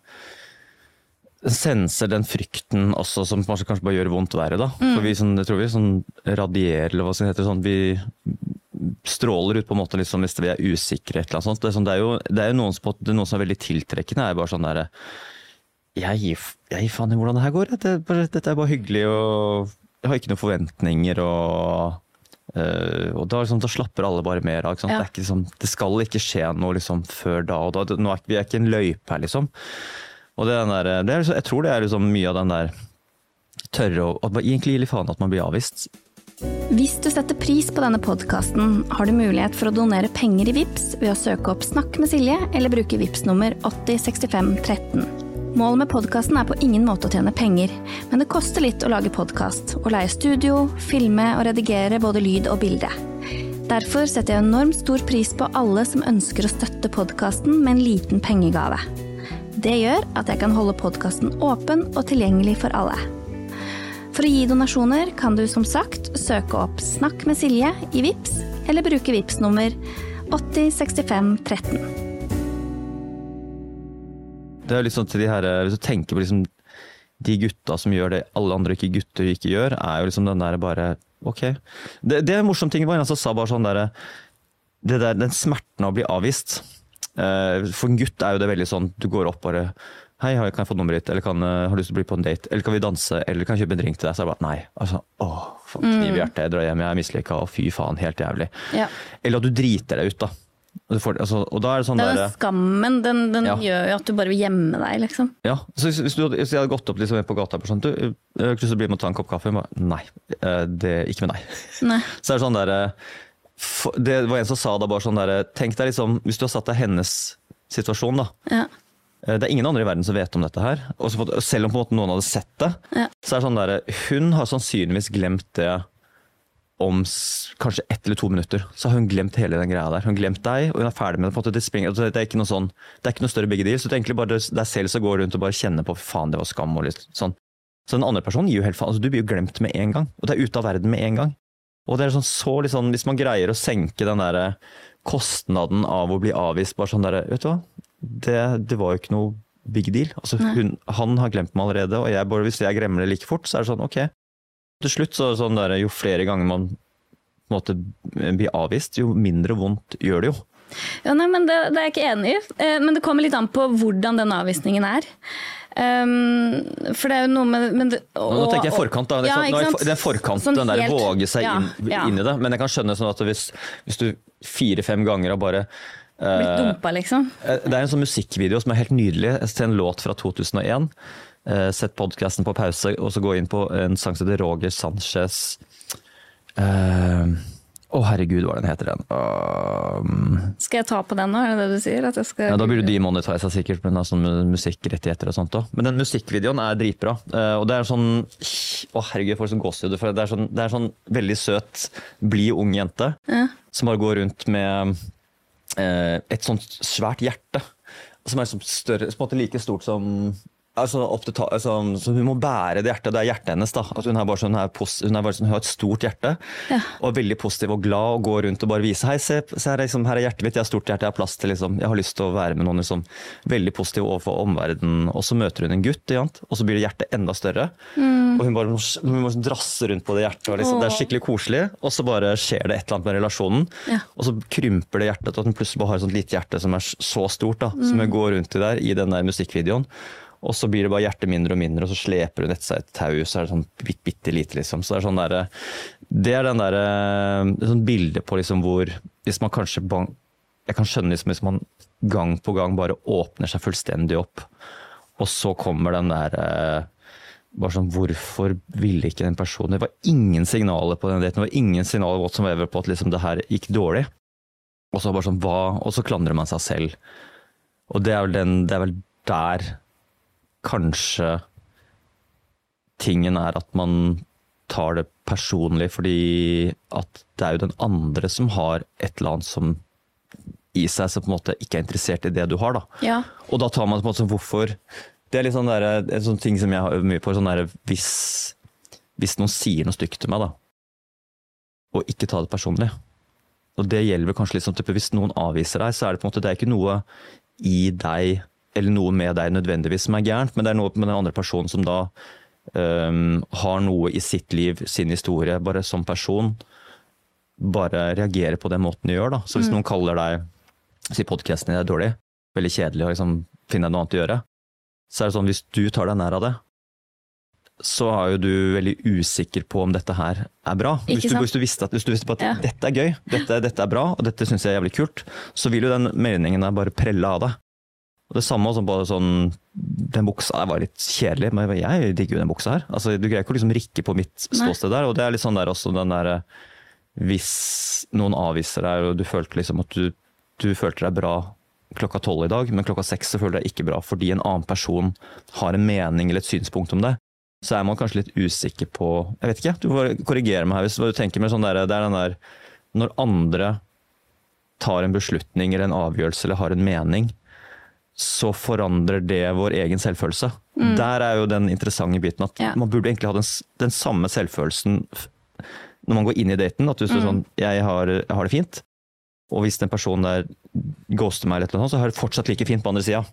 Senser den frykten også, som kanskje, kanskje bare gjør vondt verre. da. For vi sånn, jeg tror vi sånn radierer, eller hva det heter. sånn, Vi stråler ut på en måte liksom, hvis vi er usikre. et eller annet sånt. Det er, sånn, det er jo det er noen, som, det er noen som er veldig tiltrekkende. er bare sånn der, jeg gir, jeg gir faen i hvordan det her går. Dette, bare, dette er bare hyggelig, og jeg har ikke noen forventninger. og Uh, og da, liksom, da slapper alle bare mer av. Ja. Det, er ikke, liksom, det skal ikke skje noe liksom, før da og da. Er, vi er ikke en løype her, liksom. Og er der, er, liksom- jeg tror det er liksom mye av den der tørre å Egentlig gir litt faen at man blir avvist. Hvis du setter pris på denne podkasten, har du mulighet for å donere penger i VIPS ved å søke opp Snakk med Silje eller bruke VIPS nummer 806513. Målet med podkasten er på ingen måte å tjene penger, men det koster litt å lage podkast, å leie studio, filme og redigere både lyd og bilde. Derfor setter jeg enormt stor pris på alle som ønsker å støtte podkasten med en liten pengegave. Det gjør at jeg kan holde podkasten åpen og tilgjengelig for alle. For å gi donasjoner kan du som sagt søke opp Snakk med Silje i VIPS, eller bruke VIPS nummer 806513. Det er jo liksom til de her, Hvis du tenker på liksom de gutta som gjør det alle andre ikke gutter ikke gjør, er jo liksom den der bare ok. Det, det er en morsom ting, var en som sa bare sånn derre det der, Den smerten av å bli avvist. Eh, for en gutt er jo det veldig sånn, du går opp bare Hei, kan jeg få nummeret ditt? Eller kan, eh, har du lyst til å bli på en date? Eller kan vi danse? Eller kan jeg kjøpe en drink til deg? Så er det bare nei. Altså, åh, for en kniv i hjertet. Jeg drar hjem, jeg er mislykka, og fy faen, helt jævlig. Ja. Eller at du driter deg ut, da. Får, altså, er det sånn Det er derre den skammen, den, den Ja. gjør jo at du bare vil gjemme deg, liksom. Ja, så hvis, hvis, du, hvis jeg hadde gått opp liksom på gata og sånn, du, jeg har ikke lyst til å bli med og ta en kopp kaffe. Bare, nei, eh, det, ikke med deg. Nei. Så er det sånn der, eh, Det var en som sa da bare sånn der, Tenk deg liksom, hvis du har satt deg hennes situasjon, da. Ja. Eh, Det er ingen andre i verden som vet om dette her. Og selv om på en måte noen hadde sett det, Ja. så er det sånn der, hun har sannsynligvis glemt det om kanskje ett eller to minutter. Så har hun glemt hele den greia der. Hun har glemt deg, og hun er ferdig med det, altså, det er ikke noe sånn, det er ikke noe større big deal. Så det er egentlig bare deg selv som går rundt og bare kjenner på faen, det var skam. og litt sånn. Så den andre personen gir jo helt faen. altså Du blir jo glemt med en gang. Og det er ute av verden med en gang. Og det er sånn så litt sånn, Hvis man greier å senke den der kostnaden av å bli avvist bare sånn der, Vet du hva, det, det var jo ikke noe big deal. Altså, hun, han har glemt meg allerede, og jeg, bare, hvis jeg glemmer det like fort, så er det sånn ok. Til slutt så er det sånn der, jo flere ganger man på en måte blir avvist, jo mindre vondt gjør det jo. Ja, nei, men det, det er jeg ikke enig i. Eh, Men det kommer litt an på hvordan den avvisningen er. Um, for det er jo noe med men det, og, Nå tenker jeg forkant, da. Ja, sånn, er sant? det er forkant, Sånn den der helt- våge seg ja, inn, ja. inn i det. Men jeg kan skjønne sånn at hvis, hvis du fire-fem ganger har bare Blitt eh, dumpa, liksom. Eh, Det er en sånn musikkvideo som er helt nydelig. Ser en låt fra 2001. Uh, Sett podkasten på pause, og så gå inn på en sang som heter Roger Sanchez eh, Å, herregud, hva den heter den? Um, Skal jeg ta på den nå, er det det du sier? Skal ja, da blir du demonetisa sikkert med sånn musikkrettigheter og sånt òg. Men den musikkvideoen er dritbra. Uh, og det er sånn Å, herregud, jeg får sånn gåsehud. For det er sånn, det er sånn veldig søt, blid ung jente Ja. som bare går rundt med uh, et sånt svært hjerte. Som er større, på en måte like stort som altså ta, altså, så Hun må bære det hjertet. Det er hjertet hennes. da. At hun, er bare sånn, hun, er pos, hun, sånn, hun har et stort hjerte Ja. og er veldig positiv og glad og går rundt og bare viser Hei, se, se her, er liksom, her er hjertet mitt, jeg har stort hjerte, jeg har plass til liksom, Jeg har lyst til å være med noen liksom, veldig positiv overfor omverdenen. Og så møter hun en gutt, og så blir det hjertet enda større. Og hun bare hun må drasse rundt på det hjertet. Og liksom, det er skikkelig koselig. Og så bare skjer det et eller annet med relasjonen. Ja. Og så krymper det hjertet til at hun plutselig bare har et sånt lite hjerte som er så stort. da, Som hun går rundt i der i den der musikkvideoen. Og så blir det bare hjertet mindre og mindre, og så sleper hun etter seg et tau. Så er det sånn bitte, bitte lite, liksom. Så det er sånn der, det er den derre sånn bilde på liksom hvor Hvis man kanskje Jeg kan skjønne liksom hvis man gang på gang bare åpner seg fullstendig opp, og så kommer den der eh, bare sånn, Hvorfor ville ikke den personen Det var ingen signaler på den daten. Det var ingen signaler whatsoever på at liksom det her gikk dårlig. Og så bare sånn, hva? Og så klandrer man seg selv. Og det er vel, den, det er vel der kanskje tingen er at man tar det personlig, fordi at det er jo den andre som har et eller annet som i seg som på en måte ikke er interessert i det du har. da. Ja. Og da tar man på en måte sånn hvorfor Det er litt sånn der, en sånn ting som jeg har øvd mye på. sånn der, hvis, hvis noen sier noe stygt til meg, da, og ikke ta det personlig Og det gjelder kanskje litt sånn type hvis noen avviser deg, så er det på en måte det er ikke noe i deg eller noe med deg nødvendigvis som er gærent, men det er noe med den andre personen som da um, har noe i sitt liv, sin historie, bare som person, bare reagerer på den måten de gjør. da. Så hvis noen kaller deg si podkasten din er dårlig, veldig kjedelig og liksom finne noe annet å gjøre, så er det sånn hvis du tar deg nær av det, så er jo du veldig usikker på om dette her er bra. Hvis du, hvis du visste at hvis du visste på at Ja. dette er gøy, dette, dette er bra, og dette syns jeg er jævlig kult, så vil jo den meningen der bare prelle av deg. Og Det samme som på sånn Den buksa der var litt kjedelig, men jeg digger jo den buksa her. Altså, du greier ikke å liksom rikke på mitt ståsted der, og det er litt sånn der også den derre Hvis noen avviser deg, og du følte liksom at du, du følte deg bra klokka tolv i dag, men klokka seks så føler du deg ikke bra fordi en annen person har en mening eller et synspunkt om det, så er man kanskje litt usikker på Jeg vet ikke, du får korrigere meg her hvis du tenker, med sånn der, det er den der Når andre tar en beslutning eller en avgjørelse eller har en mening, så forandrer det vår egen selvfølelse. Der er jo den interessante biten at Ja. man burde egentlig ha den, den samme selvfølelsen når man går inn i daten. At du sier sånn jeg har, jeg har det fint. Og hvis den personen der ghoster meg, eller noe så har jeg det fortsatt like fint på andre sida.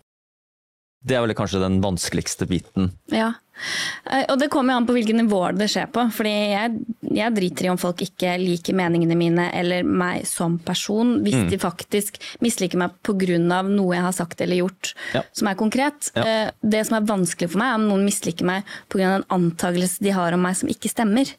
Det er vel kanskje den vanskeligste biten. ja. Eh, Og det kommer an på hvilke nivåer det skjer på. Fordi jeg, jeg driter i om folk ikke liker meningene mine eller meg som person, hvis Mm. de faktisk misliker meg pga. noe jeg har sagt eller gjort Ja. som er konkret. Ja. Eh, Det som er vanskelig for meg, er om noen misliker meg pga. en antakelse de har om meg som ikke stemmer.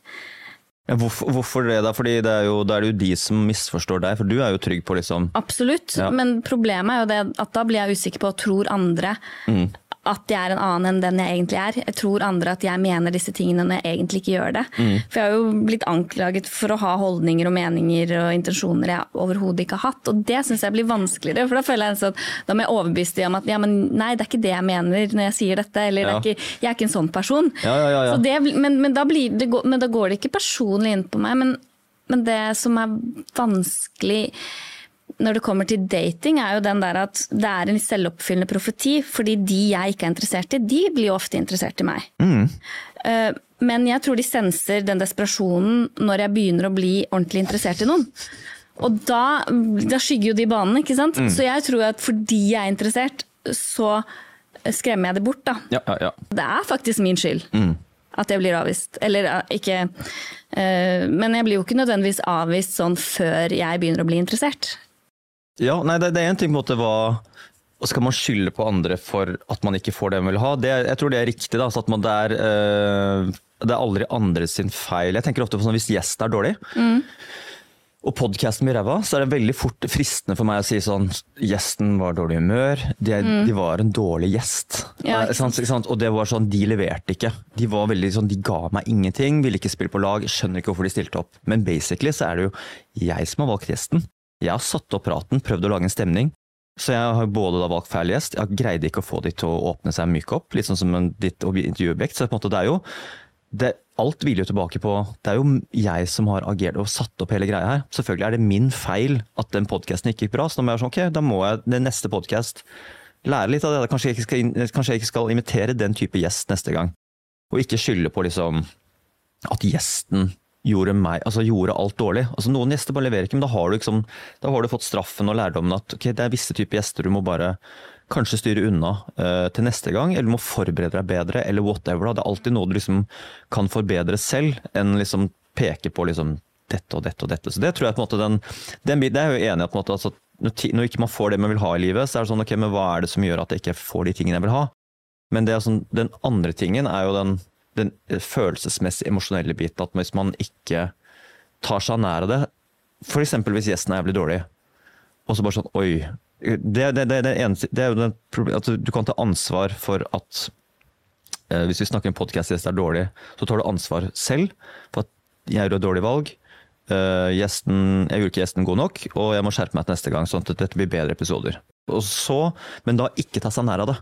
Ja, hvorfor, hvorfor det, da? Fordi det er jo, da er det jo de som misforstår deg, for du er jo trygg på liksom Absolutt, Ja. men problemet er jo det at da blir jeg usikker på og tror andre Mm. At jeg er en annen enn den jeg egentlig er. Jeg tror andre at jeg mener disse tingene når jeg egentlig ikke gjør det. Mm. For jeg har jo blitt anklaget for å ha holdninger og meninger og intensjoner jeg overhodet ikke har hatt, og det syns jeg blir vanskeligere. For da føler jeg at da må jeg overbevise dem om at ja, men nei, det er ikke det jeg mener når jeg sier dette, eller Ja. det er ikke, jeg er ikke en sånn person. Ja, ja, ja, ja. Så det, men, men, da blir det, men da går det ikke personlig inn på meg. Men, men det som er vanskelig når det kommer til dating, er jo den der at det er en selvoppfyllende profeti. Fordi de jeg ikke er interessert i, de blir jo ofte interessert i meg. Mm. Men jeg tror de senser den desperasjonen når jeg begynner å bli ordentlig interessert i noen. Og da, da skygger jo de banene, ikke sant. Så jeg tror at fordi jeg er interessert, så skremmer jeg det bort, da. Ja, ja, ja. Det er faktisk min skyld at jeg blir avvist. Eller eh, ikke eh, Men jeg blir jo ikke nødvendigvis avvist sånn før jeg begynner å bli interessert. Ja, nei, det, det er en ting på en måte hva og Skal man skylde på andre for at man ikke får det man vil ha? Det, jeg tror det er riktig. da, at man, det, er, eh, det er aldri andre sin feil. Jeg tenker ofte på sånn Hvis gjesten er dårlig, og podkasten blir ræva, så er det veldig fort fristende for meg å si sånn Gjesten var dårlig humør. De, mm. de var en dårlig gjest. Ja, Eh, ikke sant, ikke sant? Og det var sånn, de leverte ikke. De var veldig sånn, de ga meg ingenting, ville ikke spille på lag. Skjønner ikke hvorfor de stilte opp. Men basically så er det jo jeg som har valgt gjesten. Jeg har satt opp praten, prøvd å lage en stemning. Så jeg har både da valgt feil gjest, jeg greide ikke å få de til å åpne seg myke opp, litt sånn som en, ditt intervjuobjekt. Så på en måte det er jo det, Alt hviler jo tilbake på Det er jo jeg som har agert og satt opp hele greia her. Selvfølgelig er det min feil at den podkasten ikke gikk bra, så da må jeg sånn, ok, da må jeg den neste podkast lære litt av det. Kanskje jeg, ikke skal, kanskje jeg ikke skal invitere den type gjest neste gang. Og ikke skylde på liksom at gjesten gjorde, meg, altså gjorde alt dårlig. Altså Noen gjester bare leverer ikke, men da har liksom, da har du fått straffen og lærdommen at okay, det er visse typer gjester du må bare kanskje styre unna uh, til neste gang, eller du må forberede deg bedre, eller whatever. Da. Det er alltid noe du liksom kan forbedre selv, enn liksom peke på liksom dette og dette og dette. Så det tror jeg på en måte den, den Det er jo enig i på en altså, når, ikke man får det man vil ha i livet, så er det sånn ok, men hva er det som gjør at jeg ikke får de tingene jeg vil ha? Men sånn, den andre tingen er jo den, den følelsesmessige, emosjonelle biten. At hvis man ikke tar seg nær av det, f.eks. hvis gjesten er jævlig dårlig, og så bare sånn oi. Det, det, det, eneste, det er jo den, at du, du kan ta ansvar for at eh, Hvis vi snakker om podkast-gjest er dårlig, så tar du ansvar selv for at jeg gjorde et dårlig valg. Eh, gjesten, jeg gjorde ikke gjesten god nok, og jeg må skjerpe meg til neste gang, sånn at dette blir bedre episoder. Og så, Men da ikke ta seg nær av det.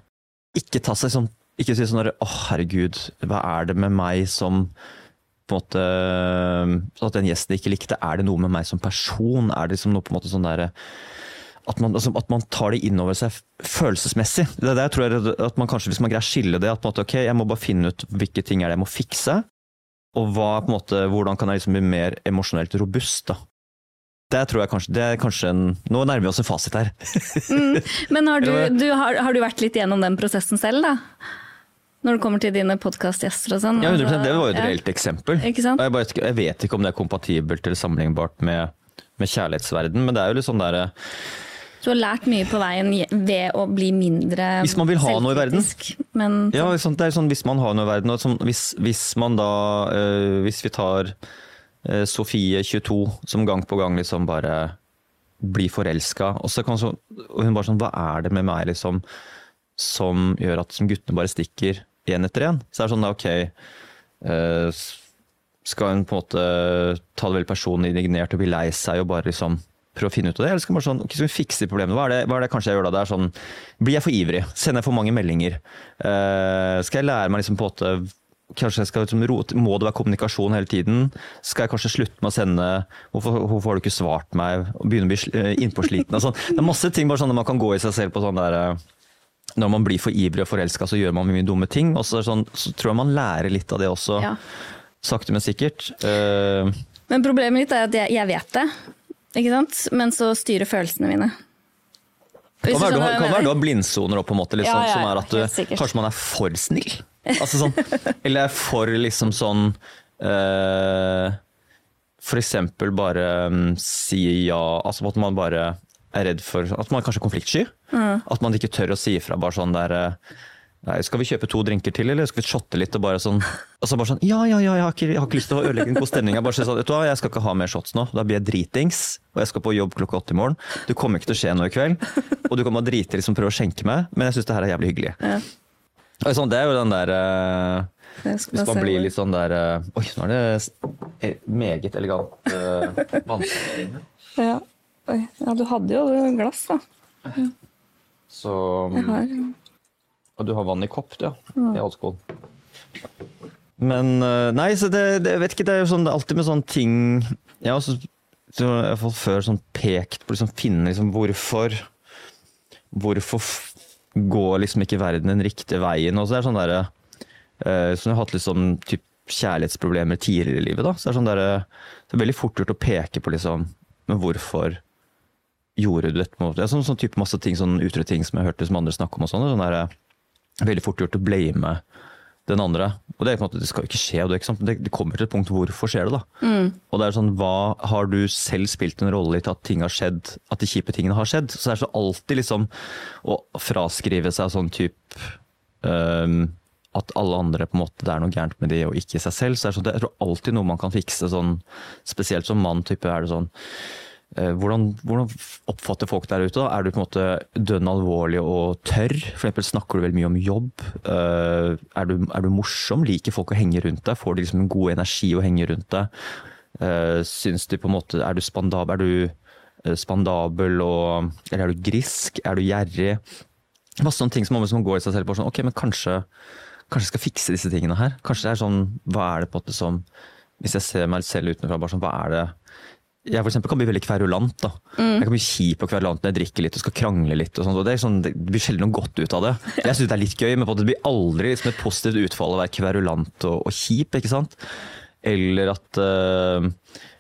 Ikke ta seg sånn Ikke si sånn at Å, herregud, hva er det med meg som på en måte At den gjesten ikke likte, er det noe med meg som person? Er det liksom noe på en måte sånn derre at man, altså, at man tar det inn over seg følelsesmessig. Det er der tror jeg at man kanskje, Hvis man greier å skille det, at måte, ok, jeg må bare finne ut hvilke ting er det jeg må fikse, og hva, måte, hvordan kan jeg liksom bli mer emosjonelt robust. da. Det tror jeg kanskje, det er kanskje en, Nå nærmer vi oss en fasit her. Men har du, du, har, har du vært litt gjennom den prosessen selv, da? Når det kommer til dine podkastgjester og sånn? Ja, 100%, Det var jo et Ja. reelt eksempel. Ikke sant? Jeg, bare, jeg vet ikke om det er kompatibelt eller sammenlignbart med, med kjærlighetsverden, men det er jo litt sånn derre Du har lært mye på veien ved å bli mindre Hvis man vil ha noe i verden. Men Ja, sånn, det er sånn hvis man har noe i verden, sånn, hvis, hvis man da øh, Hvis vi tar øh, Sofie 22, som gang på gang liksom bare blir forelska, og så kan så, hun bare sånn Hva er det med meg, liksom, som gjør at som guttene bare stikker én etter én? Så er det sånn, ok eh, Skal hun på en måte ta det veldig personlig indignert og bli lei seg og bare liksom prøve å finne ut av det, eller skal man sånn, ok, skal vi fikse problemene? Hva er, det, hva er det kanskje jeg gjør da? Det er sånn, Blir jeg for ivrig? Sender jeg for mange meldinger? Eh, skal jeg lære meg liksom på en måte Kanskje jeg skal liksom rote, Må det være kommunikasjon hele tiden? Skal jeg kanskje slutte med å sende Hvorfor, hvorfor har du ikke svart meg? Og begynne å bli innpåsliten sånn. Det er masse ting bare sånn at man kan gå i seg selv på sånn der eh, Når man blir for ivrig og forelska, så gjør man mye dumme ting. Og så, sånn, så tror jeg man lærer litt av det også, Ja. sakte, men sikkert. Uh, Men problemet mitt er at jeg, jeg vet det, ikke sant? men så styrer følelsene mine. Hvis Kan være, du, har- kan være du har blindsoner måte, liksom, Ja, ja, som er at du, kanskje man er for snill. Altså sånn, eller er for liksom sånn uh, For eksempel bare um, si ja Altså at man bare er redd for At man er kanskje er konfliktsky. Mm. At man ikke tør å si ifra bare sånn der eh, Nei, skal vi kjøpe to drinker til, eller skal vi shotte litt? Og bare sånn, og så bare sånn Ja, ja, ja, jeg har ikke, jeg har ikke lyst til å ødelegge en god stemning. Jeg bare sånn, vet du hva, jeg skal ikke ha mer shots nå. Da blir jeg dritings, og jeg skal på jobb klokka åtte i morgen. Det kommer ikke til å skje noe i kveld. Og du kan bare drite i liksom prøve å skjenke meg, men jeg syns det her er jævlig hyggelig. Ja. Og sånn, det er jo den der eh, Hvis man blir litt sånn der eh, Oi, nå er det meget elegant uh, vannservering. ja. Oi. ja, du hadde jo glass, da. Så Jeg har Og du har vann i kopp, du, ja. I alkohol. Men eh, Nei, så det, det vet ikke, det er jo sånn det er alltid med sånne ting Jeg har også så jeg har fått før sånn pekt på liksom finne liksom hvorfor Hvorfor går liksom ikke verden den riktige veien? Og så er det sånn derre uh, Som jeg har hatt liksom typ kjærlighetsproblemer tidligere i livet, da. Så det er sånn derre Det er veldig fort gjort å peke på liksom Men hvorfor gjorde du dette? på en måte? Sånn, sånn type masse ting, sånn utre ting som jeg hørte som andre snakke om og sånn. Sånn der, veldig fort gjort å blame den andre. Og det, er på en måte, det skal jo ikke skje, det, er ikke sant? det, det kommer til et punkt hvorfor skjer det. da? Og det er sånn, hva Har du selv spilt en rolle i at ting har skjedd, at de kjipe tingene har skjedd? Så det er så alltid liksom å fraskrive seg sånn type um, at alle andre på en måte, det er noe gærent med de og ikke seg selv. så det er sånn, det, er alltid noe man kan fikse. sånn, Spesielt som mann type er det sånn Eh, Hvordan, hvordan oppfatter folk der ute? da? Er du på en måte dønn alvorlig og tørr? For eksempel, snakker du veldig mye om jobb? Eh, Er du, er du morsom? Liker folk å henge rundt deg? Får de liksom en god energi å henge rundt deg? Eh, Syns de på en måte Er du spandabel? Er du eh, spandabel og Eller er du grisk? Er du gjerrig? Masse sånne ting som man går i seg selv på sånn Ok, men kanskje, kanskje jeg skal fikse disse tingene her? Kanskje det er sånn Hva er det på en måte som Hvis jeg ser meg selv utenfra, bare sånn Hva er det jeg for eksempel kan bli veldig kverulant. da. Jeg kan bli kjip og kverulant når jeg drikker litt og skal krangle litt. og sånt, og Det, er sånn, det blir sjelden noe godt ut av det. Jeg syns det er litt gøy, men det blir aldri liksom et positivt utfall å være kverulant og, og kjip. ikke sant? Eller at uh,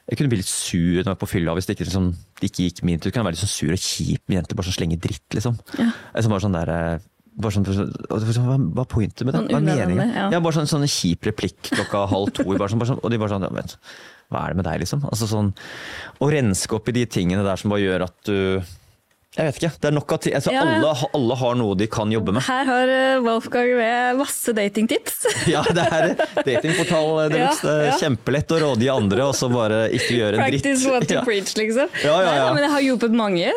jeg kunne bli litt sur når jeg var på fylla hvis det ikke, liksom, det ikke gikk min tur. Jeg være litt sånn sur og kjip med jenter bare sånn slenger dritt, liksom. Ja. Altså bare sånn der, eh, bare sånn, hva, er pointet med det? Sånn Hva er meningen? ja. Ja, bare sånn, sånn kjip replikk klokka halv to. Bare sånn, bare sånn, og de bare sånn ja, vet, Hva er det med deg, liksom? Altså sånn, Å renske opp i de tingene der som bare gjør at du Jeg vet ikke. Det er nok at. Altså, Ja, ja. alle, alle har noe de kan jobbe med. Her har eh, Wolfgang med masse datingtips. Ja, det er datingportal eh, Ja. Det er ja. kjempelett å rådgi andre, og så bare ikke gjøre en dritt. Practice what Ja. preach, liksom. Ja, ja, ja. Nei, men jeg har hjulpet mange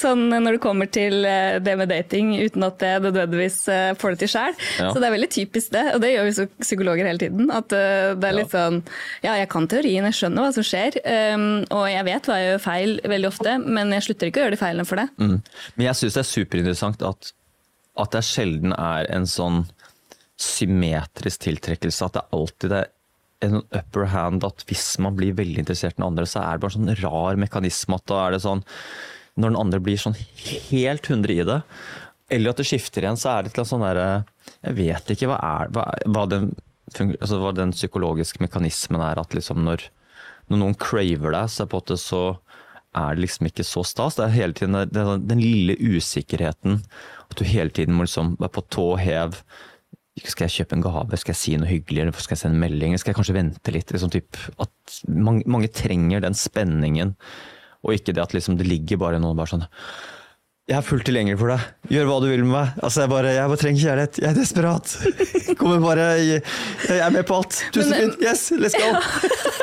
sånn, når det kommer til eh, det med dating, uten at jeg nødvendigvis får det til sjøl. Ja. Så det er veldig typisk det, og det gjør vi så psykologer hele tiden. At det er litt sånn Ja, jeg kan teorien, jeg skjønner hva som skjer, um, og jeg vet hva jeg gjør feil veldig ofte, men jeg slutter ikke å gjøre de feilene for det. Mm. Men jeg syns det er superinteressant at, at det sjelden er en sånn symmetrisk tiltrekkelse. At det alltid er en upper hand at hvis man blir veldig interessert i den andre, så er det bare en sånn rar mekanisme at da er det sånn Når den andre blir sånn helt 100 i det, eller at det skifter igjen, så er det til en sånn derre Jeg vet ikke hva er hva, hva, den, altså hva den psykologiske mekanismen er at liksom når, når noen craver deg, så er på en måte så er det liksom ikke så stas. Det er hele tiden det er den- den lille usikkerheten. At du hele tiden må liksom være på tå hev. Skal jeg kjøpe en gave? Skal jeg si noe hyggelig? Eller skal jeg sende en melding? Skal jeg kanskje vente litt? Liksom typ, at mange, mange trenger den spenningen, og ikke det at liksom det ligger bare noen bare sånn jeg er fullt tilgjengelig for deg. Gjør hva du vil med meg. Altså, jeg, bare, jeg bare trenger kjærlighet. Jeg er desperat. Kommer bare Jeg er med på alt. Tusen fint. Yes, let's go.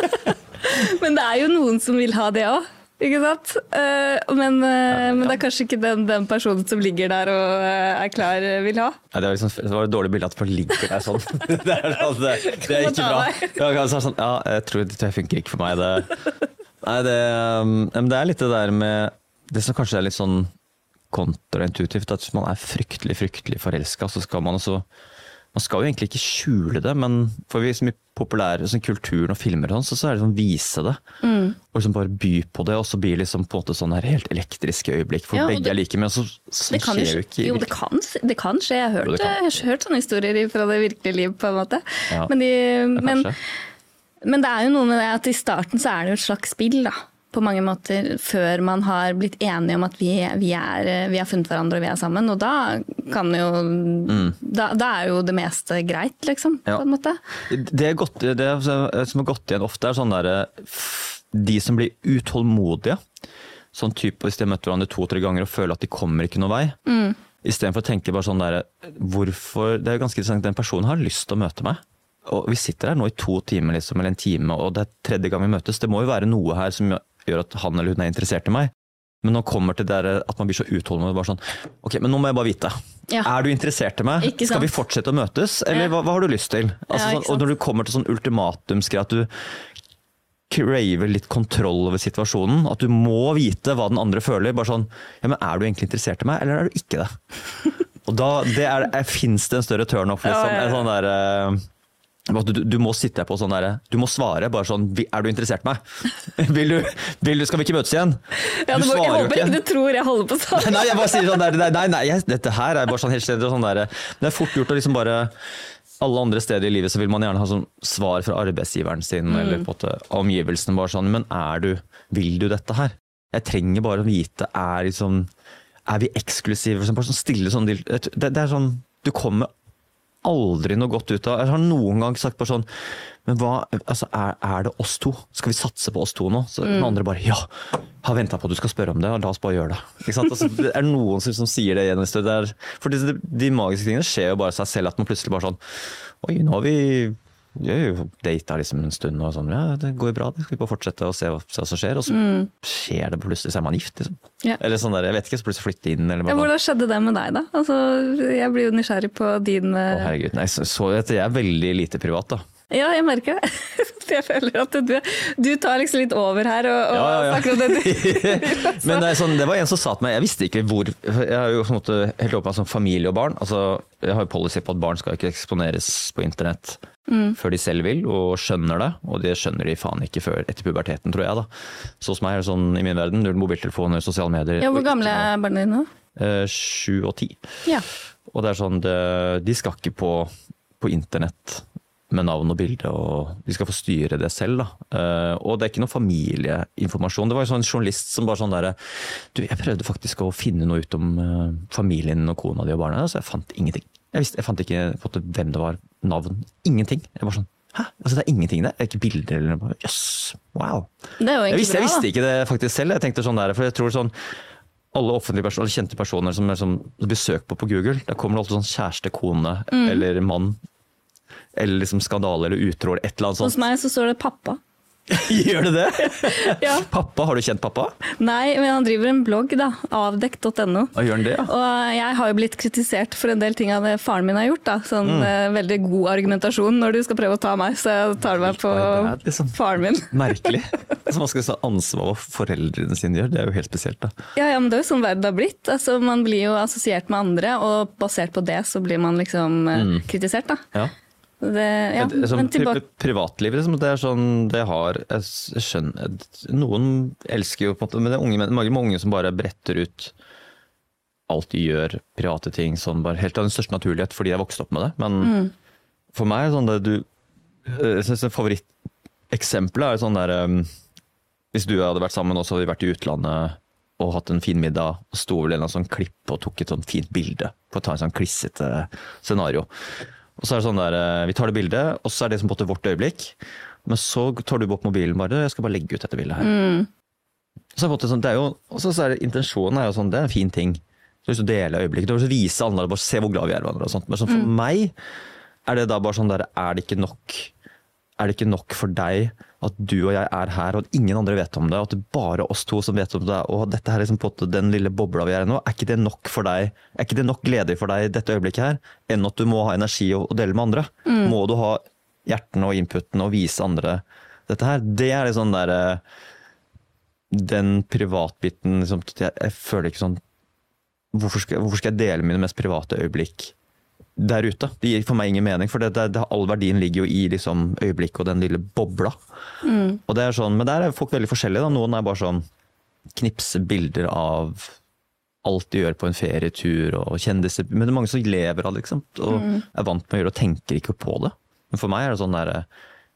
Men det er jo noen som vil ha det òg. Ikke sant? Eh, men, eh, men det er kanskje ikke den, den personen som ligger der og eh, er klar, vil ha. Ja, det, var liksom, det var et dårlig bilde at folk ligger der sånn. det, er, altså, det, det er ikke bra. Ja, sånn, ja, jeg tror det funker ikke for meg. Det, nei, det, um, det er litt det der med Det som kanskje er litt sånn kontraintuitivt, at hvis man er fryktelig, fryktelig forelska, så skal man også man skal jo egentlig ikke skjule det, men for vi som mye populære sånn kulturen og filmer og sånn, så, så er det sånn vise det. Mm. Og liksom bare by på det, og så blir det liksom på en måte sånn her helt elektriske øyeblikk, for Ja, begge det- er like, men så, så Det kan skjer jo ikke jo, det kan, det kan skje. Jeg har hørt, Jo, jeg har hørt sånne historier fra det virkelige liv, på en måte. Ja, Men, de, men, men det er jo noe med det at i starten så er det jo et slags spill, da. På mange måter før man har blitt enige om at vi, vi, er, vi har funnet hverandre og vi er sammen. Og da kan jo da, da er jo det meste greit, liksom. Ja. På en måte. Det, godt, det er, som har gått igjen ofte, er sånn derre De som blir utålmodige. Sånn type hvis de har møtt hverandre to-tre ganger og føler at de kommer ikke noen vei. Mm. Istedenfor å tenke bare sånn derre Hvorfor Det er jo ganske interessant, den personen har lyst til å møte meg. Og vi sitter her nå i to timer, liksom, eller en time, og det er tredje gang vi møtes. Det må jo være noe her som gjør at han eller hun er interessert i meg. Men nå kommer til det der at man blir så utholdende. Bare sånn, ok, men nå må jeg bare vite. Ja. Er du interessert i meg? Skal vi fortsette å møtes, eller Ja. hva, hva har du lyst til? Altså, Ja, sånn, og når du kommer til sånn ultimatumsgreie, at du craver litt kontroll over situasjonen. At du må vite hva den andre føler. Bare sånn Ja, men er du egentlig interessert i meg, eller er du ikke det? Og da det er, er, Fins det en større turnoff, liksom? Ja, ja, ja. En sånn der, eh, du, du må sitte på sånn derre Du må svare bare sånn Er du interessert i meg? Vil du, vil du, skal vi ikke møtes igjen? Ja, du må, jeg svarer jo håper ikke du tror jeg holder på sånn. Nei, jeg bare sier sånn der, nei, nei, nei jeg, dette her er bare sånn helt stedig, sånn der, Det er fort gjort å liksom bare alle andre steder i livet så vil man gjerne ha sånn svar fra arbeidsgiveren sin eller på omgivelsene. bare sånn, Men er du, vil du dette her? Jeg trenger bare å vite er liksom, er vi eksklusive? Sånn, bare sånn stille sånn, det, det er sånn, Du kommer aldri noe godt ut av Jeg har noen gang sagt bare sånn Men hva, altså er, er det oss to? Skal vi satse på oss to nå? Så den andre bare ja! Har venta på at du skal spørre om det, og la oss bare gjøre det. Altså, det er noen som, som sier det igjen. et er- For de, de magiske tingene skjer jo bare seg selv. At man plutselig bare sånn Oi, nå har vi jo data liksom en stund, og sånn, ja, det går bra, det skal vi bare fortsette å se hva, se hva som skjer. Og så skjer det plutselig, så er man gift. Liksom. Ja. Eller sånn der, jeg vet ikke, så plutselig flytte inn. Eller Ja, sånn. hvordan skjedde det med deg, da? Altså, jeg blir jo nysgjerrig på din Å, herregud, nei, så, så jeg er veldig lite privat, da. Ja, jeg merker det. Jeg føler at du, du tar liksom litt over her og, og Ja, ja, ja. snakker om det du Men det, sånn, det var en som sa til meg, jeg visste ikke hvor Jeg har jo på en måte helt åpen som familie og barn. Altså, jeg har jo policy på at barn skal ikke eksponeres på internett før de selv vil og skjønner det. Og det skjønner de faen ikke før etter puberteten, tror jeg. da. Så hos meg er det sånn i min verden, null mobiltelefoner, sosiale medier. Ja, Hvor gamle er barna dine nå? Eh, Sju og ti. Ja. Og det er sånn, det, de skal ikke på, på internett med navn og bilde, og de skal få styre det selv. da. Eh, og det er ikke noe familieinformasjon. Det var sånn en journalist som bare sånn derre Du, jeg prøvde faktisk å finne noe ut om eh, familien og kona di og barna, så jeg fant ingenting. Jeg, visste, jeg fant ikke en hvem det var, navn. Ingenting. Jeg bare sånn Hæ? Altså, det er ingenting der? Det er ikke bilder eller noe? Jøss, wow. Er jo Jeg visste, jeg visste ikke det faktisk selv. Jeg tenkte sånn der, for jeg tror sånn alle offentlige personer, kjente personer som er sånn, blir søkt på på Google, der kommer det alltid sånn kjæreste, kone Mm. eller mann. Eller liksom skandale eller utro eller et eller annet sånt. Hos meg så står det pappa. Gjør det det? Ja. Pappa, har du kjent pappa? Nei, men han driver en blogg, da. Avdekt.no. Og gjør han det, ja? Og jeg har jo blitt kritisert for en del ting av det faren min har gjort. da. Sånn Mm. eh, veldig god argumentasjon når du skal prøve å ta meg, så jeg tar meg på er liksom faren min. merkelig. Altså, man skal ta ansvar hva foreldrene sine gjør, det er jo helt spesielt. da. Ja, ja, men det er jo sånn verden har blitt. Altså, man blir jo assosiert med andre, og basert på det så blir man liksom mm. kritisert, da. Ja. Det, ja, Det som, sånn, Privatlivet, liksom, det er sånn det har Jeg skjønner Noen elsker jo på en måte Men det er unge, mange, mange som bare bretter ut alt de gjør, private ting, sånn bare helt av den største naturlighet fordi jeg vokste opp med det. Men Mm. for meg er sånn det du Jeg syns favoritteksempelet er sånn der um, Hvis du hadde vært sammen, og så hadde vi vært i utlandet og hatt en fin middag, og sto vel en sånn klipp og tok et sånn fint bilde for å ta en sånn klissete scenario. Og så er det sånn der, eh, Vi tar det bildet, og så er det som på vårt øyeblikk. Men så tar du opp mobilen bare. Jeg skal bare legge ut dette bildet her. Så er det sånn, det er jo, og så er det, Intensjonen er jo sånn, det er en fin ting. Du har lyst til å dele øyeblikket. Du har lyst til å vise andre, bare se hvor glad vi er i hverandre. og sånt. Men sånn, for meg er det da bare sånn der, er det ikke nok er det ikke nok for deg at du og jeg er her, og at ingen andre vet om det, og at det er bare oss to som vet om det, og dette her er liksom på den lille bobla vi er i nå, er ikke det nok for deg? Er ikke det nok glede for deg i dette øyeblikket her, enn at du må ha energi å, dele med andre? Må du ha hjertene og inputen og vise andre dette her? Det er liksom der eh, Den privatbiten liksom, jeg, jeg føler ikke sånn hvorfor skal, hvorfor skal jeg dele mine mest private øyeblikk der ute? Det gir for meg ingen mening, for det, det, all verdien ligger jo i liksom, øyeblikket og den lille bobla. Og det er sånn, men der er folk veldig forskjellige. Da. Noen er bare sånn knipse bilder av alt de gjør på en ferietur og kjendiser. Men det er mange som lever av det, liksom, og er vant med å gjøre det og tenker ikke på det. Men for meg er det sånn der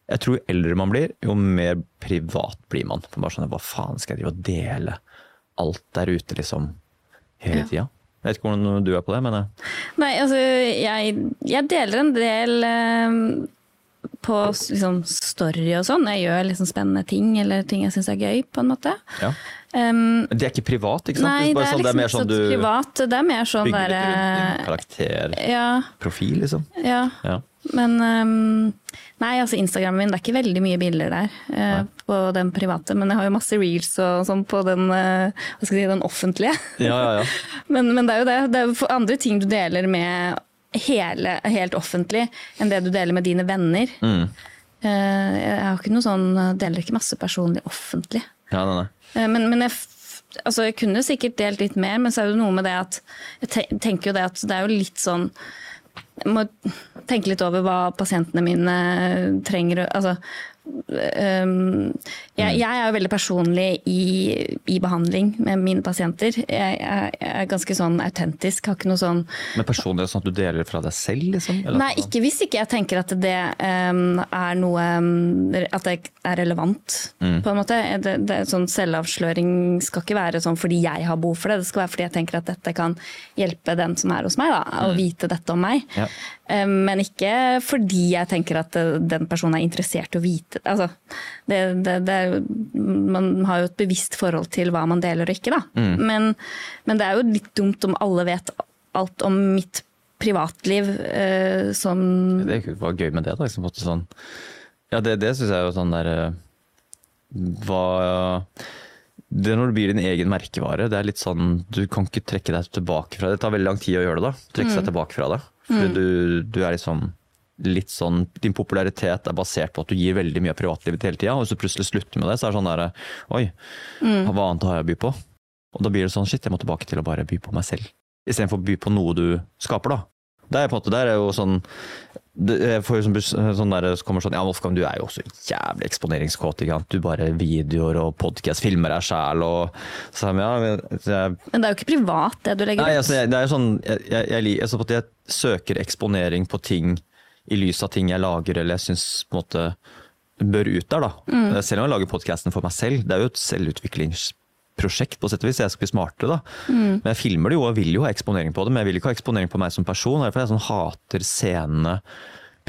Jeg tror jo eldre man blir, jo mer privat blir man. For bare sånn, Hva faen skal jeg drive og dele alt der ute, liksom, hele Ja. tida? Jeg vet ikke hvordan du er på det, men jeg... Nei, altså jeg, jeg deler en del eh, på liksom, story og sånn. Jeg gjør liksom spennende ting eller ting jeg syns er gøy, på en måte. ja. Um, det er ikke privat, ikke sant? nei, det bare er sånn, liksom mer ikke sånn så du privat. Det er mer sånn bygger litt derre rundt din karakterprofil, Ja, liksom. ja. Ja. Men um, Nei, altså Instagramen min, det er ikke veldig mye bilder der eh, på den private. Men jeg har jo masse reels og sånn på den, eh, hva skal jeg si, den offentlige. ja, ja, ja. Men, men det er jo det. Det er jo andre ting du deler med hele, helt offentlig, enn det du deler med dine venner. Mm. Eh, Jeg har ikke noe sånn, deler ikke masse personlig offentlig. ja nei, nei. Men, men jeg, altså jeg kunne sikkert delt litt mer, men så er det noe med det at Jeg tenker jo det at det er jo litt sånn Jeg må tenke litt over hva pasientene mine trenger. Altså, øhm, jeg, jeg er jo veldig personlig i, i behandling med mine pasienter. Jeg, jeg, jeg er ganske sånn autentisk. Har ikke noe sånn Men personlig sånn at du deler fra deg selv, liksom? Eller Nei, ikke hvis ikke jeg tenker at det um, er noe um, At det er relevant, Mm. på en måte. Det, det, er sånn Selvavsløring skal ikke være sånn fordi jeg har behov for det. Det skal være fordi jeg tenker at dette kan hjelpe den som er hos meg, da, å vite dette om meg. Mm. Ja. Um, men ikke fordi jeg tenker at uh, den personen er interessert i å vite altså, det. Det, det man har jo et bevisst forhold til hva man deler og ikke, da. Mm. Men, men det er jo litt dumt om alle vet alt om mitt privatliv eh, som Det var gøy med det, da. Liksom, sånn. Ja, det, det syns jeg er jo sånn der eh, Hva Det når du blir din egen merkevare. Det er litt sånn Du kan ikke trekke deg tilbake fra det. Det tar veldig lang tid å gjøre det, da. Trekke seg tilbake fra det. Fordi du, du er liksom litt sånn Din popularitet er basert på at du gir veldig mye av privatlivet hele tida. Og hvis du plutselig slutter med det, så er det sånn der Oi, hva annet har jeg å by på? Og da blir det sånn shit, jeg må tilbake til å bare by på meg selv. Istedenfor å by på noe du skaper, da. Det er på en måte, der er jo sånn det, jeg får jo sånn, der, så kommer sånn, ja Wolfgang, du er jo også jævlig eksponeringskåt. ikke sant? Du bare videoer og podcast, filmer deg sjæl og så, ja, men, jeg, Men det er jo ikke privat, det du legger Nei, ut. altså, jeg, det er jo sånn jeg, jeg, jeg, søker eksponering på ting i lys av ting jeg lager eller jeg syns på en måte bør ut der. da. Mm. Selv om jeg lager podkasten for meg selv. Det er jo et selvutviklingsprosjekt på sett og vis. Jeg skal bli smartere, da. Mm. Men jeg filmer det jo og vil jo ha eksponering på det, men jeg vil ikke ha eksponering på meg som person. Derfor jeg sånn hater scenene,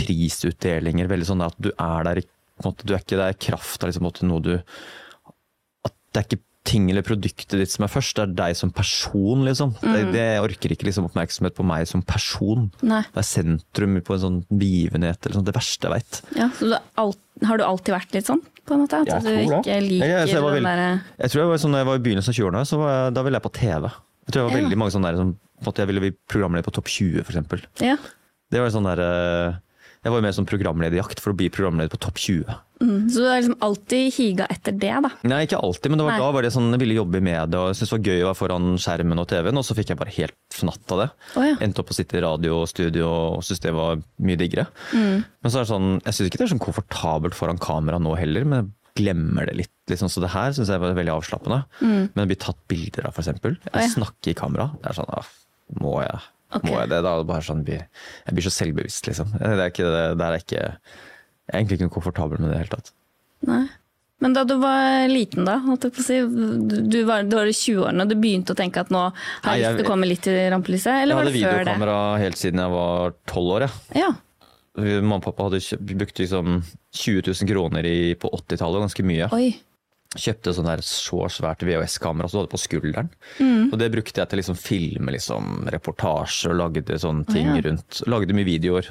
prisutdelinger, veldig sånn at du er der i en måte, Du er ikke der i kraft av liksom, noe du At det er ikke ting eller produktet ditt som er først, det er deg som person, liksom. Det, det orker ikke liksom, oppmerksomhet på meg som person. Nei. Det er sentrum på en sånn begivenhet, eller sånn, det verste jeg veit. Ja, så du er alt, har du alltid vært litt sånn, på en måte? At Jeg du ikke liker Jeg- jeg- jeg den der... derre Jeg tror jeg var sånn, når jeg var i begynnelsen av 20-årene, så var jeg, da ville jeg på TV. Jeg tror jeg var Ja. veldig mange sånne der, som, på en måte, jeg ville bli programleder på Topp 20, for eksempel. Ja. Det var sånn der, eh, jeg var jo mer sånn programlederjakt for å bli programleder på Topp 20. Mm. Så du har liksom alltid higa etter det, da? Nei, ikke alltid, men var, da var det sånn, jeg ville jobbe i media og jeg syntes det var gøy å være foran skjermen og TV-en, og så fikk jeg bare helt fnatt av det. Oh, ja. Endte opp å sitte i radio og studio og syntes det var mye diggere. Mm. Men så er det sånn, jeg syns ikke det er sånn komfortabelt foran kamera nå heller, men jeg glemmer det litt. Liksom. Så det her syns jeg var veldig avslappende. Men å bli tatt bilder av, f.eks. Jeg Mm. Ja. snakker i kamera. Det er sånn, ah, må jeg? Ok. Må jeg det? Da det bare sånn, jeg blir så selvbevisst, liksom. Det er ikke, det det er ikke, jeg er egentlig ikke noe komfortabel med det i det hele tatt. Nei. Men da du var liten, da, jeg si, du var, du var i 20-årene og du begynte å tenke at nå har jeg jeg- lyst til å komme litt i rampelyset, eller Jeg var hadde det før det? videokamera helt siden jeg var tolv år. Ja. Ja. Mamma og pappa hadde brukte liksom 20 000 kroner i, på 80-tallet, ganske mye. Oi. Kjøpte sånn der så svært VHS-kamera som du hadde på skulderen. Mm. Og det brukte jeg til liksom filme liksom, reportasjer og lagde sånne ting Å, ja. rundt. Lagde mye videoer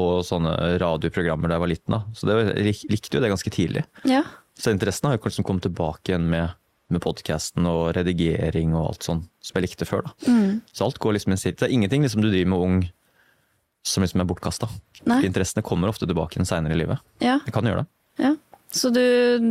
og sånne radioprogrammer da jeg var liten. da. Så det, var- likte jo det ganske tidlig. Ja. Så interessen har jo liksom kommet tilbake igjen med, med podkasten og redigering og alt sånn som jeg likte før. da. Mm. Så alt går liksom i sitt. Det er ingenting liksom du driver med ung som liksom er bortkasta. Interessene kommer ofte tilbake igjen seinere i livet. Ja. Det kan gjøre det. ja. Så du,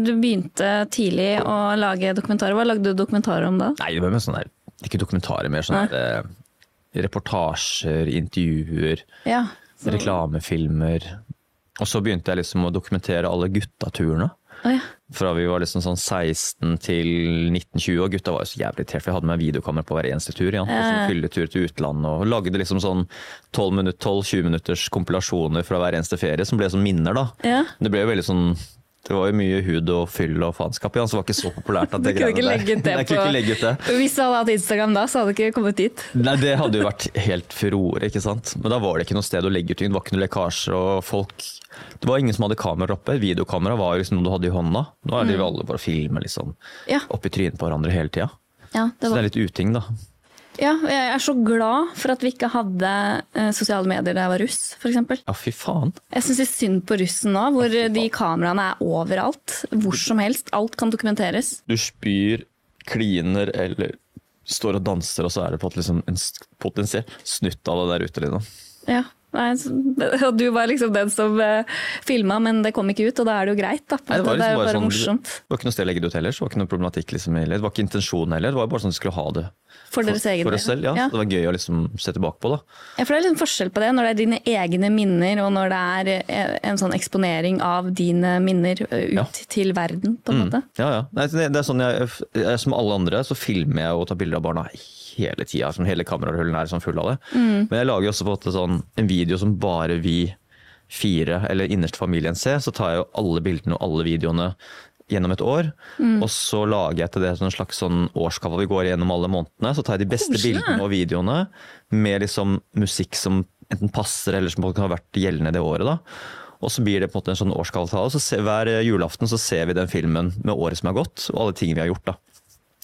du begynte tidlig å lage dokumentarer. Hva lagde du dokumentarer om da? Nei, det var mer sånn der, ikke dokumentarer, mer sånn der, eh, reportasjer, intervjuer, Ja. Så, reklamefilmer. Og så begynte jeg liksom å dokumentere alle guttaturene. Å ja. Fra vi var liksom sånn 16 til 1920, og gutta var jo så jævlig irritert, for jeg hadde med videokamera på hver eneste tur. Ja. Og sånn fylletur til utlandet, og lagde liksom sånn 12-20 minutters kompilasjoner fra hver eneste ferie, som ble som minner, da. Ja. Det ble jo veldig sånn det var jo mye hud og fyll og faenskap, ja, så det var ikke så populært. at det greiene der- Jeg kunne ikke legge ut det. Hvis du hadde hatt Instagram da, så hadde du ikke kommet dit. Nei, det hadde jo vært helt furore, ikke sant. Men da var det ikke noe sted å legge ut ting. Det var ikke noe lekkasje og folk Det var ingen som hadde kameraer oppe. Videokamera var jo liksom noe du hadde i hånda. Nå er det jo alle bare filmer liksom Ja. i trynet på hverandre hele tida. Ja, Så det det er litt uting, da. Ja, jeg er så glad for at vi ikke hadde eh, sosiale medier da jeg var russ, f.eks. Ja, fy faen. Jeg syns synd på russen nå, hvor de kameraene er overalt. Hvor som helst. Alt kan dokumenteres. Du spyr, kliner eller står og danser, og så er det på liksom en potensiell snutt av det der ute. Liksom. Ja. Nei, og du var liksom den som uh, filma, men det kom ikke ut, og da er det jo greit. Da. Nei, det, var liksom jo bare sånn- morsomt. Det var ikke noe sted å legge det ut heller, så det var ikke noe problematikk liksom, heller. Det var ikke intensjonen heller, det var bare sånn at du skulle ha det For deres egen for oss selv. Ja. Ja. Det var gøy å liksom se tilbake på. da. Ja, for det er litt forskjell på det når det er dine egne minner, og når det er eh, en sånn eksponering av dine minner eh, ut Ja. til verden, på en måte. Ja, ja. Nei, det, er sånn jeg, jeg, Som alle andre så filmer jeg og tar bilder av barna hele tida. Sånn, hele kamerahullen er sånn full av det. Mm. Men jeg lager også på en sånn, en video som bare vi fire, eller innerste familien ser. Så tar jeg jo alle bildene og alle videoene gjennom et år. Mm. Og så lager jeg til det en slags sånn årskava vi går gjennom alle månedene. Så tar jeg de beste Koselig. bildene og videoene med liksom musikk som enten passer eller som kan ha vært gjeldende det året. da. Og så blir det på en måte en sånn årskavtale. Så se, hver julaften så ser vi den filmen med året som er gått, og alle tingene vi har gjort. da.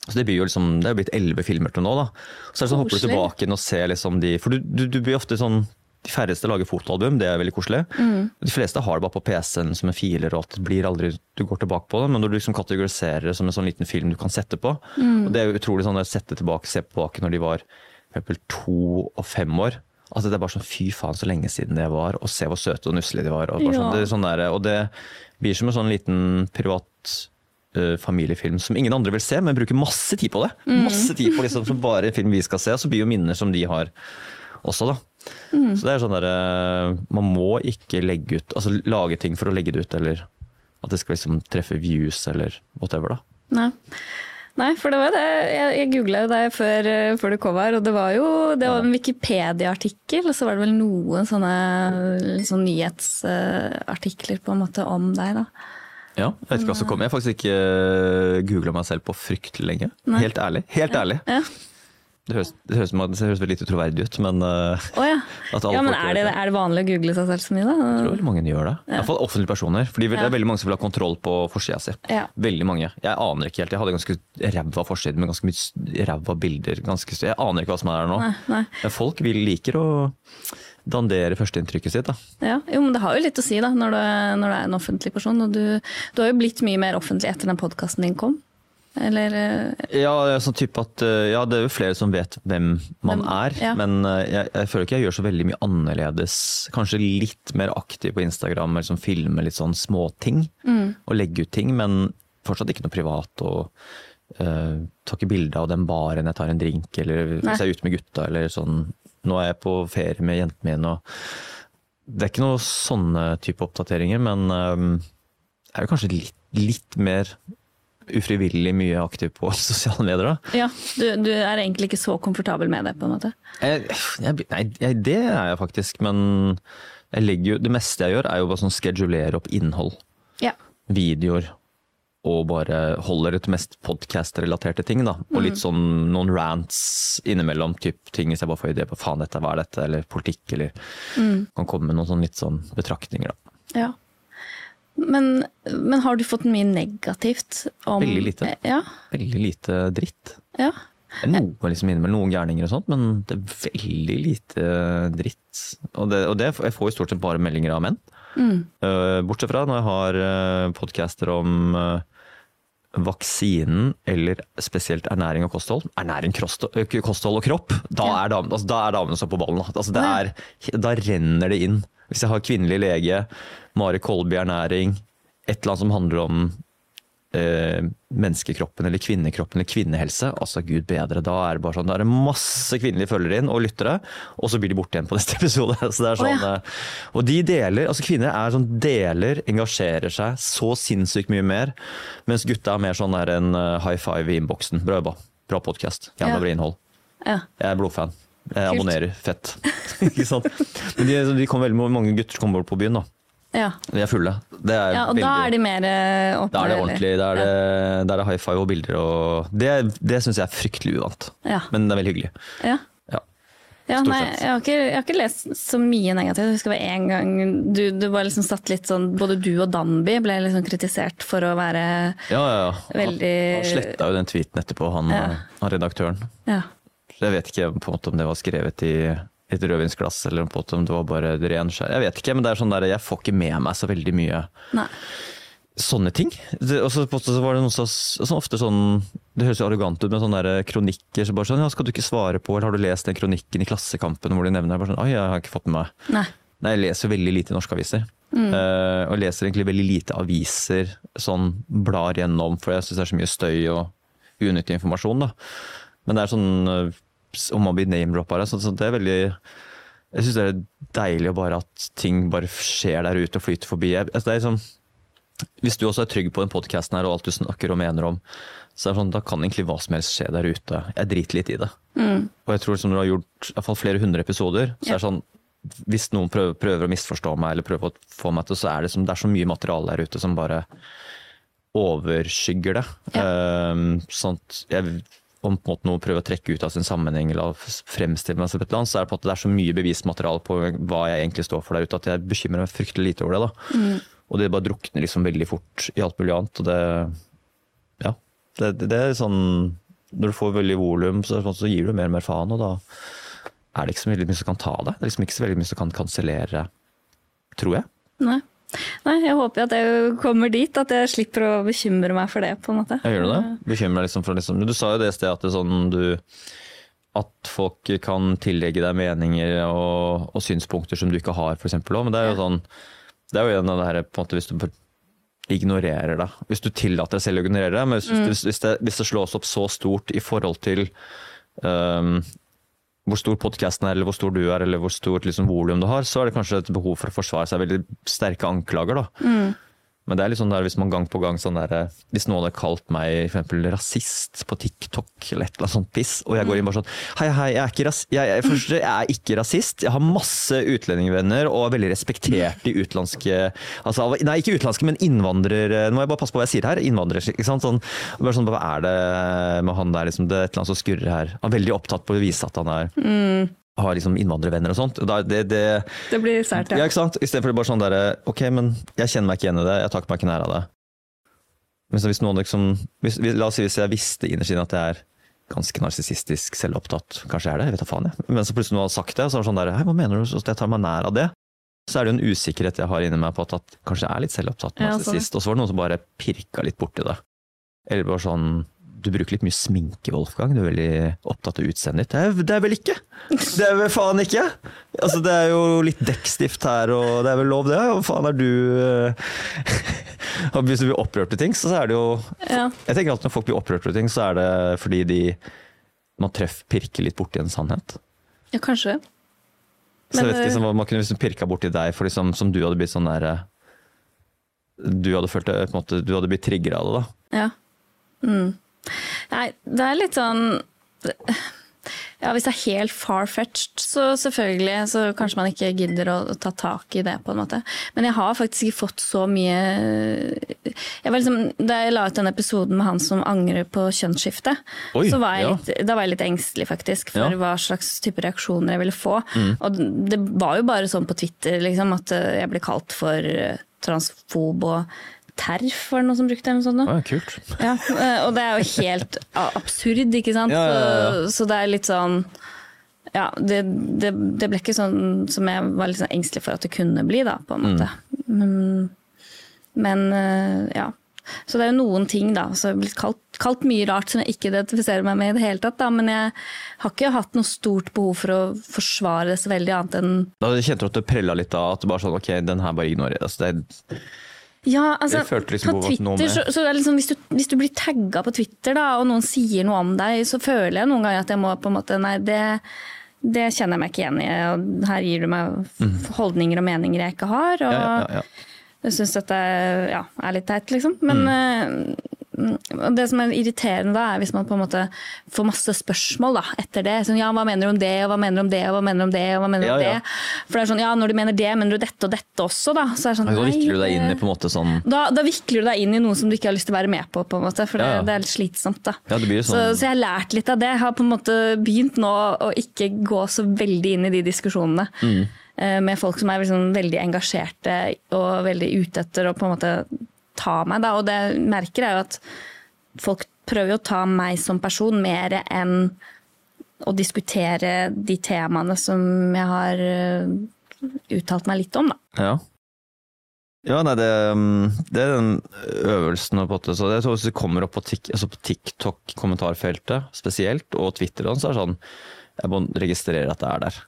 Så Det blir jo liksom, det er blitt elleve filmer til nå. da. Så er det sånn, hopper du tilbake inn og ser liksom de For du, du, du blir ofte sånn De færreste lager fotoalbum, det er veldig koselig. De fleste har det bare på PC-en som en filer, og at det blir aldri, du går tilbake på det. Men når du liksom kategoriserer det som en sånn liten film du kan sette på og Det er jo utrolig sånn å sette tilbake, se tilbake når de var for eksempel to og fem år. Altså Det er bare sånn fy faen så lenge siden det var, og se hvor søte og nusselige de var. Og, bare Ja. sånn, det, sånn der, og det blir som en sånn liten privat uh, familiefilm som ingen andre vil se, men bruker masse tid på det. Masse tid på liksom, som bare film vi skal se, og så blir jo minner som de har også, da. Så det er sånn derre Man må ikke legge ut Altså lage ting for å legge det ut, eller at det skal liksom treffe views, eller whatever, da. Nei. Nei, for det var det. Jeg, jeg googla jo deg før, eh, før du kom her, og det var jo det var en Wikipedia-artikkel, og så var det vel noen sånne, sånne nyhetsartikler på en måte om deg, da. Ja, jeg vet ikke hva som kom. Jeg har faktisk ikke googla meg selv på fryktelig lenge. Helt ærlig. Helt ærlig. Ja. Det høres, det høres, det høres veldig lite troverdig ut, men oh, ja. Ja. Men er det, er det vanlig å google seg selv så mye, da? jeg tror veldig mange gjør det. I hvert fall offentlige personer. Fordi det Ja. er veldig mange som vil ha kontroll på forsida si. Ja. Veldig mange. Jeg aner ikke helt. Jeg hadde ganske ræva forside med ganske mye ræva bilder. Ganske, jeg aner ikke hva som er der nå. Nei, nei. Folk vil, liker å dandere førsteinntrykket sitt. da. Ja, jo, men det har jo litt å si da, når du, når du er en offentlig person. Og du, du har jo blitt mye mer offentlig etter den podkasten din kom. Eller eh, Ja, sånn type at, eh, ja, det er jo flere som vet hvem man Hvem- er, ja. men eh, jeg, jeg føler ikke jeg gjør så veldig mye annerledes. Kanskje litt mer aktiv på Instagram, eller sånn filme litt sånn småting. Mm. Og legge ut ting, men fortsatt ikke noe privat. og uh, Tar ikke bilde av den baren jeg tar en drink, eller Nei. hvis jeg er ute med gutta, eller sånn. Nå er jeg på ferie med jentene mine, og det er ikke noe sånne type oppdateringer, men um, jeg er jo kanskje litt, litt mer ufrivillig mye aktiv på sosiale medier. da. ja, du, du er egentlig ikke så komfortabel med det, på en måte. Jeg, jeg, nei, jeg, det er jeg faktisk, men jeg jo, det meste jeg gjør er jo bare sånn skedulere opp innhold. Ja. Videoer. Og bare holder det mest podcast-relaterte ting. da. Og litt sånn noen rants innimellom. Typ ting hvis jeg bare får idé på faen dette, hva er dette, eller politikk, eller kan komme med noen sånn litt sånn betraktninger. da. ja. Men, men har du fått mye negativt om Veldig lite. Ja. Veldig lite dritt. ja. Det er noe liksom innimellom, noen gærninger og sånt, men det er veldig lite dritt. Og, det, og det, jeg får jo stort sett bare meldinger av menn. Mm. bortsett fra når jeg har uh, podcaster om eh, vaksinen eller spesielt ernæring og kosthold. Ernæring, kosthold og kropp, da er damene altså, da er damene så på ballen. Altså, det er, da renner det inn. Hvis jeg har kvinnelig lege, Mari Kolby ernæring, et eller annet som handler om eh, menneskekroppen eller kvinnekroppen eller kvinnehelse, altså gud bedre, da er det bare sånn, da er det masse kvinnelige følgere inn og lyttere, og så blir de borte igjen på neste episode. Så det er sånn, oh, ja. eh, Og de deler, altså kvinner er sånn deler, engasjerer seg så sinnssykt mye mer, mens gutta er mer sånn der en eh, high five i innboksen. Bra jobba, bra podkast, Ja. jævla bra innhold. Ja. Jeg er blodfan. Jeg abonnerer. Fett. Ikke sant? Men de, de kommer veldig mange gutter kommer bort på byen, da. Ja. De er fulle. Det er ja, og da er de mer eh, åpne? da er det ordentlig. Da er er det high five og bilder og Det, det syns jeg er fryktelig uvant. Ja. Men det er veldig hyggelig. Ja. Ja. Ja, nei, jeg har, ikke, jeg har ikke lest så mye negativt. Jeg husker det var en gang du, du var liksom satt litt sånn Både du og Danby ble liksom kritisert for å være Ja, ja, ja. Veldig- Han, han sletta jo den tweeten etterpå, han, Ja. han redaktøren. Ja. Jeg vet ikke på en måte om det var skrevet i et rødvinsglass, eller på en måte om det var bare ren skjær. Jeg vet ikke, men det er sånn der, jeg får ikke med meg så veldig mye Nei. sånne ting. Og så på en måte var det noe så, så ofte sånn Det høres jo arrogant ut med sånne der kronikker. Så bare sånn, ja, 'Skal du ikke svare på, eller har du lest den kronikken i Klassekampen hvor de nevner det?' Bare sånn, Oi, jeg har ikke fått med meg. Nei. Nei, jeg leser veldig lite norske aviser. Eh, og leser egentlig veldig lite aviser, sånn blar gjennom, for jeg syns det er så mye støy og unyttig informasjon. da. Men det er sånn eh, om å bli name-droppa, så, så det er veldig Jeg syns det er deilig å bare at ting bare skjer der ute og flyter forbi. Altså liksom, hvis du også er trygg på den podkasten her og alt du snakker og mener om, så er det sånn, da kan egentlig hva som helst skje der ute. Jeg driter litt i det. Og jeg tror som du har gjort i hvert fall flere hundre episoder, så er det sånn hvis noen prøver, prøver å misforstå meg, eller prøver å få meg til, så er det, som, det er så mye materiale der ute som bare overskygger det. Ehm, sånn at jeg, om på en måte noe prøver å trekke ut av sin sammenheng eller fremstille meg som et eller annet, så er det på en måte det er så mye bevismateriale på hva jeg egentlig står for der ute, at jeg bekymrer meg fryktelig lite over det. da. Og det bare drukner liksom veldig fort i alt mulig annet. og det, ja, det, det, det er sånn Når du får veldig volum, så, sånn, så gir du mer og mer faen, og da er det ikke så mye som kan ta det. Det er liksom ikke så veldig mye som kan kansellere, tror jeg. Nei. Nei, jeg håper at jeg kommer dit, at jeg slipper å bekymre meg for det. på en måte. Jeg gjør du det? Bekymrer deg liksom for liksom Du sa jo det i sted at det sånn du At folk kan tillegge deg meninger og, og synspunkter som du ikke har, f.eks. Men det er jo sånn Det er jo en av det her på en måte hvis du ignorerer det. Hvis du tillater deg selv å ignorere det, men hvis, hvis, hvis, det, hvis det slås opp så stort i forhold til um, hvor stor podkasten er, eller hvor stor du er, eller hvor stort liksom, volum du har, så er det kanskje et behov for å forsvare seg veldig sterke anklager. da. Men det er litt sånn der hvis man gang på gang sånn der, Hvis noen hadde kalt meg for eksempel rasist på TikTok eller et eller annet sånt piss, og jeg går inn bare sånn Hei, hei, jeg er ikke, ras jeg, jeg, først, jeg er ikke rasist. Jeg har masse utlendingvenner og er veldig respektert i utenlandske altså, Nei, ikke utenlandske, men innvandrere Nå må jeg bare passe på hva jeg sier her. Innvandrere, ikke sant. Sånn, bare sånn, hva er det med han der, liksom, det er et eller annet som skurrer her. Han er veldig opptatt på å vise at han er har liksom innvandrervenner og sånt. Da, det, det, Det blir sært, ja, ja. ikke sant? Istedenfor bare sånn derre Ok, men jeg kjenner meg ikke igjen i det, jeg tar meg ikke nær av det. Men så hvis noen liksom hvis, La oss si hvis jeg visste innerst inne at jeg er ganske narsissistisk, selvopptatt, kanskje jeg er det, jeg vet da faen, jeg. Men så plutselig noen har sagt det, og så er det sånn der Hei, hva mener du? Så jeg tar meg nær av det. Så er det jo en usikkerhet jeg har inni meg på at, at kanskje jeg er litt selvopptatt Ja, narsissist. Og så var det noen som bare pirka litt borti det. Eller bare sånn du bruker litt mye sminke, Wolfgang. Du er veldig opptatt av utseendet ditt. Det det er vel ikke? Det er vel faen ikke? Altså, det er jo litt dekkstift her, og det er vel lov, det? Hva faen er du eh? Hvis du blir opprørt til ting, så er det jo Ja. Jeg tenker alltid Når folk blir opprørt til ting, så er det fordi de man treffer, pirker litt borti en sannhet. ja, kanskje. Så jeg vet ikke, liksom, Man kunne liksom pirka borti deg for liksom, som du hadde blitt sånn der eh, Du hadde følt det, på en måte, du hadde blitt trigger av det, da. Ja. Mm. Nei, det er litt sånn ja, Hvis det er helt far-fetched, så selvfølgelig så kanskje man ikke gidder å ta tak i det. på en måte. Men jeg har faktisk ikke fått så mye jeg var liksom, Da jeg la ut den episoden med han som angrer på kjønnsskifte, Oi, så var jeg ja. litt, da var jeg litt engstelig faktisk for Ja. Mm. hva slags type reaksjoner jeg ville få. Og det var jo bare sånn på Twitter liksom, at jeg ble kalt for eh, transfob og TERF, var det noen som brukte eller noe sånt? Ja, kult. Ja, eh, og det er jo helt absurd, ikke sant? Ja, ja. Så, så det er litt sånn Ja, det, det, det ble ikke sånn som jeg var litt sånn engstelig for at det kunne bli, da, på en måte. Men, men eh, ja. Så det er jo noen ting da, så jeg har blitt kalt, kalt mye rart som jeg ikke identifiserer meg med i det hele tatt. Da. Men jeg har ikke hatt noe stort behov for å forsvare det så veldig annet enn Da kjente du at det prella litt da, at det bare sånn, ok, den her bare ignorerer jeg. Altså, det, Ja, altså, liksom på Twitter, så, så er liksom, hvis, du, hvis du blir tagga på Twitter, da, og noen sier noe om deg, så føler jeg noen ganger at jeg må på en måte Nei, det, det kjenner jeg meg ikke igjen i. og Her gir du meg f- holdninger og meninger jeg ikke har. Og Mm. Ja, ja, ja. jeg syns dette er litt teit, liksom. Men Mm. Eh, det som er irriterende da, er hvis man på en måte får masse spørsmål da, etter det. Sånn, ja, hva mener du om det, og hva mener du om det, og hva mener du om det, og hva mener du om Ja, ja. det? For det er sånn, ja, når du mener det, mener du dette og dette også, da? Så er det sånn, Da vikler du deg inn i på en måte sånn da, da vikler du deg inn i noe som du ikke har lyst til å være med på, på en måte, for det, det er litt slitsomt. da. Blir så, sånn- så jeg har lært litt av det. Jeg har på en måte begynt nå å ikke gå så veldig inn i de diskusjonene Mm. eh, med folk som er liksom veldig engasjerte og veldig ute etter å på en måte ta meg. Da. Og det jeg merker er jo at folk prøver å ta meg som person mer enn å diskutere de temaene som jeg har eh, uttalt meg litt om. Da. Ja. Ja, nei, det, um, det er den øvelsen. på en måte, så jeg Hvis det kommer opp på, altså på TikTok-kommentarfeltet spesielt, og Twitter, så er det sånn Jeg må registrere at det er der.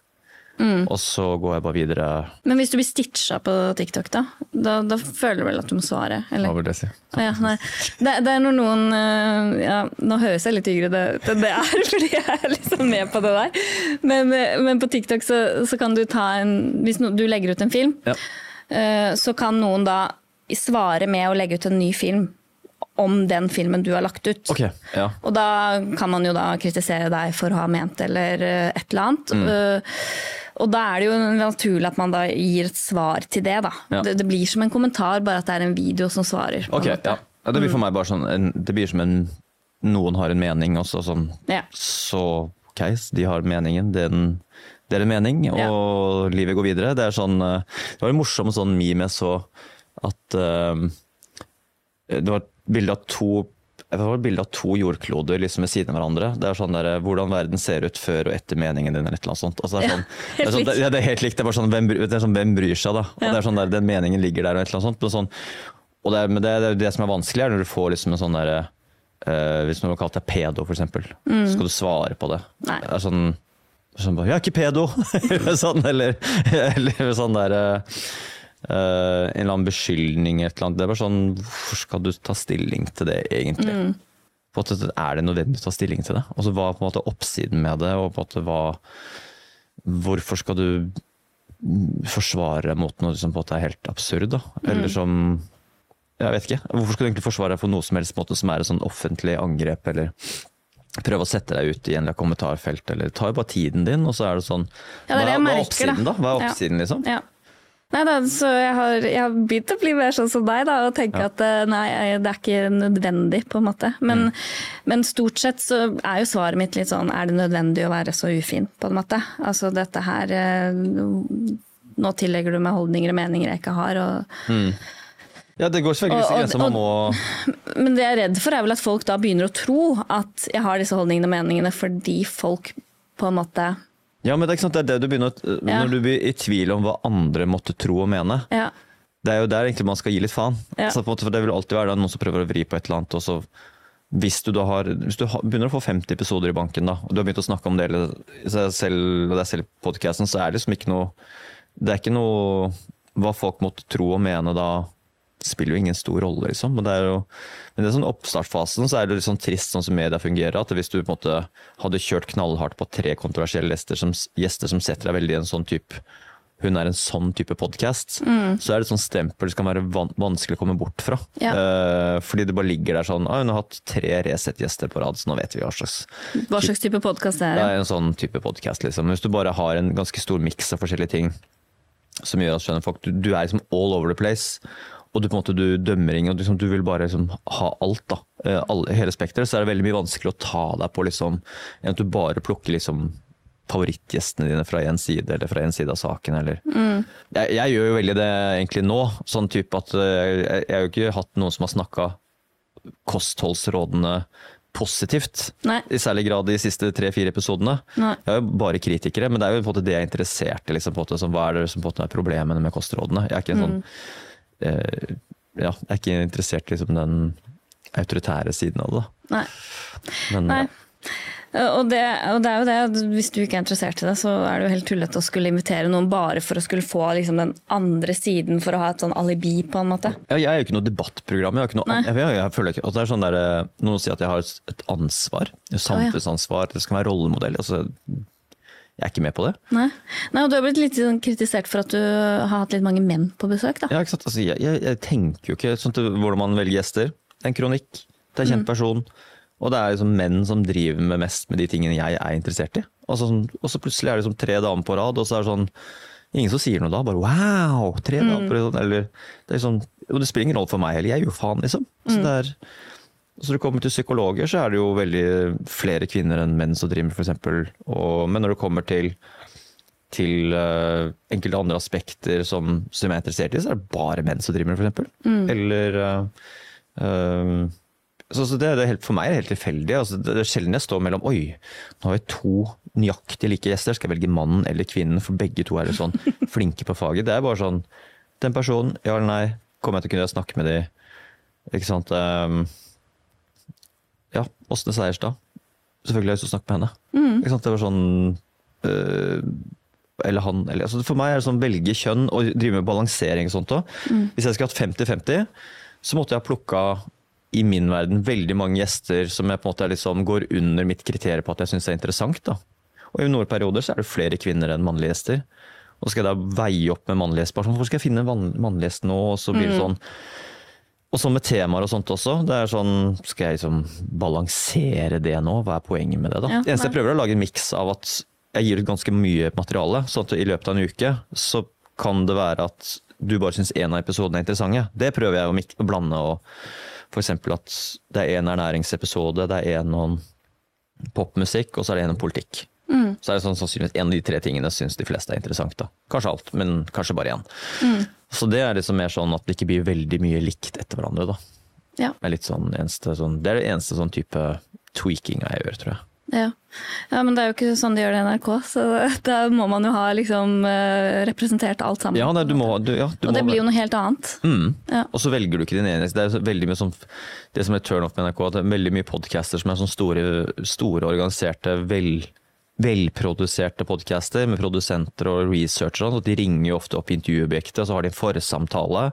Og så går jeg bare videre. Men hvis du blir stitcha på TikTok, da, da, da føler du vel at du må svare? Eller? Hva vil det si? Å ja, nei. Det, det er når noen øh, ja, Nå høres jeg litt yngre det, det, det er, fordi jeg er liksom med på det der. Men, men på TikTok så, så kan du ta en Hvis no, du legger ut en film, Ja. øh, så kan noen da svare med å legge ut en ny film om den filmen du har lagt ut. Ok, ja. Og da kan man jo da kritisere deg for å ha ment eller øh, et eller annet. Mm. Og da er det jo naturlig at man da gir et svar til det. da. Ja. Det, det blir som en kommentar, bare at det er en video som svarer. måte. ja. Det blir for meg bare sånn en, Det blir som en Noen har en mening, også, sånn Ja. Så ok, de har meningen. Den, det er en mening, og Ja. livet går videre. Det er sånn eh, Det var en morsom sånn meme jeg så at uh, Det var et bilde av to det var et bilde av to jordkloder liksom ved siden av hverandre. Det er sånn der, Hvordan verden ser ut før og etter meningen din. eller et eller annet sånt. Altså, det, er sånn, det, er helt sånn, likt. det er helt likt. Det er bare sånn, hvem, bry- det er sånn, hvem bryr seg, da? Og det er sånn der, Den meningen ligger der og et eller annet sånt. Sånn, og det, men det, det, det som er vanskelig, er når du får liksom en sånn derre uh, Hvis noen har kalt deg pedo, for eksempel, så skal du svare på det. Nei. Det er sånn, sånn bare, 'Jeg er ikke pedo!' eller sånn, eller, eller sånn der eh, eh, En eller annen beskyldning, et eller annet. Det er bare sånn Hvorfor skal du ta stilling til det, egentlig? På en måte, er det nødvendig å ta stilling til det? Og så Hva på en måte oppsiden med det? og på en måte hva Hvorfor skal du forsvare mot noe som på en måte er helt absurd? da? Eller som Jeg vet ikke. Hvorfor skal du egentlig forsvare deg for noe som helst måte som er et sånn offentlig angrep, eller prøve å sette deg ut i en kommentarfelt, eller ta jo bare tiden din, og så er det sånn Ja, det er det hva, hva er oppsiden, da? da. Hva er Ja. oppsiden, liksom? Ja. Nei da, så jeg har, jeg har begynt å bli mer sånn som deg da, og tenke Ja. at eh, nei, det er ikke nødvendig, på en måte. Men, Mm. men stort sett så er jo svaret mitt litt sånn, er det nødvendig å være så ufin, på en måte? Altså dette her eh, Nå tillegger du meg holdninger og meninger jeg ikke har. Og, Ja, det går selvfølgelig Man må men det jeg er redd for, er vel at folk da begynner å tro at jeg har disse holdningene og meningene fordi folk på en måte Ja, men det er sant, det er det du begynner Ja. Når du blir i tvil om hva andre måtte tro og mene, Ja. det er jo der egentlig man skal gi litt faen. Ja. Så på en måte, for Det vil alltid være noen som prøver å vri på et eller annet. og så hvis du, da har, hvis du begynner å få 50 episoder i banken, da, og du har begynt å snakke om det selv, og det er selv podcasten, så er det liksom ikke noe Det er ikke noe Hva folk måtte tro og mene da, spiller jo ingen stor rolle, liksom. Men det er jo men det er sånn oppstartsfasen så er det litt sånn trist sånn som media fungerer. At hvis du på en måte hadde kjørt knallhardt på tre kontroversielle gjester som, gjester som setter deg veldig i en sånn type hun er en sånn type podkast, så er det et sånt stempel som kan være van vanskelig å komme bort fra. Ja. Uh, fordi det bare ligger der sånn ah, Hun har hatt tre Resett-gjester på rad, så nå vet vi hva slags Hva slags type podkast det er. det er en sånn type podkast. Liksom. Hvis du bare har en ganske stor miks av forskjellige ting som gjør at folk, du, du er liksom all over the place. Og du på en måte du dømmer ingen, og liksom, du vil bare liksom ha alt. da, eh, alle, Hele spekteret. Så er det veldig mye vanskelig å ta deg på liksom, enn at du bare plukker liksom favorittgjestene dine fra én side, eller fra én side av saken. Eller. Jeg, jeg gjør jo veldig det egentlig nå. sånn type at eh, Jeg, jeg har jo ikke hatt noen som har snakka kostholdsrådene positivt Nei. i særlig grad de siste tre-fire episodene. Nei. Jeg er jo bare kritikere, men det er jo på en måte det jeg er interessert i. Liksom, på en måte, som, hva er det som på en måte er problemene med kostrådene? Jeg er ikke en sånn eh, ja, jeg er ikke interessert i liksom, den autoritære siden av det. Nei. Men Nei. ja. Og det, og det er jo det, hvis du ikke er interessert i det, så er det jo helt tullete å skulle invitere noen bare for å skulle få liksom, den andre siden for å ha et sånn alibi, på en måte. Ja, jeg er jo ikke noe debattprogram. Jeg, ikke noe, jeg, jeg, jeg føler ikke, at det er sånn der, eh, Noen sier at jeg har et ansvar. Et samfunnsansvar. Det skal være rollemodell. Altså, jeg er ikke med på det. Nei. Nei, og du har blitt litt sånn kritisert for at du har hatt litt mange menn på besøk, da. Ja, ikke sant? Altså, jeg, jeg, jeg tenker jo ikke sånn til hvordan man velger gjester. Det er en kronikk. Det er en kjent person. Og det er liksom menn som driver med mest med de tingene jeg er interessert i. Og så, sånn, og så plutselig er det liksom tre damer på rad, og så er det sånn Ingen som sier noe da. Bare wow! Tre damer på rad. Eller det er liksom Og det spiller ingen rolle for meg heller. Jeg gjør jo faen, liksom. Så det er så når det kommer til psykologer, så er det jo veldig flere kvinner enn menn som driver med f.eks. Men når det kommer til, til uh, enkelte andre aspekter som, som er interessert i, så er det bare menn som driver med det, f.eks. Eller uh, eh, så, så det, det helt, For meg er det helt tilfeldig. Altså, det, det er sjelden jeg står mellom Oi, nå har vi to nøyaktig like gjester. Skal jeg velge mannen eller kvinnen? For begge to er jo sånn flinke på faget. Det er bare sånn Den personen, ja eller nei? Kommer jeg til å kunne snakke med de? Ikke sant? Um, ja, Åsne Seierstad. Selvfølgelig har jeg lyst til å snakke med henne. Sant? Det var sånn øh, Eller han. Eller, altså for meg er det sånn velge kjønn og drive med balansering og sånt òg. Hvis jeg skulle hatt 50-50, så måtte jeg ha plukka i min verden veldig mange gjester som jeg på en måte liksom, går under mitt kriterium på at jeg syns er interessant. da. Og i noen perioder så er det flere kvinner enn mannlige gjester. Og skal jeg da veie opp med mannlige gjester. Hvor skal jeg finne en vann- mannlig gjest nå? Og så blir det sånn og så med temaer og sånt også. Det er sånn, Skal jeg liksom balansere det nå? Hva er poenget med det? da? Ja, det eneste jeg prøver prøver å lage en miks av at jeg gir ut ganske mye materiale. sånn at i løpet av en uke så kan det være at du bare syns én av episodene er interessante. Det prøver jeg å, å blande. og F.eks. at det er en ernæringsepisode, det er en om popmusikk, og så er det en om politikk. Mm. Så er det sånn sannsynligvis en av de tre tingene syns de fleste er interessant. da. Kanskje alt, men kanskje bare én. Mm. Så det er liksom mer sånn at det ikke blir veldig mye likt etter hverandre. da. Ja. Det er, sånn, eneste, sånn, det er det eneste sånn type tweakinga jeg gjør, tror jeg. Ja. ja, men det er jo ikke sånn de gjør det i NRK, så da må man jo ha liksom eh, representert alt sammen. Ja, nei, du må, du, ja, du og det må, blir jo noe helt annet. Mm. Ja. Og så velger du ikke din eneste. Det er veldig mye sånn, det som er turn off med NRK, at det er veldig mye podcaster som er sånn store, store organiserte, vel, velproduserte podcaster med produsenter og researchere. Så de ringer jo ofte opp intervjuobjektet, og så har de en forsamtale.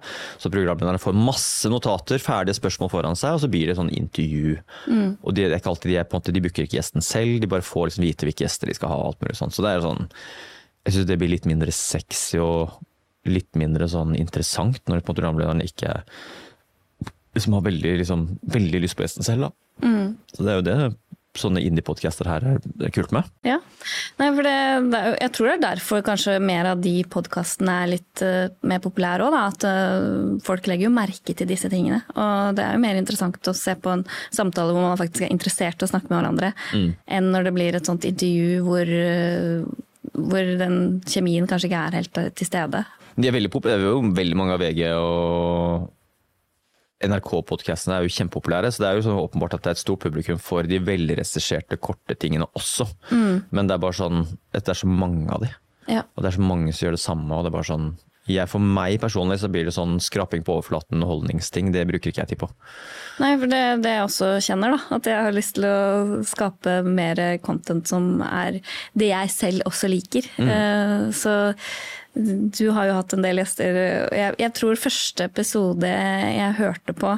Så programlederne får masse notater, ferdige spørsmål foran seg, og så blir det sånn intervju. Og de, det er ikke alltid de, er, måte, de booker ikke gjesten selv, de bare får liksom vite hvilke gjester de skal ha. og alt mulig sånt. Så det er sånn, jeg syns det blir litt mindre sexy og litt mindre sånn interessant når programlederen ikke liksom har veldig, liksom, veldig lyst på gjesten selv. Da. Så det er jo det sånne indie-podcaster her er, kult med. Ja. Nei, for det, det, jeg tror det er derfor kanskje mer av de podkastene er litt uh, mer populære òg. At uh, folk legger jo merke til disse tingene. Og det er jo mer interessant å se på en samtale hvor man faktisk er interessert i å snakke med hverandre, enn når det blir et sånt intervju hvor, uh, hvor den kjemien kanskje ikke er helt til stede. De er veldig populære, det er jo veldig mange av VG og NRK-podkastene er jo kjempepopulære, så det er jo sånn åpenbart at det er et stort publikum for de velregisserte, korte tingene også. Men det er bare sånn det er så mange av de. Ja. Og det er så mange som gjør det samme. og det er bare sånn jeg, For meg personlig så blir det sånn skraping på overflaten og holdningsting. Det bruker ikke jeg tid på. Nei, for det, det jeg også kjenner, da. At jeg har lyst til å skape mer content som er det jeg selv også liker. Eh, Så du har jo hatt en del gjester. Jeg, jeg tror første episode jeg hørte på,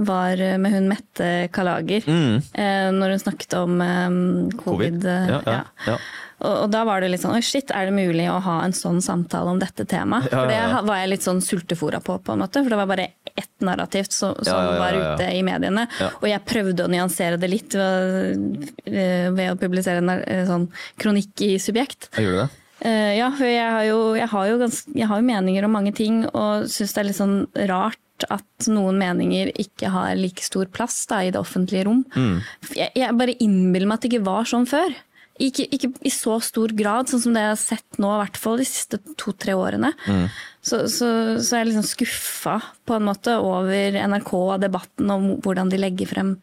var med hun Mette Kalager. eh, Når hun snakket om eh, covid. eh, Ja, ja, ja. Og, og da var det litt sånn Oi, shit, er det mulig å ha en sånn samtale om dette temaet? For det var jeg litt sånn sultefora på, på en måte. For det var bare ett narrativt som, som var ute i mediene. Og jeg prøvde å nyansere det litt ved, eh, ved å publisere en sånn kronikk i Subjekt. Jeg gjorde det. Eh, Ja, for jeg har jo, jeg har jo, ganske, jeg har jo meninger om mange ting, og syns det er litt sånn rart at noen meninger ikke har like stor plass da, i det offentlige rom. Mm. Jeg, jeg bare innbiller meg at det ikke var sånn før. Ikke, ikke i så stor grad, sånn som det jeg har sett nå, i hvert fall de siste to-tre årene. Mm. Så, så, så er jeg liksom skuffa på en måte over NRK og debatten om hvordan de legger frem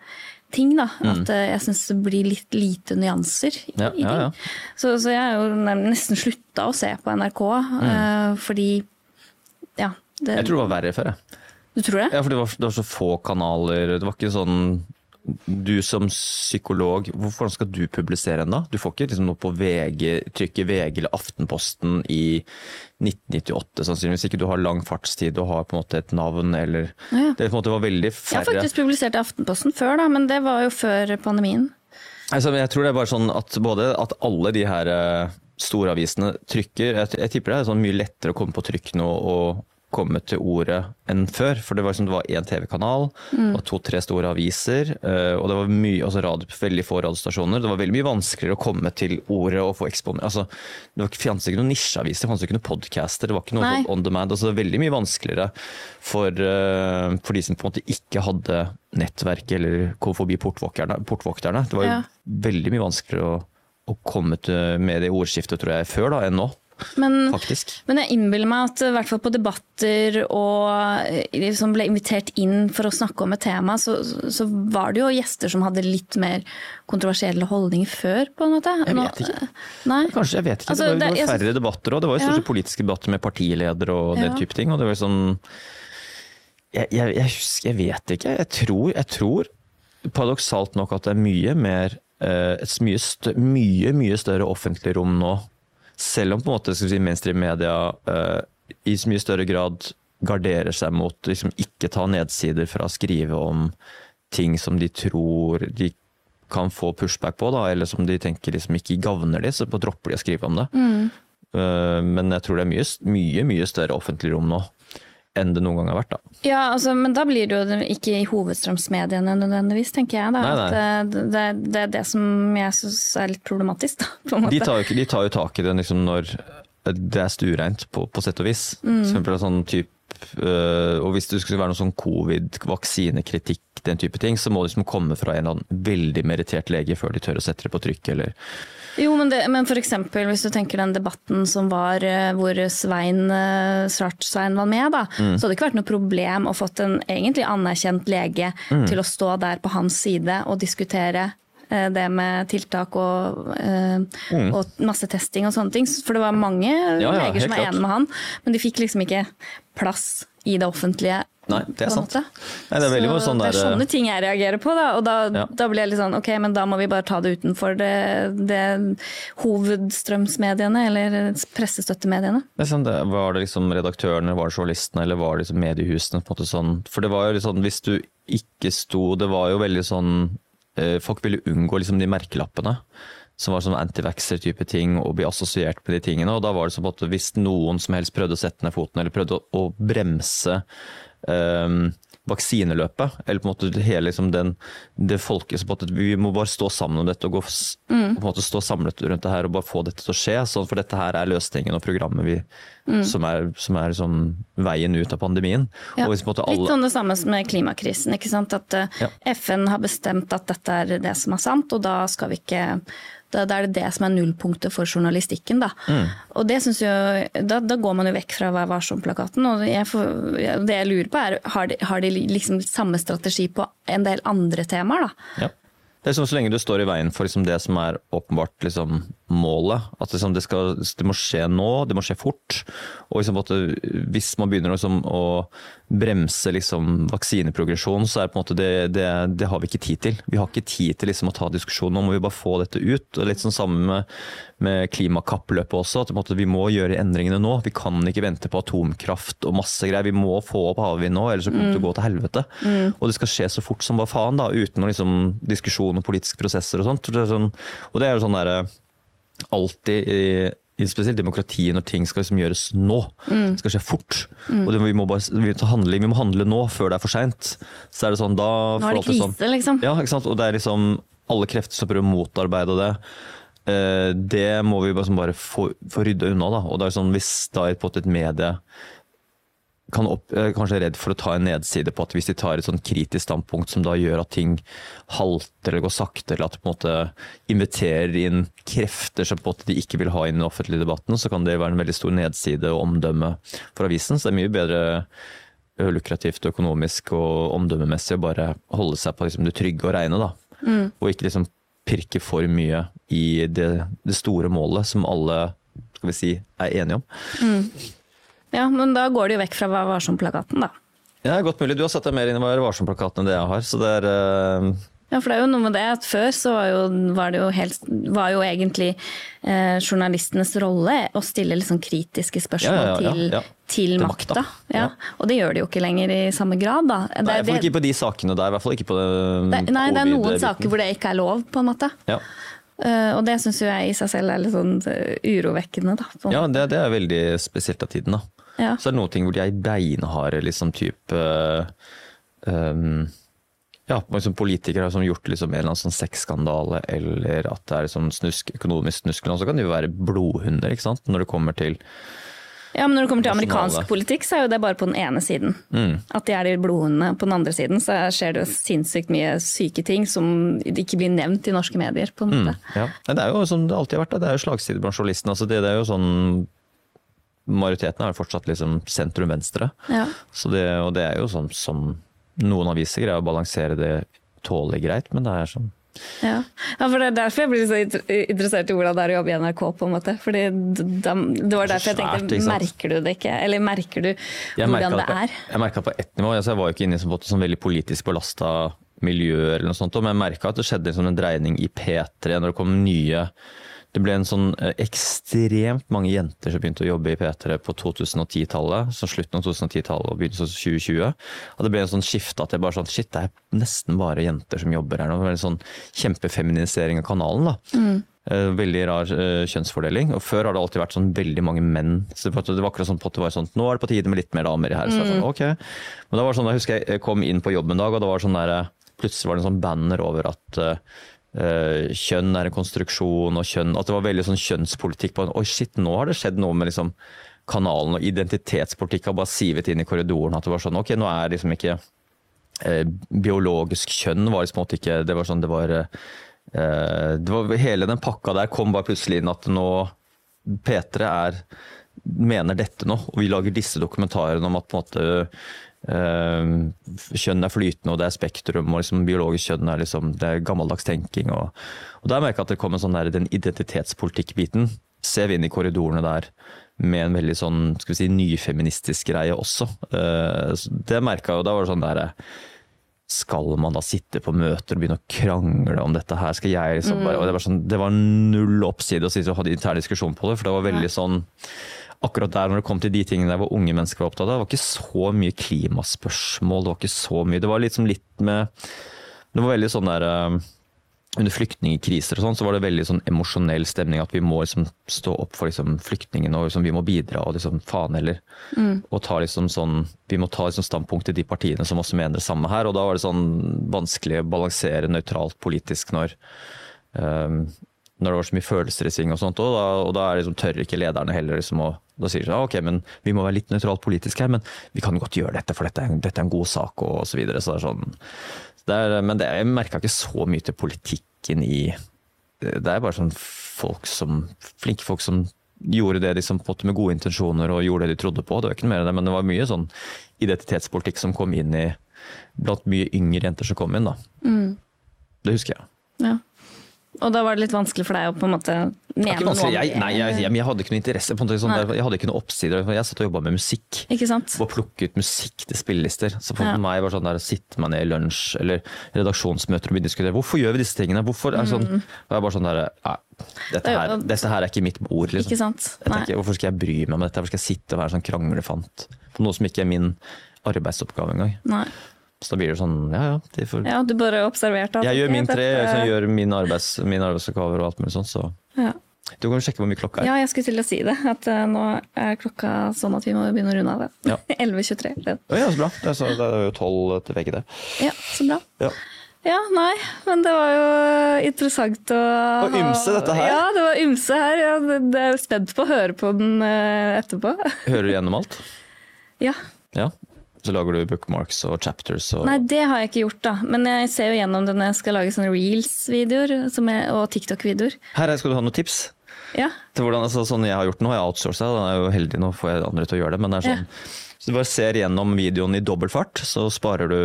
ting. da. At eh, jeg syns det blir litt lite nyanser i, Mm. Ja, i ting. ja, ja. Så, så jeg har jo nesten slutta å se på NRK, eh, fordi ja. Det, Jeg tror det var verre før. Jeg. Du tror det? Ja, for det var, det var så få kanaler. Det var ikke sånn du som psykolog, hvorfor skal du publisere den da? Du får ikke liksom noe på VG, trykket VG eller Aftenposten i 1998, sannsynligvis ikke. Du har lang fartstid og har på en måte et navn eller Ja. Det på en måte var veldig færre. Jeg har faktisk publisert i Aftenposten før, da, men det var jo før pandemien. Altså, jeg tror det er bare sånn at både at alle de her storavisene store avisene trykker jeg, jeg tipper det er sånn mye lettere å komme på trykk nå og komme til ordet enn før. For det var liksom, det var én TV-kanal og to-tre store aviser. eh, og det var mye, altså radio, veldig få radiostasjoner. Det var veldig mye vanskeligere å komme til ordet og få eksponert altså, Det fantes ikke noen nisjeaviser, det fantes ikke noen podcaster, det var ikke noe Nei. on demand. altså det var Veldig mye vanskeligere for, eh, for de som på en måte ikke hadde nettverk eller kom forbi portvokterne. portvokterne. Det var jo Ja. veldig mye vanskeligere å, å komme til med det ordskiftet tror jeg, før da, enn nå, Men, faktisk. men jeg innbiller meg at i hvert fall på debatter og liksom ble invitert inn for å snakke om et tema, så, så var det jo gjester som hadde litt mer kontroversielle holdninger før, på en måte. Jeg vet ikke. Nei. Kanskje, jeg vet ikke. Altså, det var, det jeg færre debatter òg. Det var jo større Ja. politiske debatter med partiledere og den Ja. type ting. Og det var sånn jeg, jeg, jeg husker, jeg vet ikke. Jeg tror, jeg tror paradoksalt nok at det er mye mer eh, et mye, mye større offentlig rom nå. Selv om på en måte skal si, mainstream media uh, i så mye større grad garderer seg mot liksom, ikke ta nedsider fra å skrive om ting som de tror de kan få pushback på, da, eller som de tenker liksom ikke gagner de, så dropper de å skrive om det. Eh, Men jeg tror det er mye, mye, mye større offentlig rom nå enn det noen gang har vært. da. Ja, altså, men da blir det jo ikke i hovedstrømsmediene nødvendigvis, tenker jeg. Da. Nei, nei. Eh, det, det, det er det som jeg syns er litt problematisk, da. De tar jo, de tar jo tak i det liksom når det er stuereint, på, på sett og vis. For eksempel sånn typ, øh, og hvis det skulle være noe sånn covid, vaksinekritikk, den type ting, så må det liksom komme fra en eller annen veldig merittert lege før de tør å sette det på trykk. Eller. Jo, men, det, men for eksempel hvis du tenker den debatten som var eh, hvor Svein eh, Svart-Svein var med, da, Mm. så hadde det ikke vært noe problem å fått en egentlig anerkjent lege Mm. til å stå der på hans side og diskutere eh, det med tiltak og, mm. og massetesting og sånne ting. For det var mange ja, ja, leger som var enige med han, men de fikk liksom ikke plass i det offentlige. Nei, det er sant. Nei, det er veldig mye sånn det er sånne ting jeg reagerer på, da. Og da, Ja. da blir jeg litt sånn ok, men da må vi bare ta det utenfor det, det hovedstrømsmediene, eller pressestøttemediene. Det sånn, det, var det liksom redaktørene, var det journalistene, eller var det liksom mediehusene? på en måte sånn, For det var jo litt sånn, hvis du ikke sto Det var jo veldig sånn eh, Folk ville unngå liksom de merkelappene. Som var sånn antivaxer-type ting, og bli assosiert med de tingene. Og da var det sånn at hvis noen som helst prøvde å sette ned foten, eller prøvde å bremse eh, vaksineløpet, eller på en måte hele liksom den, det folket som på en måte, Vi må bare stå sammen om dette og gå, mm. på en måte stå samlet rundt det her og bare få dette til å skje. Sånn, for dette her er løsningen og programmet vi, som er, som er liksom, veien ut av pandemien. Ja, Og hvis måte Litt sånn det samme som med klimakrisen. At uh, Ja. FN har bestemt at dette er det som er sant, og da skal vi ikke da, da er det det som er nullpunktet for journalistikken. Da. Mm. Og det synes jo, da, da går man jo vekk fra Vær varsom-plakaten. Og jeg får, det jeg lurer på er, har de, har de liksom samme strategi på en del andre temaer? da? ja. Det er som Så lenge du står i veien for liksom det som er åpenbart liksom målet, at liksom det, skal, det må skje nå, det må skje fort. Og liksom at det, Hvis man begynner liksom å bremse liksom vaksineprogresjon, så er det på en måte det, det, det har vi ikke tid til. Vi har ikke tid til liksom å ta diskusjonen, nå må vi bare få dette ut. Og Litt sånn samme med, med klimakappløpet også, at på en måte, vi må gjøre endringene nå. Vi kan ikke vente på atomkraft og masse greier. Vi må få opp havvind nå, ellers så kommer det til å gå til helvete. Og det skal skje så fort som bare faen, da, uten noen liksom, diskusjon og politiske prosesser og sånt. Sånn, og det er jo sånn derre alltid i, i spesielt demokrati når ting skal liksom gjøres nå. Det skal skje fort. Og det, vi, må bare, vi, handle, vi må handle nå, før det er for seint. Så er det sånn, da Nå er det krise, sånn- krise, liksom. Ja, ikke sant? Og det er liksom alle krefter som prøver å motarbeide det. Eh, Det må vi bare, sånn bare få, få rydda unna. Da. Og det er sånn, Hvis da på et medie kan opp, er redd for å ta en nedside på at hvis de tar et sånn kritisk standpunkt som da gjør at ting halter eller går sakte, eller at de på en måte inviterer inn krefter som på en måte de ikke vil ha inn i den offentlige debatten, så kan det være en veldig stor nedside og omdømme for avisen. Så det er mye bedre lukrativt og økonomisk og omdømmemessig å bare holde seg på liksom, det trygge og reine, da. Og ikke liksom pirke for mye i det, det store målet som alle skal vi si, er enige om. Ja, men da går det jo vekk fra Vær varsom-plakaten, da. Ja, godt mulig. Du har satt deg mer inn i Vær varsom-plakaten enn det jeg har. Så det er, Uh... Ja, for det er jo noe med det at før så var jo, var det jo, helt, var jo egentlig eh, journalistenes rolle å stille liksom kritiske spørsmål Ja, ja, ja, til, til makta. Og det gjør de jo ikke lenger i samme grad, da. Det, Nei, det, ikke på de sakene der, i hvert fall ikke på det det, nei, det er noen saker hvor det ikke er lov, på en måte. Ja, Uh, og det syns jeg i seg selv er litt sånn eh, urovekkende, da. ja det, det er veldig spesielt av tiden, da. Ja. Så er det noen ting hvor de er beinharde, liksom type um, ja, liksom politikere som har gjort liksom en eller annen sånn sexskandale, eller at det er liksom snusk, økonomisk snusk, og så kan de jo være blodhunder, ikke sant, når det kommer til ja, men når det kommer til Nasjonale. amerikansk politikk, så er jo det bare på den ene siden. Mm. At de er de blodhundene. På den andre siden så skjer det sinnssykt mye syke ting som ikke blir nevnt i norske medier, på en måte. Ja. Det er jo som det alltid har vært, det er jo slagside blant journalistene. Altså det, det er jo sånn Majoriteten er fortsatt liksom sentrum-venstre. Ja. Og det er jo sånn som noen aviser greier å balansere det tålelig greit, men det er sånn Ja. ja, for det er derfor jeg blir så interessert i hvordan det er å jobbe i NRK, på en måte. Fordi de, det var derfor jeg tenkte, svært, merker du det ikke? Eller merker du hvordan det det på, er? Jeg merka på ett nivå. Altså jeg var jo ikke inne i sånn, sånn veldig politisk belasta miljø, eller noe sånt, men jeg merka at det skjedde liksom en dreining i P3 når det kom nye Det ble en sånn eh, ekstremt mange jenter som begynte å jobbe i P3 på 2010-tallet, så slutten av 2010-tallet og begynnelsen av 2020. Og det ble en sånn skifte at det bare sånn Shit, det er nesten bare jenter som jobber her nå. Det var en sånn kjempefeminisering av kanalen, da. Mm. Veldig rar eh, kjønnsfordeling. Og før har det alltid vært sånn veldig mange menn. Så det var det var akkurat sånn på at det var sånn Nå er det på tide med litt mer damer her. Så jeg sånn, ok. Men da var det sånn, jeg husker jeg kom inn på jobb en dag, og det var sånn der, plutselig var det en sånn banner over at eh, eh, kjønn er en konstruksjon, og kjønn At det var veldig sånn kjønnspolitikk på Oi, shit, nå har det skjedd noe med liksom kanalen og identitetspolitikk har bare sivet inn i korridoren. At det var sånn Ok, nå er liksom ikke eh, biologisk kjønn var liksom ikke Det var sånn det var, eh, det var Hele den pakka der kom bare plutselig inn at nå P3 er mener dette nå, og vi lager disse dokumentarene om at på en måte eh, kjønn er flytende og det er spektrum, og liksom biologisk kjønn er liksom det er gammeldags tenking. Og, og der merka jeg at det kom en sånn der, den identitetspolitikkbiten. Ser vi inn i korridorene der med en veldig sånn skal vi si, nyfeministisk greie også. Eh, det merka jo. Da var det sånn der skal man da sitte på møter og begynne å krangle om dette her? Skal jeg liksom bare, og det, var sånn, det var null oppside å sitte og ha intern diskusjon på det, for det var veldig sånn Akkurat der når det kom til de tingene der hvor unge mennesker var opptatt av, det var ikke så mye klimaspørsmål, det var ikke så mye Det var liksom litt med Det var veldig sånn der eh, under flyktningkriser og sånn, så var det veldig sånn emosjonell stemning at vi må liksom stå opp for liksom flyktningene og liksom vi må bidra og liksom faen heller. Og ta liksom sånn, vi må ta liksom standpunkt til de partiene som også mener det samme her. Og da var det sånn vanskelig å balansere nøytralt politisk når ehm, når det var så mye følelser i sving og sånt, og da, og da liksom, tør ikke lederne heller liksom å da sier de sånn, ok, men vi må være litt nøytralt politisk her, men vi kan godt gjøre dette, for dette dette er en god sak, og så videre. Så det sånn, det er, men det, jeg merka ikke så mye til politikken i Det er bare sånn folk som Flinke folk som gjorde det de på en med gode intensjoner og gjorde det de trodde på. Det var ikke noe mer enn det, men det var mye sånn identitetspolitikk som kom inn i Blant mye yngre jenter som kom inn, da. Det husker jeg. Ja. Og da var det litt vanskelig for deg å på en måte mene noe om. Jeg, nei, jeg, jeg, jeg hadde ikke noe interesse. På en måte, sånn, der, jeg hadde ikke noe oppsider. Jeg satt og jobba med musikk. Ikke sant? Og plukke ut musikk til spillelister. Så for Ja. meg var det sånn der, sitte meg ned i lunsj eller redaksjonsmøter og begynne å diskutere hvorfor gjør vi disse tingene. Hvorfor er sånn? Og jeg bare sånn der, dette, her, Mm. Dette her er ikke mitt bord. Liksom. Ikke sant? Jeg tenker, hvorfor skal jeg bry meg om dette? Hvorfor skal jeg sitte og være sånn kranglefant på noe som ikke er min arbeidsoppgave engang? Så da blir det sånn, ja ja. De får, Ja, du bare observerte jeg gjør min tre, jeg gjør min, arbeids, min arbeidsoppgaver og alt mulig sånt, så ja. du kan jo sjekke hvor mye klokka er. ja, jeg skulle til å si det. At uh, nå er klokka sånn at vi må begynne å runde av. det. Ja. 11.23. Det- ja, så bra. Det er, så, det er jo tolv til begge, det. Ja, så bra. Ja. Ja, nei, men det var jo interessant å Og ymse, dette her. Ja, det var ymse her. Ja, det, det er spent på å høre på den eh, etterpå. Hører du gjennom alt? Ja. Ja. Så lager du bookmarks og chapters og Nei, det har jeg ikke gjort, da. Men jeg ser jo gjennom det når jeg skal lage sånne reels-videoer er- og TikTok-videoer. Her skal du ha noen tips. Ja. Til hvordan, altså, sånn jeg har gjort nå, jeg har outsourca, da er jo heldig nå får jeg andre til å gjøre det. Men det er sånn, så du bare ser gjennom videoen i dobbel fart, så sparer du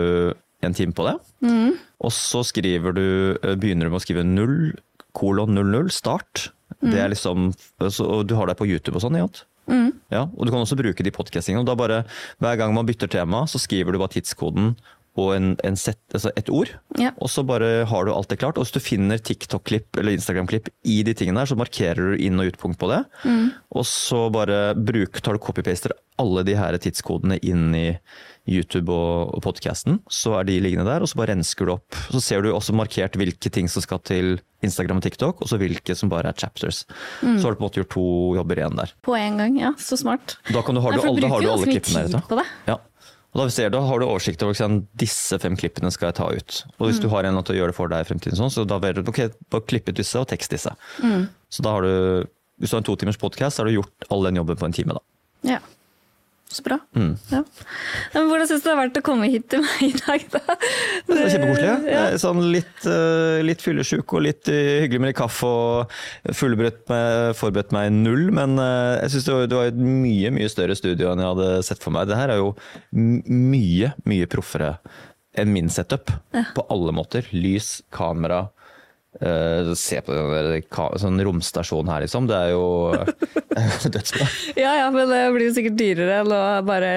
en time på det. Mm. Og så skriver du, eh, begynner du med å skrive 0, kolon 00, start. Det Mm. er liksom, så, og du har det på YouTube og sånn, ikke sant? Ja, og du kan også bruke de podcastingene. og Da bare, hver gang man bytter tema, så skriver du bare tidskoden og en, en set, altså et ord. Ja. Og så bare har du alt det klart. Og hvis du finner TikTok-klipp eller Instagram-klipp i de tingene der, så markerer du inn- og utpunkt på det. Og så bare bruk, tar du copy-paster alle de her tidskodene inn i YouTube og, og podcasten. Så er de liggende der, og så bare rensker du opp. Så ser du også markert hvilke ting som skal til Instagram og TikTok, og så hvilke som bare er chapters. Så har du på en måte gjort to jobber igjen der. På en gang, ja. Så smart. Da, kan du, har, Nei, du, da har du alle klippene der. Ja. Og da ser du, har du oversikt over sånn, disse fem klippene skal jeg ta ut. Og hvis du har en til å gjøre det for deg i fremtiden, sånn, så da vet du ok, bare klipp ut disse og tekst disse. Så da har du, hvis du har en to timers podkast, så har du gjort all den jobben på en time. da. Ja. Så bra. Mm. Ja. Men hvordan syns du det har vært å komme hit til meg i dag, da? Det er kjempekoselig. Ja. Er Sånn litt, uh, litt fyllesyk og litt eh, hyggelig med litt kaffe og meg, forberedt meg null. Men eh, jeg syns det, det var et mye mye større studio enn jeg hadde sett for meg. Det her er jo mye, mye proffere enn min setup. På alle måter. Lys, kamera. Eh, se på den sånn romstasjon her, liksom. Det er jo dødsbra. Ja ja, men det blir jo sikkert dyrere enn å bare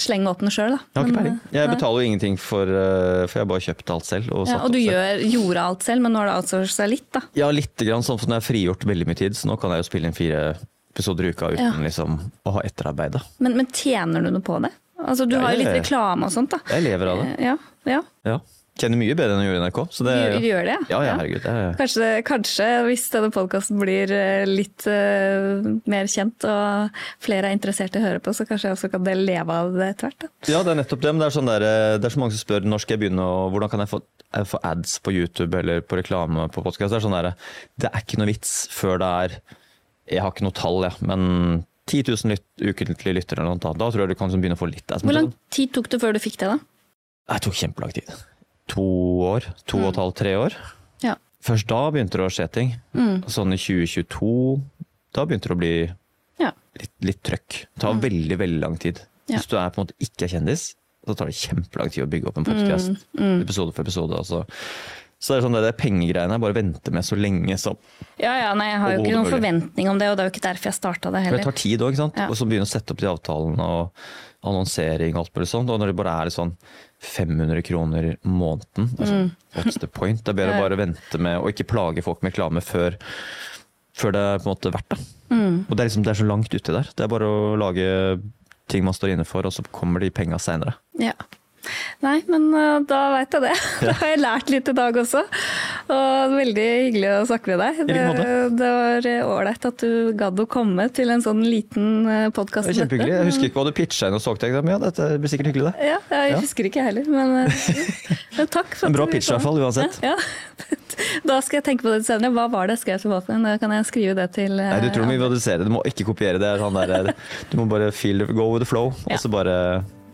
slenge opp den sjøl, da. Jeg har ikke peiling. eh, Jeg betaler jo ingenting for, eh, for jeg har bare kjøpt alt selv. Og, ja, og du gjør, gjorde alt selv, men nå har du outsourca litt, da. Ja, litt grann, sånn som jeg har frigjort veldig mye tid, så nå kan jeg jo spille inn fire episoder i uka uten Ja. liksom, å ha etterarbeid. Men, men tjener du noe på det? Altså, du Ja, har jo litt reklame og sånt, da. Jeg lever av det. Ja, Ja, ja. Ja. Kjenner mye bedre enn jeg gjorde i NRK. Så det, Du, du gjør det, ja, ja, herregud. Det, Kanskje, kanskje hvis denne podkasten blir eh, litt uh, mer kjent og flere er interessert i å høre på, så kanskje jeg også kan leve av det etter hvert. ja, det er nettopp det. Men det er, sånn der, eh, det er så mange som spør når skal jeg begynne, og hvordan kan jeg få, jeg få ads på YouTube eller på reklame på podkast. Det er sånn der, det er ikke noe vits før det er Jeg har ikke noe tall, jeg, men 10 000 lyt, ukentlige lyttere eller noe. Da, da tror jeg du kan sånn begynne å få litt ads. Hvor lang tid tok det før du fikk det, da? Det tok kjempelang tid. To år. To og et halvt, tre år. Ja. Først da begynte det å skje ting. Mm. Sånn i 2022, da begynte det å bli Ja. litt, litt trøkk. Det tar veldig, veldig lang tid. Hvis du er på en måte ikke er kjendis, så tar det kjempelang tid å bygge opp en podkast. Mm, Episode for episode. Altså. Så det er sånn det det pengegreiene jeg bare venter med så lenge som Ja, ja, nei, jeg har jo ikke noen forventning om det, og det er jo ikke derfor jeg starta det For det tar tid òg, ikke sant. Ja. Og så begynne å sette opp de avtalene og annonsering og alt mulig sånt. Og når det bare er sånn 500 kroner måneden, altså, what's the point? Det er bedre å bare vente med og ikke plage folk med reklame før, før det er på en måte verdt det. Og det er liksom det er så langt uti der. Det er bare å lage ting man står inne for, og så kommer de penga seinere. Ja. Nei, men uh, da veit jeg det. Da har jeg lært litt i dag også. Og veldig hyggelig å snakke med deg. Det, det var ålreit at du gadd å komme til en sånn liten podkast. Det er kjempehyggelig. Jeg husker ikke hva du pitcha inn og til. Men ja, dette blir sikkert hyggelig, det. Ja, jeg Ja. husker ikke heller, men, men takk. for En bra pitch i hvert fall, uansett. Ja, ja. Da skal jeg tenke på det senere. Hva var det jeg skrev til Da kan jeg skrive det til Nei, du tror du må visualisere. Du må ikke kopiere det. Sånn der, du må bare feel, go with the flow, og så bare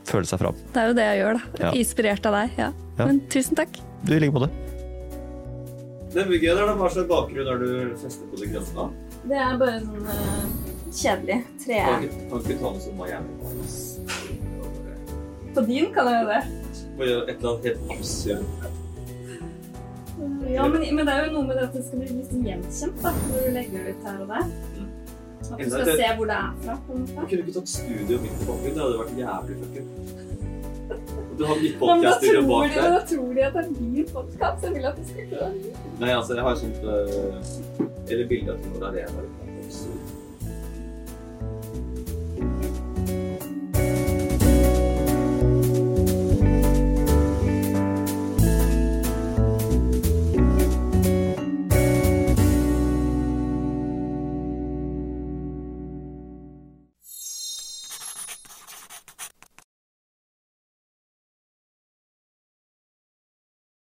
føle seg fram. Det er jo det jeg gjør, da. Ja. Inspirert av deg. Ja. Ja. Men tusen takk. Du i like måte. Den bygget der, da, hva slags bakgrunn er du festet på det grønne? Det er bare sånn kjedelig tre. Kan ikke, kan ikke ta noe som Miami? På din kan jeg jo det. Bare gjøre et eller annet helt absurd. Ja, men, men det er jo noe med det at det skal bli liksom gjenkjent, da. Når du legger ut her og der. At du skal se hvor det er fra. på en måte. Du kunne ikke tatt studio midt på bakgrunnen. Det hadde vært jævlig fucka. Du har mitt podkast-studio bak deg. Da tror de at det er min podkast. Jeg vil at det skal være. Nei, altså, jeg har sånt eh, Eller bilde av Tonor Arena.